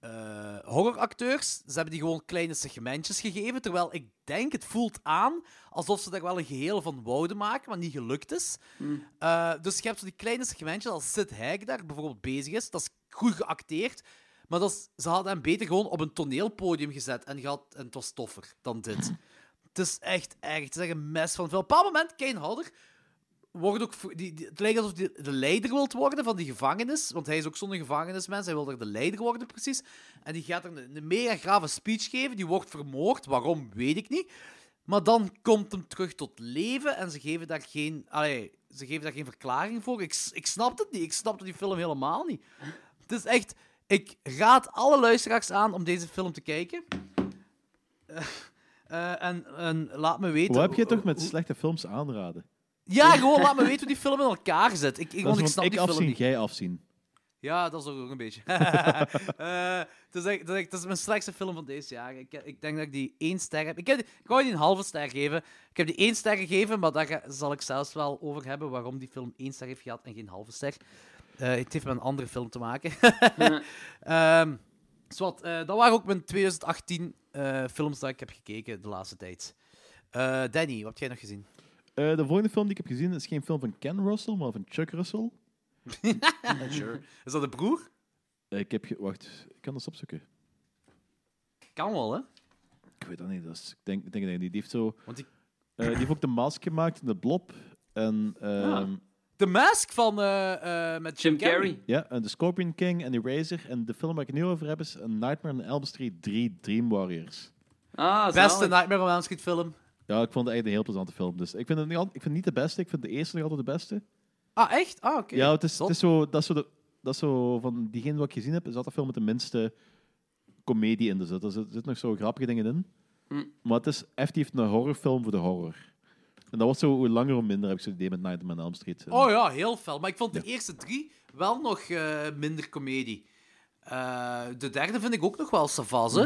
eh, horroracteurs, ze hebben die gewoon kleine segmentjes gegeven. Terwijl ik denk, het voelt aan alsof ze daar wel een geheel van wouden maken, maar niet gelukt is. Eh, dus je hebt zo die kleine segmentjes als Sid Haig daar bijvoorbeeld bezig is. Dat is goed geacteerd. Maar dat is- ze hadden hem beter gewoon op een toneelpodium gezet en, gehad, en het was toffer dan dit. het is echt erg. Het is echt een mes van veel. Op een bepaald moment, Kane Hodder wordt ook... Die, die- het lijkt alsof hij de leider wilt worden van die gevangenis. Want hij is ook zo'n gevangenismens. Hij wil er de leider worden, precies. En die gaat er een, een mega grave speech geven. Die wordt vermoord. Waarom, weet ik niet. Maar dan komt hem terug tot leven en ze geven daar geen, allee, ze geven daar geen verklaring voor. Ik, ik snap het niet. Ik snapte die film helemaal niet. Het is echt... Ik raad alle luisteraars aan om deze film te kijken. Eh, eh, en, en laat me weten... Hoe heb je toch met slechte films aanraden? Ja, gewoon laat me weten hoe die film in elkaar zit. Ik, ik, want ik snap ik die film afzien, niet. jij afzien. Ja, dat is ook een beetje. Eh, het, is echt, is mijn slechtste film van deze jaar. Ik, ik denk dat ik die één ster heb. Ik, heb die, ik wou die een halve ster geven. Ik heb die één ster gegeven, maar daar zal ik zelfs wel over hebben waarom die film één ster heeft gehad en geen halve ster. Eh, het heeft met een andere film te maken. Eh, dat waren ook mijn 2018 eh, films dat ik heb gekeken de laatste tijd. Danny, wat heb jij nog gezien? Eh, de volgende film die ik heb gezien is geen film van Ken Russell, maar van Chuck Russell. sure. Is dat de broer? Eh, ik heb... ge- Wacht, ik kan dat opzoeken. Kan wel, hè? Ik weet dat niet. Dat is, ik denk, ik denk dat hij die heeft zo... Want die- eh, die heeft ook de mask gemaakt, de blob. En, ehm, Ah. De Mask van, eh, eh, met Jim, Jim Carrey. ja, en de Scorpion King en Eraser. En de film waar ik het nu over heb is A Nightmare on Elm Street 3 Dream Warriors. Ah, Beste zalig. Nightmare on Elm Street film. Ja, ik vond het echt een heel plezante film. Dus ik vind het niet, al- ik vind het niet de beste. Ik vind de eerste nog altijd de beste. Ah, echt? Ah, oké. Ja, het is, het is zo, dat, is zo de, dat is zo van diegene wat ik gezien heb, is dat de film met de minste comedie in. Dus er zit- zitten nog zo grappige dingen in. Hm. Maar het is effectief een horrorfilm voor de horror. En dat wordt zo hoe langer hoe minder, heb ik zo'n idee met Nightmare on Elm Street. En- Oh ja, heel fel. Maar ik vond de eerste drie wel nog eh, minder comedie. Eh, de derde vind ik ook nog wel savas, hè?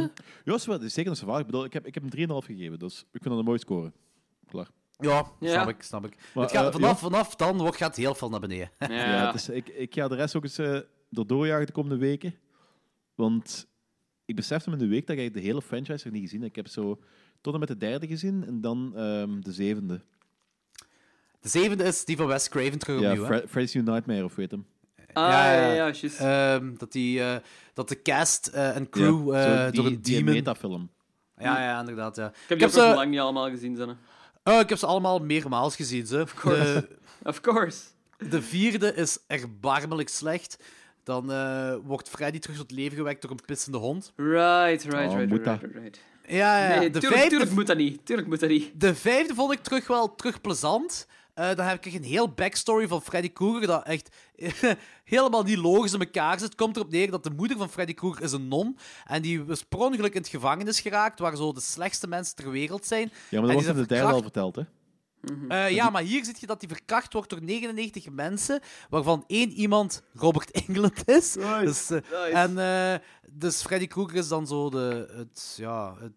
Ja, is wel- het is zeker een savaar. Ik bedoel, ik heb, ik heb hem 3,5 gegeven, dus ik vind dat een mooi score. Klaar. Ja, Ja. snap ik, snap ik. Maar, het gaat, eh, vanaf, vanaf dan wordt, gaat het heel veel naar beneden. Ja. Ja, het is, ik, ik ga de rest ook eens eh erdoor jagen de komende weken. Want ik besefte me in de week dat ik de hele franchise nog niet gezien heb. Ik heb zo tot en met de derde gezien en dan ehm, de zevende. De zevende is die van Wes Craven terug Ja, opnieuw, hè? Fre- Freddy's New Nightmare of weet hem. Ah, Ja, ja, ja. ja, juist. Ehm, dat, die, eh, dat de cast eh, en crew Ja, eh, zo door die, een die demon... metafilm. Ja, ja, inderdaad, ja. ik heb ik die heb ze- lang niet allemaal gezien. Zijn. Oh, ik heb ze allemaal meermaals gezien, ze. De, Of course. de vierde is erbarmelijk slecht. Dan eh, wordt Freddy terug tot leven gewekt door een pissende hond. Right, right, Oh, right, moet right, right, right. Ja, ja. Nee, de, tuurlijk, vijfde, tuurlijk moet dat niet. Tuurlijk moet dat niet. de vijfde vond ik terug wel terug plezant. Eh, dan heb ik een heel backstory van Freddy Krueger dat echt helemaal niet logisch in elkaar zit. Het komt erop neer dat de moeder van Freddy Krueger is een non. En die is per ongeluk in het gevangenis geraakt, waar zo de slechtste mensen ter wereld zijn. Ja, maar dat was in de derde al verteld, hè? Eh, ja, maar hier zie je dat hij verkracht wordt door 99 mensen, waarvan één iemand Robert Englund is. Dus, eh, Nice. En eh, dus Freddy Krueger is dan zo de... Het, ja, het,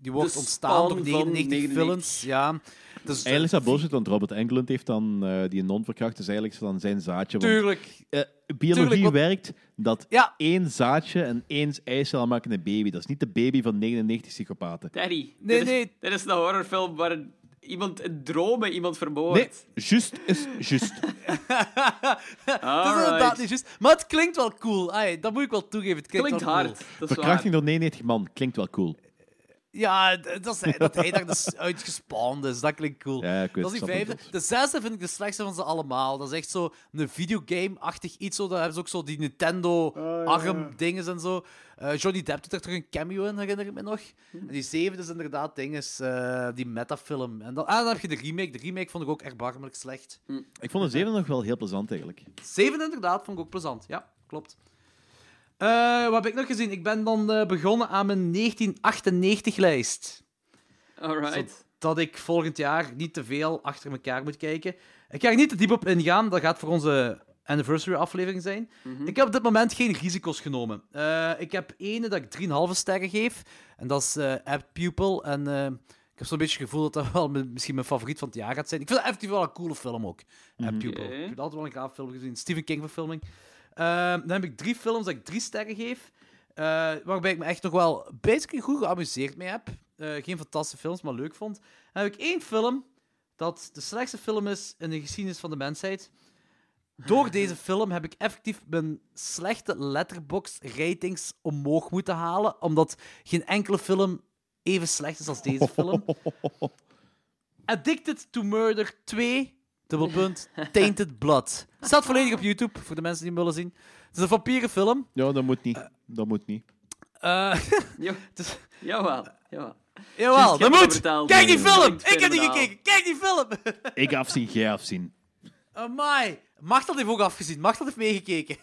die wordt De ontstaan door spawn van 99, 99. villains. Ja. Dus, Eigenlijk is dat bullshit, want Robert Englund heeft dan eh, die non verkracht, dus eigenlijk is dat dan zijn zaadje. Want, Tuurlijk. eh, biologie Tuurlijk, want- werkt dat Ja. één zaadje en één eicel maken een baby. Dat is niet de baby van 99 psychopaten. Daddy. Nee, dit, nee. Is, dit is een horrorfilm waar iemand in dromen iemand Nee, vermoordt. juist is juist. Dat is inderdaad niet juist. Maar het klinkt wel cool. Ai, dat moet ik wel toegeven. Het klinkt, Klinkt wel hard. cool. Dat is Verkrachting waar. door 99 man klinkt wel cool. Ja, dat, is, dat hij daar dus uitgespaand is. Dat klinkt cool. Ja, ik weet Dat is die vijfde. De zesde vind ik de slechtste van ze allemaal. Dat is echt zo een videogame-achtig iets. Zo. Daar hebben ze ook zo die Nintendo-arm-dinges en zo. Eh, Johnny Depp doet er toch een cameo in, herinner ik me nog. En die zevende is inderdaad dinges, eh, die metafilm. En dan, ah, dan heb je de remake. De remake vond ik ook erbarmelijk slecht. Ik vond de zevende nog wel heel plezant eigenlijk. Zevende inderdaad, vond ik ook plezant. Ja, klopt. Eh, wat heb ik nog gezien? Ik ben dan eh, begonnen aan mijn 1998-lijst. Alright. dat ik volgend jaar niet te veel achter elkaar moet kijken. Ik ga er niet te diep op ingaan, dat gaat voor onze anniversary aflevering zijn. Ik heb op dit moment geen risico's genomen. Eh, ik heb ene dat ik 3,5 sterren geef, en dat is Apt Pupil. En ik heb zo'n beetje het gevoel dat dat wel misschien mijn favoriet van het jaar gaat zijn. Ik vind het effectief wel een coole film ook, Apt Pupil. Oké. Ik heb altijd wel een gaaf film gezien. Stephen King verfilming. Eh, dan heb ik drie films dat ik drie sterren geef. eh, waarbij ik me echt nog wel basically goed geamuseerd mee heb. Eh, geen fantastische films, maar leuk vond. Dan heb ik één film dat de slechtste film is in de geschiedenis van de mensheid. Door deze film heb ik effectief mijn slechte letterbox ratings omhoog moeten halen, omdat geen enkele film even slecht is als deze film. Addicted to Murder 2, dubbelpunt, Tainted Blood. Staat volledig op YouTube, voor de mensen die hem willen zien. Het is een vampierenfilm. Ja, dat moet niet. Dat moet niet. Eh, Jo, dus- jawel, jawel. jawel, Juist, je dat hebt me moet! verteld. Kijk die Ja, film! ik heb die gekeken! Kijk die film! Ik afzien, jij afzien. Amai. Machtel heeft ook afgezien. Machtel heeft meegekeken.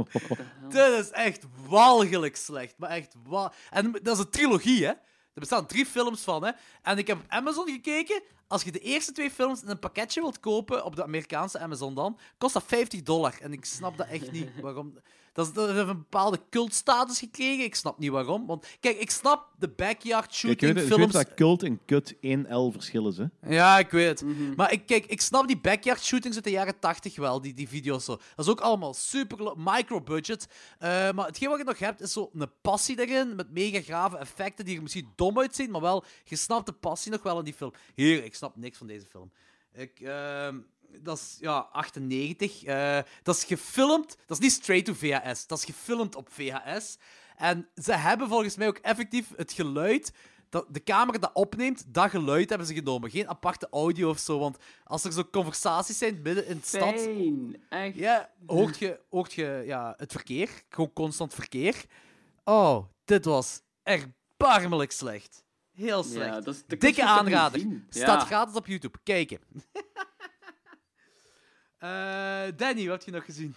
Dit is echt walgelijk slecht. Maar echt wa En dat is een trilogie, hè. Er bestaan drie films van, hè. En ik heb op Amazon gekeken. Als je de eerste twee films in een pakketje wilt kopen, op de Amerikaanse Amazon dan, kost dat 50 dollar. En ik snap dat echt niet. Waarom... Dat, heeft een bepaalde cultstatus gekregen. Ik snap niet waarom. Want kijk, ik snap de backyard Kijk, shooting je weet, je weet films. dat cult en cut 1L verschil is, hè? Ja, ik weet. Maar ik, kijk, ik snap die backyard shootings uit de jaren 80 wel, die, die video's zo. Dat is ook allemaal super micro-budget. Eh, maar hetgeen wat je nog hebt, is zo een passie erin, met mega grave effecten die er misschien dom uitzien, maar wel, je snapt de passie nog wel in die film. Hier, ik snap niks van deze film. Ik, ehm, dat is, ja, 98. eh, dat is gefilmd, dat is niet straight to VHS, dat is gefilmd op VHS. En ze hebben volgens mij ook effectief het geluid dat de camera dat opneemt, dat geluid hebben ze genomen. Geen aparte audio of zo. Want als er zo conversaties zijn midden in de stad. Fijn, echt. Ja, hoort je, hoort je ja, het verkeer. Gewoon constant verkeer. Oh, dit was erbarmelijk slecht. Heel slecht. Ja, dat is, Dikke aanrader. Staat Ja. gratis op YouTube. Kijken. Eh, Danny, wat heb je nog gezien?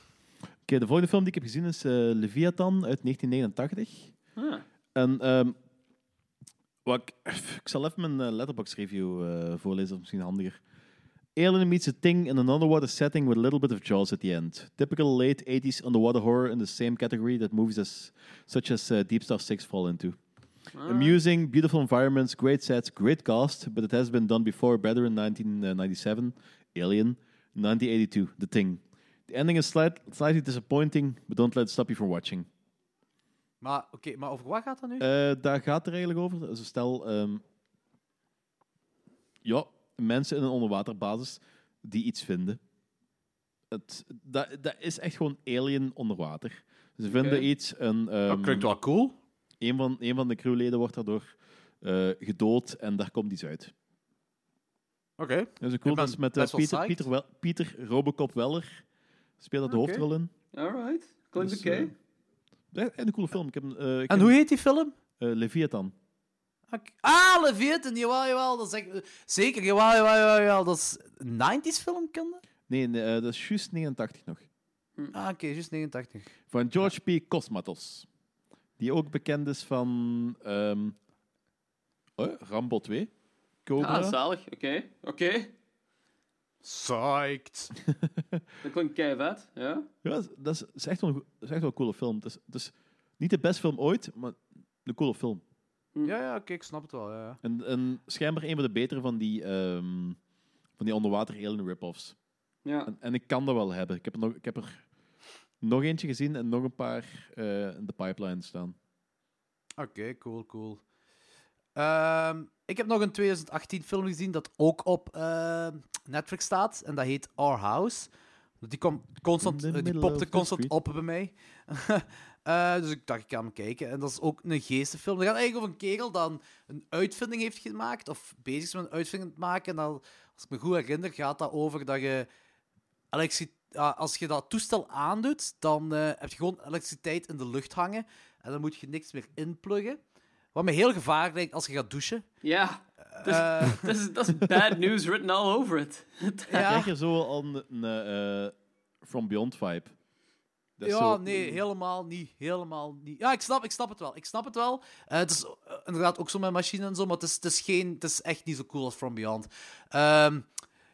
Oké, de volgende film die ik heb gezien is eh, Leviathan uit 1989. Ah. En ehm, wat ik, ik zal even mijn eh, letterbox review voorlezen, dat is misschien handiger. Alien meets a thing in an underwater setting with a little bit of Jaws at the end. Typical late 80s underwater horror in the same category that movies as, such as uh, Deep Star 6 fall into. Amusing, beautiful environments, great sets, great cast, but it has been done before, better in 1997, Alien, 1982, The Thing. The ending is slight, slightly disappointing, but don't let it stop you from watching. Maar, oké, maar over wat gaat dat nu? Eh, daar gaat het er eigenlijk over. Dus stel, ehm, ja, mensen in een onderwaterbasis die iets vinden. Het, dat, dat is echt gewoon alien onder water. Ze vinden Oké. iets, een, ehm, dat klinkt wel cool. een, van, een van de crewleden wordt daardoor eh, gedood en daar komt iets uit. Oké. Dat is cool. Dat is met wel Pieter. Pieter, Wel- Pieter Robocop Weller. Speelt daar de Oké. hoofdrol in. Alright, klinkt Dus, oké. eh, Echt een coole film. Ik heb, eh, ik En heb hoe heet die film? eh, Leviathan. Oké. Ah, Leviathan, jawel, jawel. Dat is echt, zeker, jawel, jawel, jawel, jawel. Dat is een 90s film, kan dat? Nee, nee, eh, dat is juist 89 nog. Ah, oké, juist 89. Van George P. Cosmatos. Die ook bekend is van ehm, oh, Rambo 2. Cobra. Ah, zalig. Oké, oké. Psyched. Dat klinkt kei vet, ja. ja, dat is, is echt wel, een is echt wel een coole film. Het is, het is niet de beste film ooit, maar een coole film. Ja, ja, oké, ik snap het wel. Ja. ja. En, en schijnbaar een van de betere van die, ehm, van die onderwater alien rip-offs. Ja. En, en ik kan dat wel hebben. Ik heb, er nog, ik heb er nog eentje gezien en nog een paar eh, in de pipeline staan. Oké, cool, cool. Ehm, ik heb nog een 2018 film gezien dat ook op ehm, Netflix staat. En dat heet Our House. Die, komt constant, eh, die popte constant op bij mij. Eh, dus ik dacht, ik ga hem kijken. En dat is ook een geestenfilm. Het gaat eigenlijk over een kerel dat een, uitvinding heeft gemaakt. Of bezig is met een uitvinding te maken. En dan, als ik me goed herinner, gaat dat over dat je... ah, als je dat toestel aandoet, dan eh, heb je gewoon elektriciteit in de lucht hangen. En dan moet je niks meer inpluggen. Wat me heel gevaarlijk lijkt als je gaat douchen. Ja, dus, Eh, dat is, dat is bad news written all over it. Ja. Krijg je zo al een, een eh, From Beyond vibe? Dat is ja zo- nee, helemaal niet. Helemaal niet. Ja, ik snap, ik snap het wel. Ik snap het wel. Eh, het is eh, inderdaad ook zo met machine en zo, maar het is, het is, geen, het is echt niet zo cool als From Beyond. Ehm,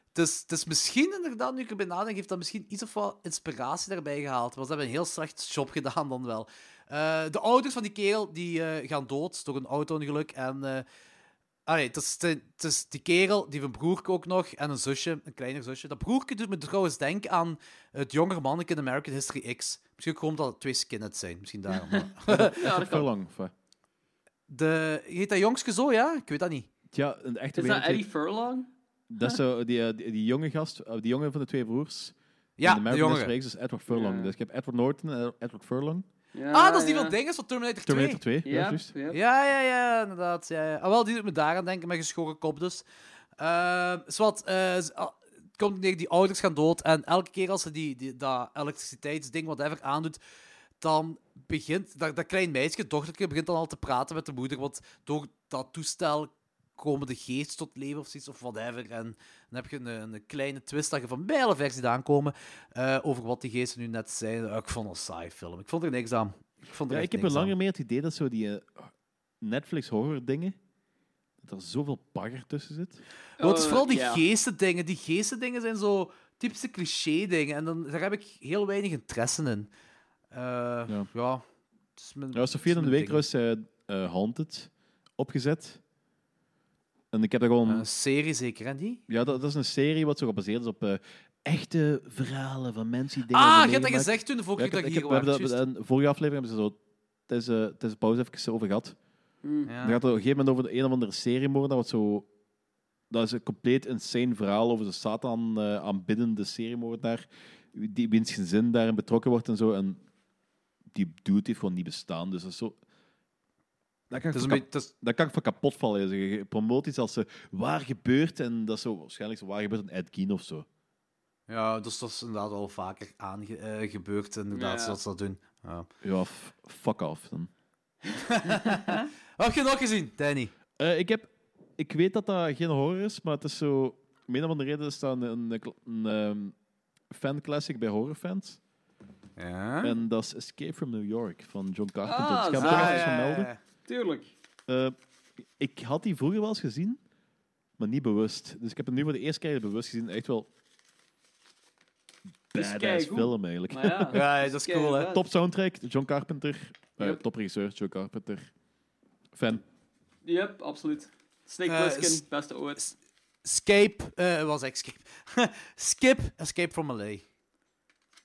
het, is, het is misschien inderdaad, nu ik erbij nadenk, heeft dat misschien iets of wat inspiratie daarbij gehaald. Maar ze hebben een heel slecht job gedaan dan wel. Eh, de ouders van die kerel die, eh, gaan dood door een auto-ongeluk. En eh, allee, het, is, het is die kerel, die heeft een broertje ook nog en een zusje, een kleiner zusje. Dat broertje doet me trouwens denken aan het jongere manneke in American History X. Misschien ook gewoon omdat het twee skinheads zijn. Misschien daarom. maar- Ja, dat kan. Furlong. of wat? de, heet dat jongske zo, ja? Ik weet dat niet. Ja, een echte Is dat Eddie Furlong? Dat is zo, die, die, die jonge gast, die jonge van de twee broers. Ja, in de American jongere. History X is Edward Furlong. Ja. Dus ik heb Edward Norton en Edward Furlong. Ja, ah, dat is die ja. van dinges van Terminator 2. Terminator 2. Ja, Ja, juist. ja. Ja, ja, inderdaad. Ja, ja. Ah, wel, die doet me daaraan denken met geschoren kop dus. Uh, zwart, het komt neer, die ouders gaan dood. En elke keer als ze die, die, dat elektriciteitsding, whatever, aandoet, dan begint dat, dat klein meisje, dochtertje, begint dan al te praten met de moeder, want door dat toestel komen de geest tot leven of zoiets, of whatever. En dan heb je een, een kleine twist dat je van beide versies aankomen eh, over wat die geesten nu net zijn. Eh, Ik vond het een saai film. Ik vond er niks aan. Ik, vond er Ja, ik heb er langer meer het idee dat zo die eh, Netflix horror dingen, dat er zoveel bagger tussen zit. Maar het is Eh, vooral die ja. geestendingen. Die geestendingen zijn zo typische cliché-dingen. En dan, daar heb ik heel weinig interesse in. Eh, ja. Ja. mijn- Ja, de Week trouwens Haunted opgezet. En ik heb daar gewoon... Een serie zeker, hè, die? Ja, dat, dat is een serie wat zo gebaseerd is op eh, echte verhalen van mensen die dingen Ah, je hebt dat gezegd toen de vorige Ja, keer ik, dat ik hier was. de vorige aflevering hebben ze zo tijdens, eh, tijdens de pauze even over gehad. Dan gaat het op een gegeven moment over de een of andere seriemoordenaar, wat zo... Dat is een compleet insane verhaal over de Satan eh aanbiddende seriemoordenaar, die wiens gezin daarin betrokken wordt en zo. En die dude heeft gewoon niet bestaan, dus dat is zo... Dat kan, ik van een beetje, het is- dat kan ik van kapot vallen. Je promoot iets als eh, waar gebeurt en dat is zo waarschijnlijk zo waar gebeurt een Ed Gein of zo. ja, dus dat is inderdaad wel vaker aange, eh, gebeurd, inderdaad, Ja. zoals ze dat doen. Ja. Ja, fuck off dan. Heb je nog gezien, Danny? Eh, ik, heb, ik weet dat dat geen horror is, maar het is zo... Om een of andere reden is dat een, een, een, ehm, fan-classic bij horrorfans. Ja. En dat is Escape from New York van John Carpenter. Ah, dus ik ga hem toch even vermelden. Tuurlijk. Eh, ik had die vroeger wel eens gezien, maar niet bewust. Dus ik heb hem nu voor de eerste keer bewust gezien. Echt wel badass film eigenlijk. Maar ja, Ja, dat is cool, hè. Top soundtrack, John Carpenter. Eh, Yep. Top regisseur, John Carpenter. Fan. Yep, absoluut. Snake Plissken, s- beste ooit. Escape, eh was Escape. Skip, Escape from LA.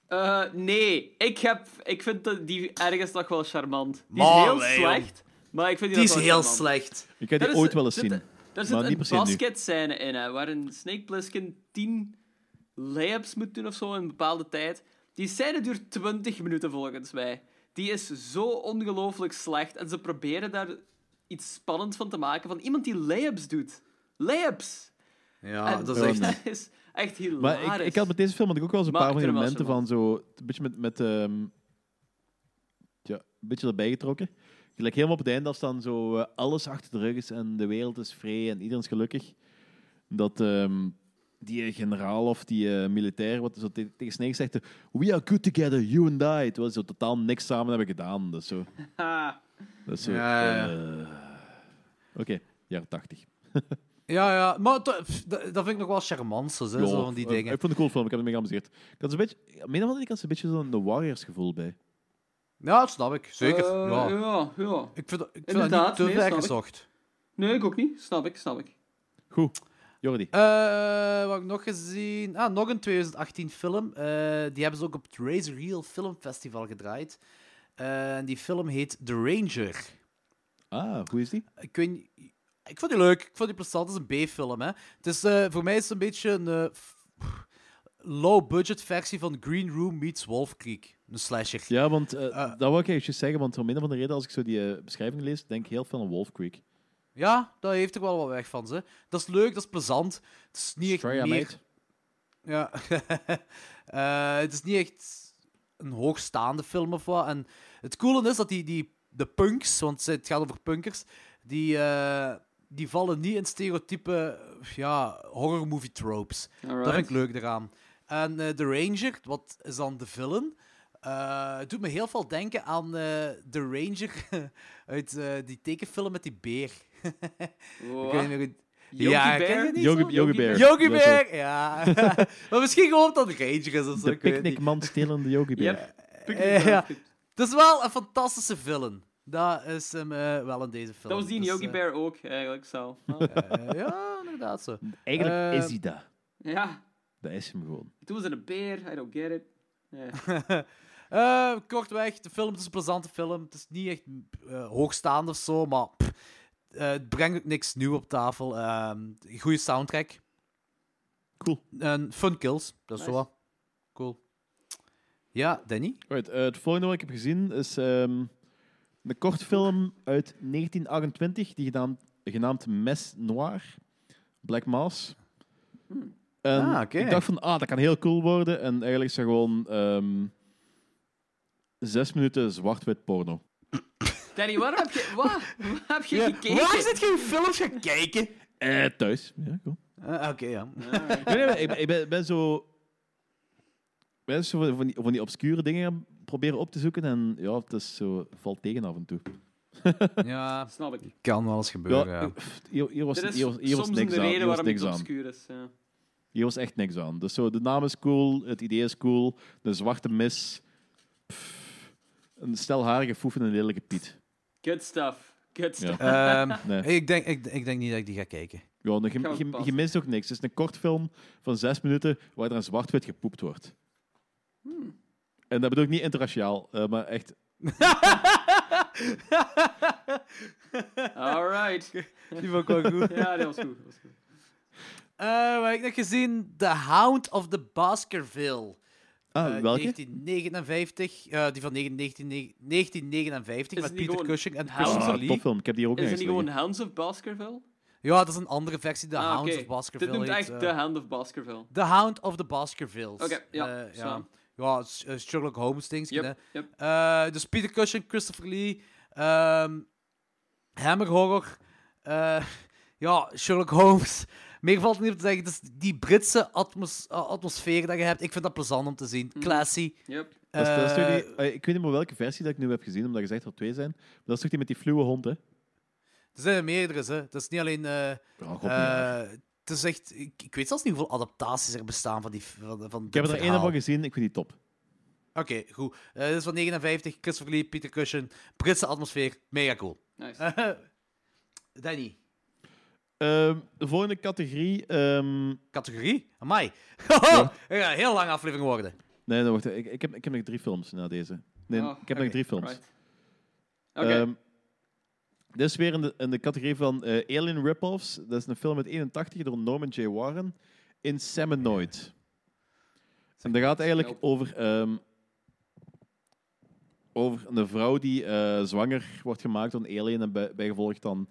Eh, nee, ik, heb, ik vind die ergens nog wel charmant. Die is heel slecht, maar ik vind die, Die is heel slecht. Ik ga die is- ooit wel eens zit- zien. Er zit een nu. basketscène in, hè, waarin Snake Plissken 10 layups moet doen of zo in een bepaalde tijd. Die scène duurt 20 minuten volgens mij. Die is zo ongelooflijk slecht en ze proberen daar iets spannends van te maken van iemand die layups doet. Layups! Ja, En dat is echt... dat is echt hilarisch. Maar ik, ik had met deze film had ik ook wel eens een paar van die momenten van zo... Een beetje met... met ehm, ja, een beetje erbij getrokken. Gelijk helemaal op het einde als dan zo eh, alles achter de rug is en de wereld is vrij en iedereen is gelukkig. Dat ehm, die eh, generaal of die eh, militair wat zo te- tegen Snake zegt... We are good together, you and I. Terwijl ze zo totaal niks samen hebben gedaan. Dat is zo... Dat is zo Ja, ja. Oké, jaren tachtig. Ja, ja, maar dat, vind ik nog wel charmant, zo, zo van die dingen. Ik vond het een cool film, ik heb het mee geamuseerd. Ik had een beetje... Ik had een beetje zo'n The Warriors gevoel bij. Ja, dat snap ik. Zeker. Eh, ja. ja, ja. Ik vind dat, ik vind dat niet te nee, ver snap ik. gezocht. Nee, ik ook niet. Snap ik, snap ik. Goed. Jordi. Eh, wat heb ik nog gezien? Ah, nog een 2018 film. Eh, die hebben ze ook op het Razor Reel Film Festival gedraaid. Eh, en die film heet The Ranger. Ah, hoe is die? Ik weet niet- Ik vond die leuk. Ik vond die plezant. Het is een B-film, hè. Het is, eh, voor mij is het een beetje een eh, low-budget versie van Green Room meets Wolf Creek. Een slasher. Ja, want eh, Ah. dat wil ik eigenlijk zeggen, want om een of andere reden, als ik zo die eh, beschrijving lees, denk ik heel veel aan Wolf Creek. Ja, dat heeft er wel wat weg van, ze. Dat is leuk, dat is plezant. Het is niet echt meer... mate. Ja. Eh, het is niet echt een hoogstaande film of wat. En het coole is dat die, die, de punks, want het gaat over punkers, die, eh, die vallen niet in stereotype ja, horror movie tropes. Dat vind ik leuk eraan. En The Ranger, wat is dan de villain? Eh, het doet me heel veel denken aan eh The Ranger uit eh, die tekenfilm met die beer. Ik weet niet Yogi Ja, Bear? ken je die Yogi, Bear. Yogi Dat Bear, ja. maar misschien gewoon het Ranger is of zo. De ik picknickman stelende Yogi Bear. Yep. Ja. Het is wel een fantastische villain. Dat is hem eh, wel in deze film. Dat was die in Dus, Yogi Bear ook, eigenlijk zo. ja, inderdaad zo. Eigenlijk is hij dat. ja, Dat is hem gewoon. toen was het een beer, I don't get it. Ja. Eh, kortweg, de film het is een plezante film. Het is niet echt eh, hoogstaand of zo, maar pff, eh, het brengt ook niks nieuw op tafel. Ehm goede soundtrack. Cool. En fun kills, dat is Nice. zo. Cool. Ja, Danny? Right, eh, het volgende wat ik heb gezien is ehm, een kortfilm uit 1928, die genaamd, genaamd Mes Noir, Black Mass. En. Ah, oké. Ik dacht van, ah, dat kan heel cool worden. En eigenlijk is dat gewoon... ehm, Zes minuten zwart-wit porno. Danny, waarom heb je, wat? Wat heb je Ja, gekeken? Waar zit je films gaan kijken? Eh, thuis. Ja, cool. Ah, Oké, ja. Nee, nee, ik, ben, ik ben, ben zo... ik ben zo van die, van die obscure dingen gaan proberen op te zoeken. En ja, het is zo, valt tegen af en toe. Ja, Snap ik. kan wel eens gebeuren, ja. Ja, hier, hier was, Er is hier was, hier was soms een niks aan. reden Hier was waarom niks het aan. obscuur is. Ja. Hier was echt niks aan. Dus zo, de naam is cool, het idee is cool, de zwarte mis. Pff, een stelharige foef en een lelijke Piet. Good stuff. Good Ja. stuff. Ehm, Nee. ik, denk, ik, ik denk niet dat ik die ga kijken. Ja, dan, je, je, mist ook niks. Het is een kort film van zes minuten waar er een zwart-wit gepoept wordt. Hmm. En dat bedoel ik niet interraciaal, eh, maar echt... Alright. Die vond ik wel goed. Ja, dat was goed. Dat was goed. Eh, wat heb ik gezien? The Hound of the Baskerville. Ah, Eh, welke? 1959. eh, die van 19, 1959 Is met Peter gewoon Cushing en Hound? Ah, Christopher Lee. topfilm. Ik heb die ook Is het niet gewoon. Hounds of Baskerville? Ja, dat is een andere versie. The Ah, Hounds oké. of Baskerville. Dit noemt echt eh, The Hound of Baskerville. The Hound of the Baskervilles. Oké, ja, Eh, ja. Ja, eh, Sherlock Holmes ding. Yep, yep. Eh, dus Peter Cushing, Christopher Lee, ehm Hammer Horror, eh, ja, Sherlock Holmes. Meer valt niet op te zeggen. Dus die Britse atmos eh, atmosfeer dat je hebt, ik vind dat plezant om te zien. Mhm. Classy. Yep. Dat is, dat is toch Eh, die- eh, ik weet niet meer welke versie dat ik nu heb gezien, omdat je zegt dat er twee zijn. Maar dat is toch die met die fluwe hond, hè? Er zijn er meerdere, hè. Het is niet alleen... eh, eh, het is echt... Ik, ik weet zelfs niet hoeveel adaptaties er bestaan van die... Van, van ik heb er één van gezien, ik vind die top. Oké, goed. Eh dit is van 59, Christopher Lee, Peter Cushing. Britse atmosfeer, mega cool. Nice. Danny, Ehm, de volgende categorie... ehm, categorie? Amai. Het gaat een heel lange aflevering worden. nee, nee, wacht. Ik, ik, heb, ik heb nog drie films na deze. Nee, Oh, ik heb nog drie films. Right. Oké. Ehm, dit is weer in de, in de categorie van eh, Alien Rip-Offs. Dat is een film uit 81 door Norman J. Warren. In Seminoid. En dat gaat eigenlijk over, ehm, over een vrouw die eh, zwanger wordt gemaakt door een alien en bij, bijgevolg dan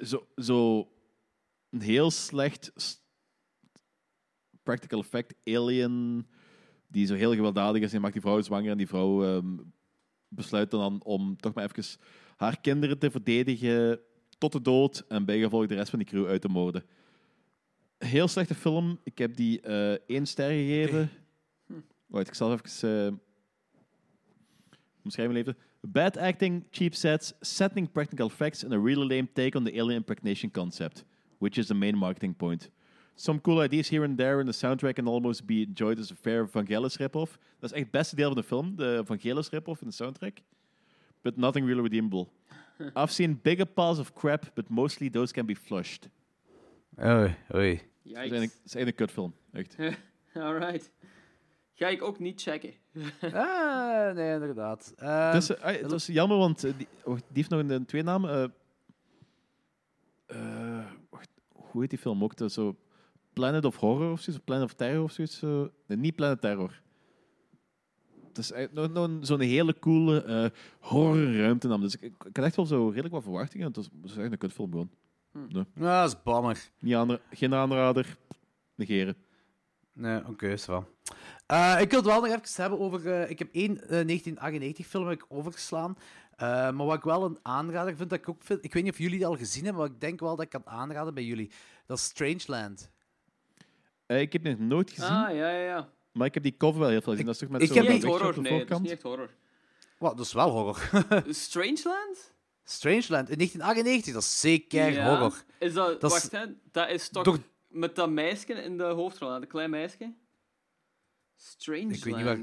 zo, zo een heel slecht practical effect alien die zo heel gewelddadig is en maakt die vrouw zwanger en die vrouw ehm, besluit dan om toch maar even haar kinderen te verdedigen tot de dood en bijgevolg de rest van die crew uit te moorden. Heel slechte film. Ik heb die eh één ster gegeven. Wacht, ik zal even eh omschrijven even. Bad acting, cheap sets, setting practical effects and a really lame take on the alien impregnation concept, which is the main marketing point. Some cool ideas here and there in the soundtrack can almost be enjoyed as a fair Vangelis rip-off. Dat is echt het beste deel van de film, de Vangelis rip-off in de soundtrack. But nothing really redeemable. I've seen bigger piles of crap, but mostly those can be flushed. Oei, oei. Het is Yikes. eigenlijk, het is eigenlijk een kutfilm, echt. Alright. Ga ik ook niet checken. Ah, nee, inderdaad. Ehm, Het is, het is jammer, want eh, die, wacht, die heeft nog een, een twee namen. eh, eh, wacht, hoe heet die film ook? Zo Planet of Horror of zoiets, of Planet of Terror of zoiets. zo. Nee, niet Planet Terror. Het is eigenlijk nog, nog zo'n hele coole eh horrorruimtenaam. Dus ik, ik, ik had echt wel zo redelijk wat verwachtingen. Het was, het was echt een kutfilm gewoon. ja, dat is bammer. Niet geen aanrader. Negeren. Nee, oké, is wel. Eh, ik wil het wel nog even hebben over... eh, ik heb één eh, 1998 film heb ik overgeslaan. Eh, maar wat ik wel een aanrader vind, dat ik ook vind... Ik weet niet of jullie die al gezien hebben, maar ik denk wel dat ik kan aanraden bij jullie. Dat is Strangeland. Eh, ik heb die nog nooit gezien, Ah, ja, ja, ja. maar ik heb die cover wel heel veel gezien. Dat is toch met Ik zo'n heb Niet horror, de nee. Dat is niet echt horror. Wat, dat is wel horror. Strangeland? Strangeland, in 1998, dat is zeker Ja. horror. Is dat... Dat is- wacht, hè. Dat is toch... Door- Met dat meisje in de hoofdrol, dat klein meisje? Strangeland. Ik weet niet waar-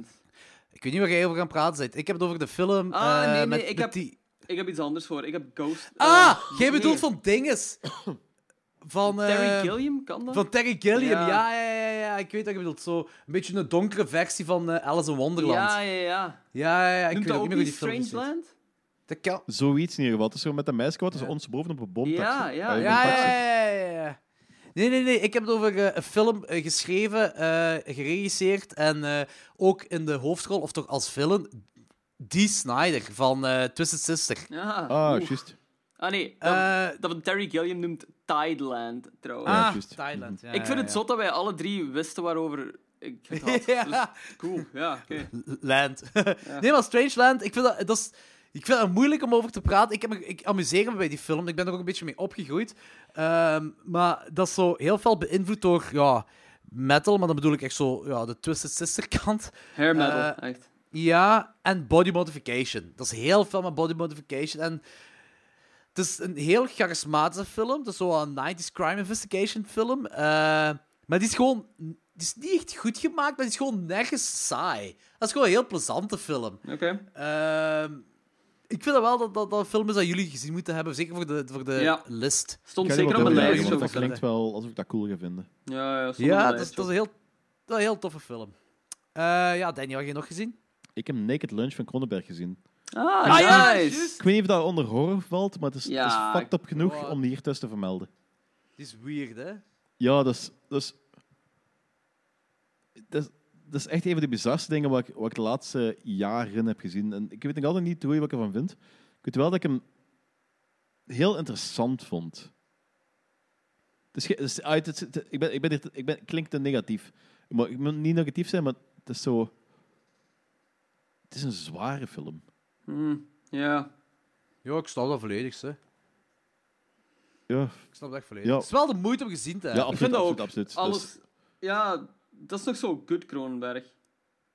Ik weet niet waar jij over gaan praten bent. Ik heb het over de film. Ah, eh, nee, nee, met, ik met heb- die... Ik heb iets anders voor. Ik heb Ghost... Ah, eh, jij bedoelt van dinges. Van, eh, Terry Gilliam, kan dat? Van Terry Gilliam, ja. Ja. Ja, ja, ja, Ik weet wat je bedoelt. Zo een beetje een donkere versie van eh, Alice in Wonderland. Ja, Ja, ja, ja. ja, ja. Ik Noemt weet dat ook niet meer die film. Strangeland? Dat kan. Zoiets in ieder geval. Het is zo met een meisje wat is Ja. ons boven op een boom Ja, ja, Ja, een ja, taxi. ja, ja, ja. Nee, nee, nee. Ik heb het over eh, een film eh, geschreven, eh, geregisseerd en eh, ook in de hoofdrol, of toch als villain, Dee Snyder van eh, Twisted Sister. Ah, oeh. juist. Ah, nee. Dat, Eh, dat van Terry Gilliam noemt Tideland, trouwens. Ah, juist. Thailand. Ja, ik vind ja, het ja. zot dat wij alle drie wisten waarover Ik het had. Ja. Dus, cool, ja, oké. Land. Nee, maar Strangeland, ik vind dat, dat is, ik vind dat moeilijk om over te praten. Ik, heb me, ik amuseer me bij die film. Ik ben er ook een beetje mee opgegroeid. Ehm, maar dat is zo heel veel beïnvloed door ja, metal, maar dan bedoel ik echt zo ja, de Twisted Sister kant. Hair metal, Eh, echt. Ja, en body modification. Dat is heel veel met body modification. En het is een heel charismatische film. Het is zo'n 90s crime investigation film. Eh, maar die is gewoon... Die is niet echt goed gemaakt, maar die is gewoon nergens saai. Dat is gewoon een heel plezante film. Oké. Ehm, ik vind dat wel dat, dat dat film is dat jullie gezien moeten hebben. Zeker voor de, voor de Ja. list. Stond zeker op mijn lijst. dat klinkt wel alsof ik dat cool ga vinden. Ja, ja, Ja, dat is, dat een heel, dat is een heel toffe film. Eh, ja, Danny, had je nog gezien? Ik heb Naked Lunch van Cronenberg gezien. Ah, Ah, ja, nice. Ik weet niet of dat onder horror valt, maar het is, Ja, het is fucked up genoeg Wow. om die hier tussen te vermelden. Die is weird, hè? Ja, dat is, dat is, dat is, dat is echt een van de bizarste dingen wat ik, wat ik de laatste jaren heb gezien. En ik weet nog altijd niet hoe wat ik ervan vind. Ik weet wel dat ik hem heel interessant vond. Is, uit, het, het- ik ben, ik ben, ik ben, klinkt te negatief. Maar ik moet niet negatief zijn, maar het is zo... Het is een zware film. Hmm, ja. Ja, ik snap dat volledig, hè. Ja, Ik snap dat echt volledig. Ja. Het is wel de moeite om gezien te ja hebben. absoluut, vind dat absoluut, ook. absoluut. Dus- Alles... Ja, dat is nog zo good, Cronenberg.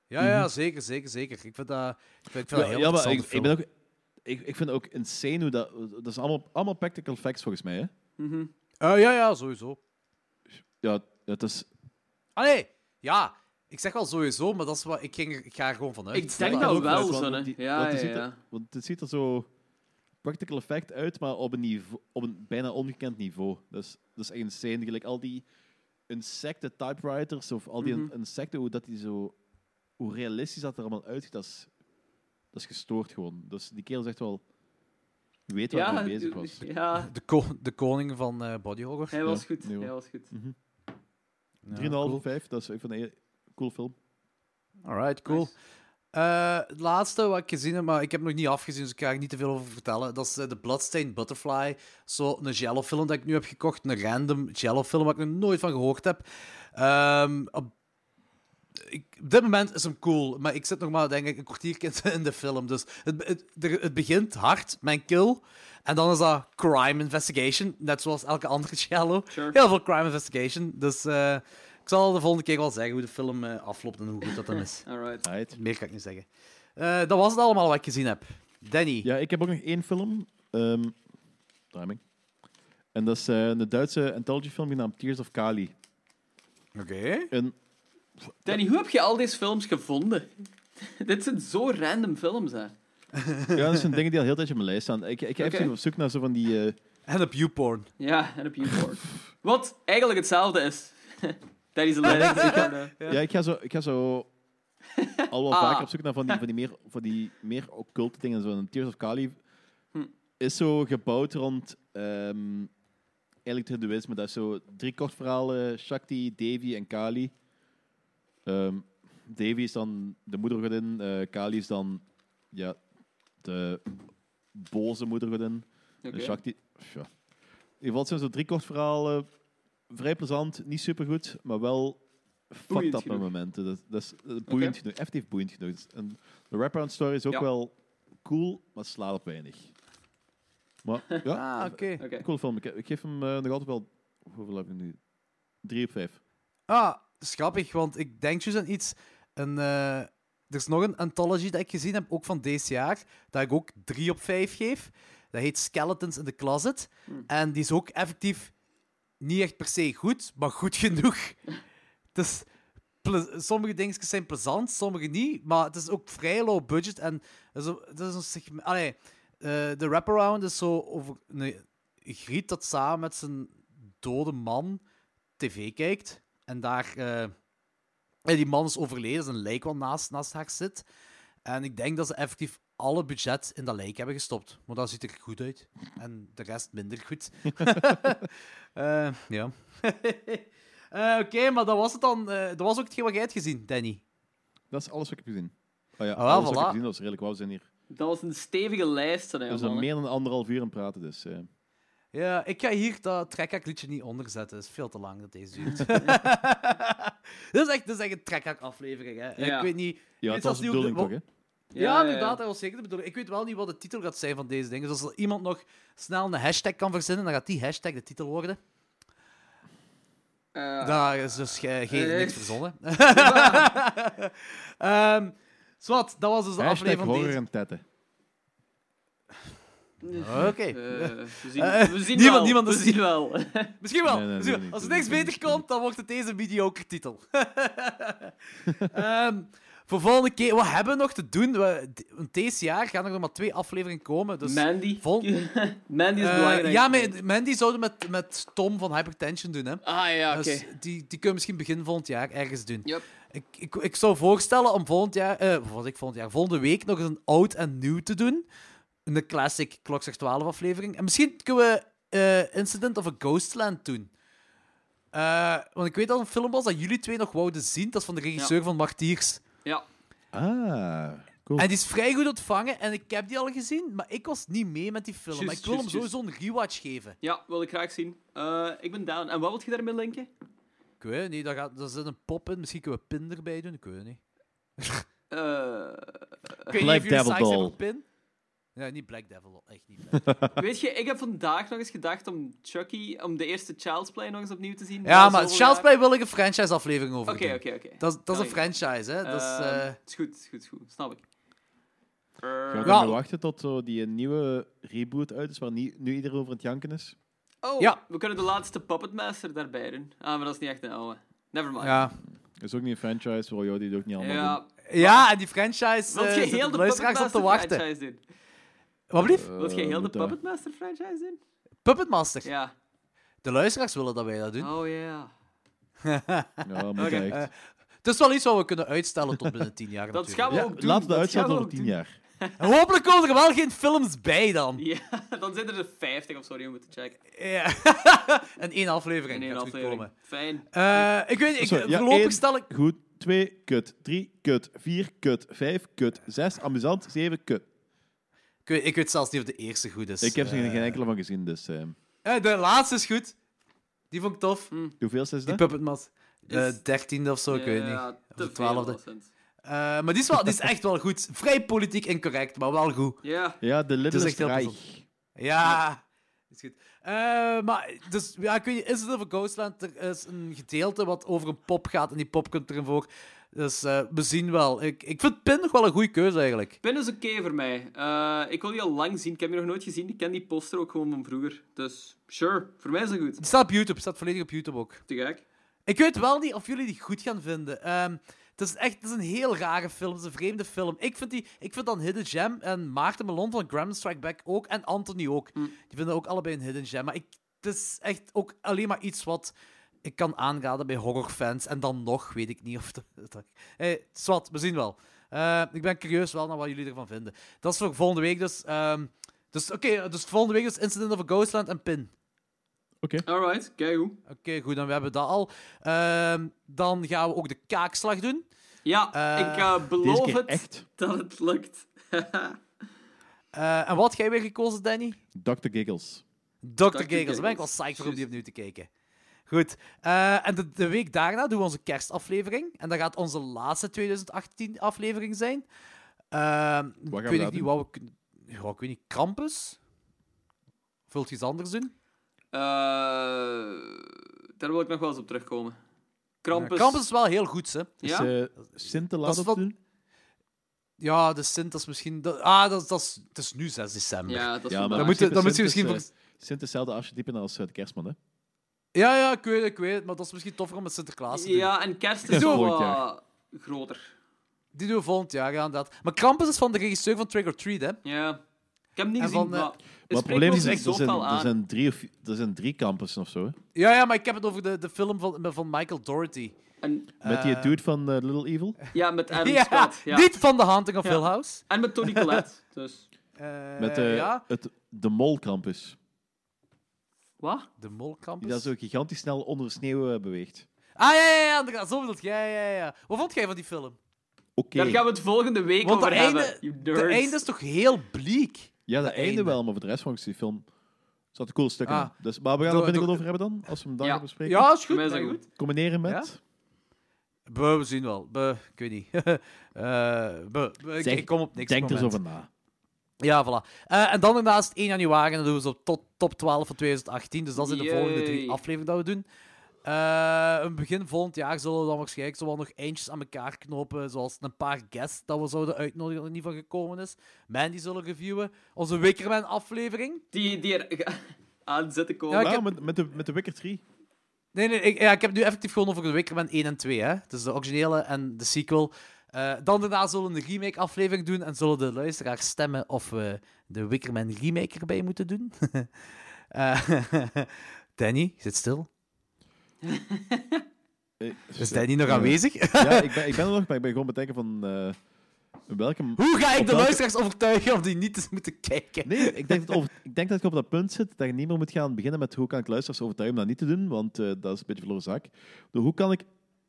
Ja, ja, zeker, zeker, zeker. Ik vind dat, ik vind, ik vind dat Ja, heel ja, maar ik, ik, ben ook, ik, ik vind ook insane hoe dat... Dat is allemaal, allemaal practical facts volgens mij, hè? Mhm. Eh, ja, ja, sowieso. Ja, het is... Ah, nee. Ja, ik zeg wel sowieso, maar dat is wat, ik, ging, ik ga er gewoon vanuit. Ik denk dat ook wel zo, want hè. Ja, want ja, het ziet ja. er- Want het ziet er zo practical effect uit, maar op een, niveau, op een bijna ongekend niveau. Dus dat is echt insane. Gelijk al die insecten typewriters of al die Mhm. insecten, hoe, dat die zo, hoe realistisch dat er allemaal uitziet, dat is, dat is gestoord gewoon. Dus die kerel zegt wel, weet waar hij Ja, mee bezig was. ja, De, ko de koning van eh body horror. hij was Ja, goed. nee. Hij was goed. 3,5 Ja, cool. of 5, dat is een cool film. Alright, cool. Nice. Eh, het laatste wat ik gezien heb, maar ik heb nog niet afgezien, dus ik ga er niet te veel over vertellen. Dat is eh, de Bloodstained Butterfly. Zo een Jello-film dat ik nu heb gekocht. Een random Jello-film waar ik nog nooit van gehoord heb. Ehm, op, ik, op dit moment is hem cool, maar ik zit nog maar denk ik een kwartier in de film. Dus het, het, het begint hard, mijn kill. En dan is dat crime investigation, net zoals elke andere Jello. Sure. Heel veel crime investigation. Dus eh, ik zal de volgende keer wel zeggen hoe de film eh, afloopt en hoe goed dat dan is. Alright. Right. Meer kan ik niet zeggen. Eh, dat was het allemaal wat ik gezien heb. Danny. Ja, ik heb ook nog één film. ehm timing. En dat is eh, een Duitse anthology film genaamd Tears of Kali. Oké. En Danny, hoe heb je al deze films gevonden? Dit zijn zo random films, hè. ja, dat zijn dingen die al heel tijd op mijn lijst staan. Ik, ik ga Oké. even op zoek naar zo van die... eh, En op YouPorn. Ja, en op YouPorn. Wat eigenlijk hetzelfde is. Leiding. ja. ik ga zo, ik ga zo al wel Ah. vaker op zoek naar van die, van die meer, van die meer occulte dingen. Zo'n Tears of Kali Hm. is zo gebouwd rond ehm eigenlijk het hindoeïsme. Dat is zo drie kortverhalen, Shakti, Devi en Kali. Ehm, Devi is dan de moedergodin, eh, Kali is dan ja, de boze moedergodin. En Shakti, ja. In ieder geval zijn zo drie kortverhalen. Vrij plezant, niet supergoed, maar wel fucked Boeiend up momenten. Dat, dat is eh, boeiend genoeg, effectief boeiend genoeg. En de wraparound story is ook Ja. wel cool, maar slaat op weinig. Maar ja, Ah, cool film. Ik, ik geef hem eh, nog altijd wel... Hoeveel heb ik nu? Drie op vijf. Ah, grappig, want ik denk dus aan iets. Een, eh, er is nog een anthology dat ik gezien heb, ook van deze jaar, dat ik ook 3 op 5 geef. Dat heet Skeletons in the Closet. En die is ook effectief niet echt per se goed, maar goed genoeg. Dus sommige dingetjes zijn plezant, sommige niet, maar het is ook vrij low budget. En het is een, segment. Allee, eh, de wraparound is zo over een griet dat samen met zijn dode man tv kijkt. En daar... eh, en die man is overleden, zijn lijk wat naast, naast haar zit. En ik denk dat ze effectief alle budget in dat lijk hebben gestopt. Maar dat ziet er goed uit. En de rest minder goed. Eh, ja. Eh, Oké, maar dat was het dan. eh, dat was ook hetgeen wat jij hebt gezien, Danny. Dat is alles wat ik heb gezien. Oh ja, Ah, alles wat ik heb gezien, dat is redelijk wauw. Zijn hier Dat was een stevige lijst. Hè, we zijn mannen. meer dan anderhalf uur aan het praten, dus... Ja, ik ga hier dat trekhak-liedje niet onderzetten. Het is veel te lang dat deze duurt. dit, is echt, dit is echt een trekhak-aflevering. Hè. Ja. Ik weet niet... Ja, dat was de bedoeling toch, hè? Ja, inderdaad, dat was zeker de bedoeling. Ik weet wel niet wat de titel gaat zijn van deze dingen. Dus als er iemand nog snel een hashtag kan verzinnen, dan gaat die hashtag de titel worden. Eh, Daar is dus ge- geen, eh. niks verzonnen. Ehm zwart, dat was dus de Hashtag aflevering van horror deze... en tetten. Oké. eh, we zien, Eh, we zien niemand- wel. niemand we is- zien wel. Misschien wel. Nee, nee, Misschien nee, wel. Als er niks beter komt, dan wordt het deze mediocre titel. Ehm, voor volgende keer, wat hebben we nog te doen? We, want deze jaar gaan er nog maar twee afleveringen komen. Dus Mandy. vol- Mandy is Eh, belangrijk. ja, maar Mandy zouden met, met Tom van Hypertension doen. Hè? Ah ja, oké. Dus die, die kunnen we misschien begin volgend jaar ergens doen. Yep. Ik, ik, ik zou voorstellen om volgend jaar, eh, wat was ik volgend jaar, volgende week nog eens een oud en nieuw te doen. Een classic Klokslag 12 aflevering. En misschien kunnen we eh, Incident of a Ghostland doen. Eh, want ik weet dat een film was dat jullie twee nog wouden zien. Dat is van de regisseur van Martiers. Ja. Ah, cool. En die is vrij goed ontvangen en ik heb die al gezien, maar ik was niet mee met die film. Maar ik wil hem sowieso een rewatch geven. ja, wil ik graag zien. Eh, ik ben down. En wat wil je daarmee linken? Ik weet het niet, daar, gaat, daar zit een pop in. Misschien kunnen we pin erbij doen, ik weet het niet. Eh, Ik weet niet of jullie Devil Doll. pin. Ja, niet Black Devil, echt niet. Black Devil. weet je, ik heb vandaag nog eens gedacht om Chucky, om de eerste Child's Play nog eens opnieuw te zien. ja, maar Child's jaar. Play wil ik een franchise-aflevering over Oké, doen. oké, oké. Dat, is- dat is Kan een franchise, hè. Dat is, Eh, eh, is goed, is goed, is goed. Snap ik. Eh, Gaan we Ja. wachten tot zo die nieuwe reboot uit is, waar nu iedereen over aan het janken is? oh, Ja. we kunnen de laatste Puppet Master daarbij doen. Ah, maar dat is niet echt een oude. Never mind. ja. Dat is ook niet een franchise, waar jou die het ook niet allemaal Ja. doen. ja, en die franchise zitten heel de de luisteraars Puppet op te Master wachten. franchise doen? Wat blieft? Eh, Wilt je heel de Puppet Master franchise doen? Puppet Master. Ja. De luisteraars willen dat wij dat doen. Oh ja. Ja, moet Oké. echt. Eh, Het is wel iets wat we kunnen uitstellen tot binnen tien jaar. Dat natuurlijk. gaan we Ja, ook doen. laten we uitstellen ook tien jaar. En hopelijk komen er wel geen films bij dan. Ja, dan zitten er 50 of zo die we moeten checken. Ja. en één aflevering In één aflevering. komen. Fijn. Eh, ik weet niet, ik, Sorry, ja, voorlopig één. stel ik... Goed, twee, kut. Drie, kut. Vier, kut. Vijf, kut. Zes, amusant. Zeven, kut. Ik weet, ik weet zelfs niet of de eerste goed is. Ik heb er Eh, geen enkele van gezien, dus... eh, eh, de laatste is goed. Die vond ik tof. hoeveel is Die dat? Puppet Master. De Is- dertiende of zo, ik weet niet. Ja, Of de twaalfde. Eh, maar die is, wel, die is echt wel goed. Vrij politiek incorrect, maar wel goed. Ja. Ja, de Het is Little echt heel Reich. Ja, is goed. Eh, maar, dus, ja, weet niet, is het over Ghostland? Er is een gedeelte wat over een pop gaat en die pop komt erin voor. Dus eh, we zien wel. Ik, ik vind Pin nog wel een goede keuze eigenlijk. Pin is oké voor mij. Eh, ik wil die al lang zien. Ik heb die nog nooit gezien. Ik ken die poster ook gewoon van vroeger. Dus, sure. Voor mij is dat goed. Die staat op YouTube, staat volledig op YouTube ook. Te gek. Ik weet wel niet of jullie die goed gaan vinden. Ehm, het is echt het is een heel rare film. Het is een vreemde film. Ik vind, die, ik vind dan Hidden Gem en Maarten Melon van Gremlin Strike Back ook. En Anthony ook. Die vinden ook allebei een Hidden Gem. Maar ik, het is echt ook alleen maar iets wat ik kan aanraden bij horrorfans. En dan nog weet ik niet of... Dat, dat, hey, zwart, we zien wel. Eh, ik ben curieus wel naar wat jullie ervan vinden. Dat is voor volgende week dus. ehm, dus oké, dus volgende week is Incident of a Ghostland en Pin. Alright, kijk hoe. Oké, goed, dan we hebben dat al. Ehm, dan gaan we ook de kaakslag doen. Ja, Eh, ik beloof het echt. dat het lukt. Eh, en wat heb jij weer gekozen, Danny? Dr. Giggles. Dr. Giggles. Daar ben ik wel psyched om die opnieuw te kijken. Goed. Eh, en de, de week daarna doen we onze kerstaflevering. En dat gaat onze laatste 2018-aflevering zijn. Ehm, ik weet daar niet doen? wat we. Ja, ik weet niet. Krampus? Wilt je iets anders doen? Eh, daar wil ik nog wel eens op terugkomen. Krampus. Krampus is wel heel goed, hè. Is Ja? eh Sint op doen? Ja, de Sint, dat is misschien... dat- ah, dat, is- dat, is, het is nu 6 december. Ja, dat is Ja, maar Dan moet je, Sint- dan moet je Sint misschien... is, voor- Sint is hetzelfde archetype als de kerstman, hè? Ja, ja, ik weet het, ik weet het. Maar dat is misschien toffer om met Sinterklaas te doen. Ja, en kerst is zo wat groter. Die doen we volgend jaar, ja, inderdaad. Maar Krampus is van de regisseur van Trick or Treat, hè. Ja. Ik heb hem niet En gezien, van, eh, maar... Maar het probleem is, niet er zijn, er zijn, drie, of, er zijn drie campussen of zo. Hè? Ja, ja, maar ik heb het over de, de film van, van Michael Doherty. En, Met die Eh, dude van eh, Little Evil. ja, met Adam ja, Scott. Ja. niet van The Haunting of Ja. Hill House. En met Tony Collette. Dus... Eh, Met ja, het, de Mol Campus. Wat? de Mol Campus. Die daar zo gigantisch snel onder de sneeuw eh, beweegt. Ah, ja, ja, ja, inderdaad, zo bedoel ik. Ja, ja, ja. Wat vond jij van die film? Oké. Daar gaan we het volgende week Want over de einde, hebben. you de nerds. einde is toch heel bleek? Ja, dat het einde einde. wel, maar voor de rest vond ik die film zat een cool stuk in. Ah. Dus, maar we gaan Door- er binnenkort over hebben dan, als we hem daar Ja. gaan bespreken. Ja, is goed. Voor mij is dat nee, goed. Combineren met... Ja? Be, we zien wel. Be, ik weet niet. Eh, be, be, ik, Zeg- ik kom op niks. Denk er zo moment. over na. Ja, voilà. Eh, en dan daarnaast 1 januari, en dan doen we zo tot top 12 van 2018. Dus dat zijn de volgende drie afleveringen dat we doen. Eh, een begin volgend jaar zullen we dan waarschijnlijk zo wel nog eentjes aan elkaar knopen. Zoals een paar guests dat we zouden uitnodigen dat er niet van gekomen is. Mandy zullen reviewen. Onze Wickerman aflevering. Die, die er aan zitten komen. Ja, ik Ja, heb- met, met, de, met de Wicker 3. Nee, nee, ik, ja, ik heb nu effectief gewoon over de Wickerman 1 en 2. Hè? Dus de originele en de sequel. Eh, dan daarna zullen we een remake-aflevering doen en zullen de luisteraars stemmen of we de Wickerman remake erbij moeten doen. Eh, Danny, zit stil. Is Danny nog aanwezig? Ja, ik ben, ik ben er nog, maar ik ben gewoon bedenken van... eh welke... Hoe ga ik de welke- luisteraars overtuigen om die niet te moeten kijken? Nee, ik denk, dat over, ik denk dat ik op dat punt zit dat je niet meer moet gaan beginnen met hoe kan ik luisteraars overtuigen om dat niet te doen, want dat is een beetje verloren zaak. Dus hoe kan ik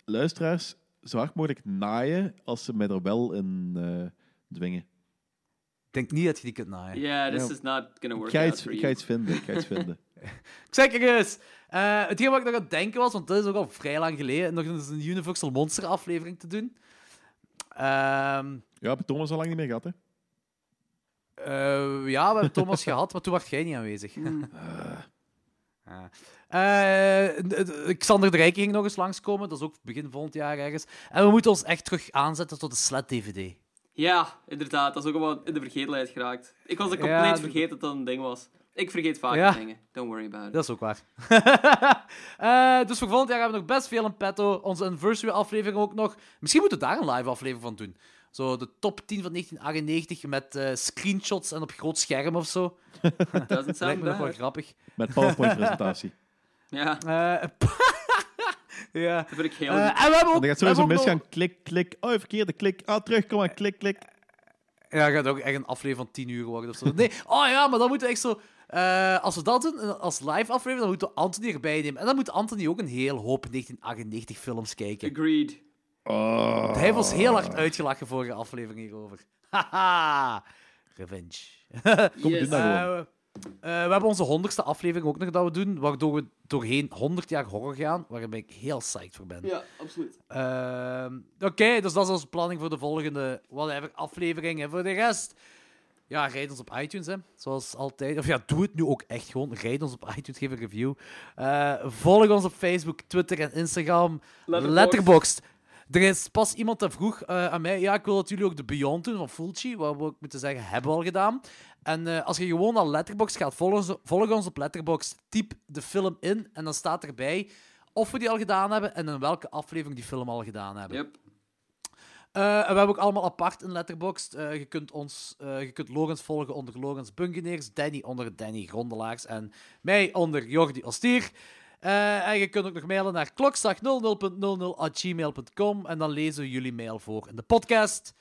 luisteraars zo hard mogelijk naaien als ze mij er wel in eh, dwingen? Ik denk niet dat je die kunt naaien. Yeah, this Ja. is not gonna Ik work ga, out iets, for ik ga iets vinden, ik ga iets vinden. Ik zeg er eens. Eh, hetgeen wat ik nog aan het denken was, want dat is ook al vrij lang geleden, nog eens een Universal Monster aflevering te doen. Ehm, Ja, heb je Thomas al lang niet meer gehad, hè? eh, ja, we hebben Thomas gehad, maar toen was jij niet aanwezig. Hmm. Ja. Eh, d- Xander de Rijke ging nog eens langskomen, dat is ook begin volgend jaar ergens. En we moeten ons echt terug aanzetten tot de SLED-DVD. Ja, inderdaad. Dat is ook wel in de vergetelheid geraakt. Ik was er compleet Ja, vergeten dat dat een ding was. Ik vergeet vaak Ja. dingen. Don't worry about it. Dat is ook waar. Eh, dus voor volgend jaar hebben we nog best veel in petto. Onze anniversary-aflevering ook nog. Misschien moeten we daar een live aflevering van doen. Zo de top 10 van 1998 met eh, screenshots en op groot scherm of zo. Dat sound lijkt me nog wel grappig. Met PowerPoint-presentatie. Ja, Eh, ja. dat vind ik heel... Eh, en we hebben ook... Dan gaat sowieso nog- misgaan, klik, klik. Oh, verkeerde klik. Ah, terug, kom maar, klik, klik. Ja, gaat ook echt een aflevering van 10 uur worden of zo. Nee, oh ja, maar dan moeten we echt zo... eh, als we dat doen, eh, als live aflevering, dan moeten we Anthony erbij nemen. En dan moet Anthony ook een heel hoop 1998 films kijken. Agreed. Oh. Hij ons heel hard uitgelachen vorige aflevering hierover. Haha, revenge. Kom, Yes. doe dat Eh, we hebben onze honderdste aflevering ook nog dat we doen, waardoor we doorheen 100 jaar horror gaan, waar ik heel psyched voor ben. Ja, absoluut. Ehm, Oké, dus dat is onze planning voor de volgende whatever, aflevering. En voor de rest, ja, rijd ons op iTunes, hè, zoals altijd. Of ja, doe het nu ook echt gewoon. Rijd ons op iTunes, geef een review. Eh, volg ons op Facebook, Twitter en Instagram. Letterboxd. Letterboxd. Er is pas iemand dat vroeg eh, aan mij, ja, ik wil dat jullie ook de Beyond doen van Fulci, wat we ook moeten zeggen, hebben we al gedaan. En eh, als je gewoon naar Letterboxd gaat, volg ons, volg ons op Letterboxd, typ de film in en dan staat erbij of we die al gedaan hebben en in welke aflevering die film al gedaan hebben. Yep. Eh, en we hebben ook allemaal apart in Letterboxd. Je kunt ons, je kunt Logans volgen onder Logans Bungeneers, Danny onder Danny Grondelaars en mij onder Jordi Ostier. Eh, en je kunt ook nog mailen naar klokslag00.00@gmail.com en dan lezen we jullie mail voor in de podcast.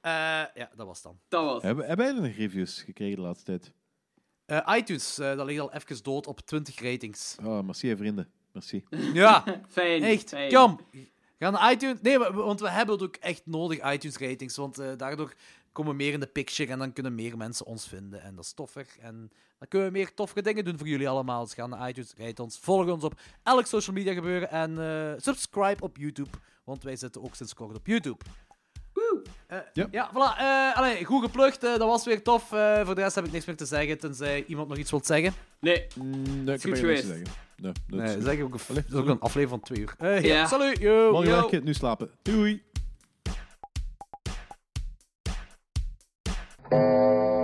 Eh, ja, dat was het dan. Dat was. Hebben, hebben wij nog reviews gekregen de laatste tijd? Eh, iTunes, dat ligt al even dood op 20 ratings. Oh, merci, hè, vrienden. Merci. Ja, Fijn. echt. fijn. Kom, ga naar iTunes. Nee, want we hebben het ook echt nodig, iTunes ratings. Want eh, daardoor komen we meer in de picture en dan kunnen meer mensen ons vinden. En dat is toffer. En dan kunnen we meer toffere dingen doen voor jullie allemaal. Dus ga naar iTunes, rijd ons, volg ons op elk social media gebeuren. En eh, subscribe op YouTube, want wij zitten ook sinds kort op YouTube. Eh, Ja. ja, voilà. eh, allee, goed geplukt, dat was weer tof. Eh, voor de rest heb ik niks meer te zeggen, tenzij iemand nog iets wilt zeggen. Nee, Mm, nee, ik heb goed niks te geweest. zeggen. Nee, dat Nee, is is ook, een- Allee, dat is ook een aflevering van twee uur. Eh, ja. Ja. Salut, yo. Morgen Yo. werken, nu slapen. Doei! thank you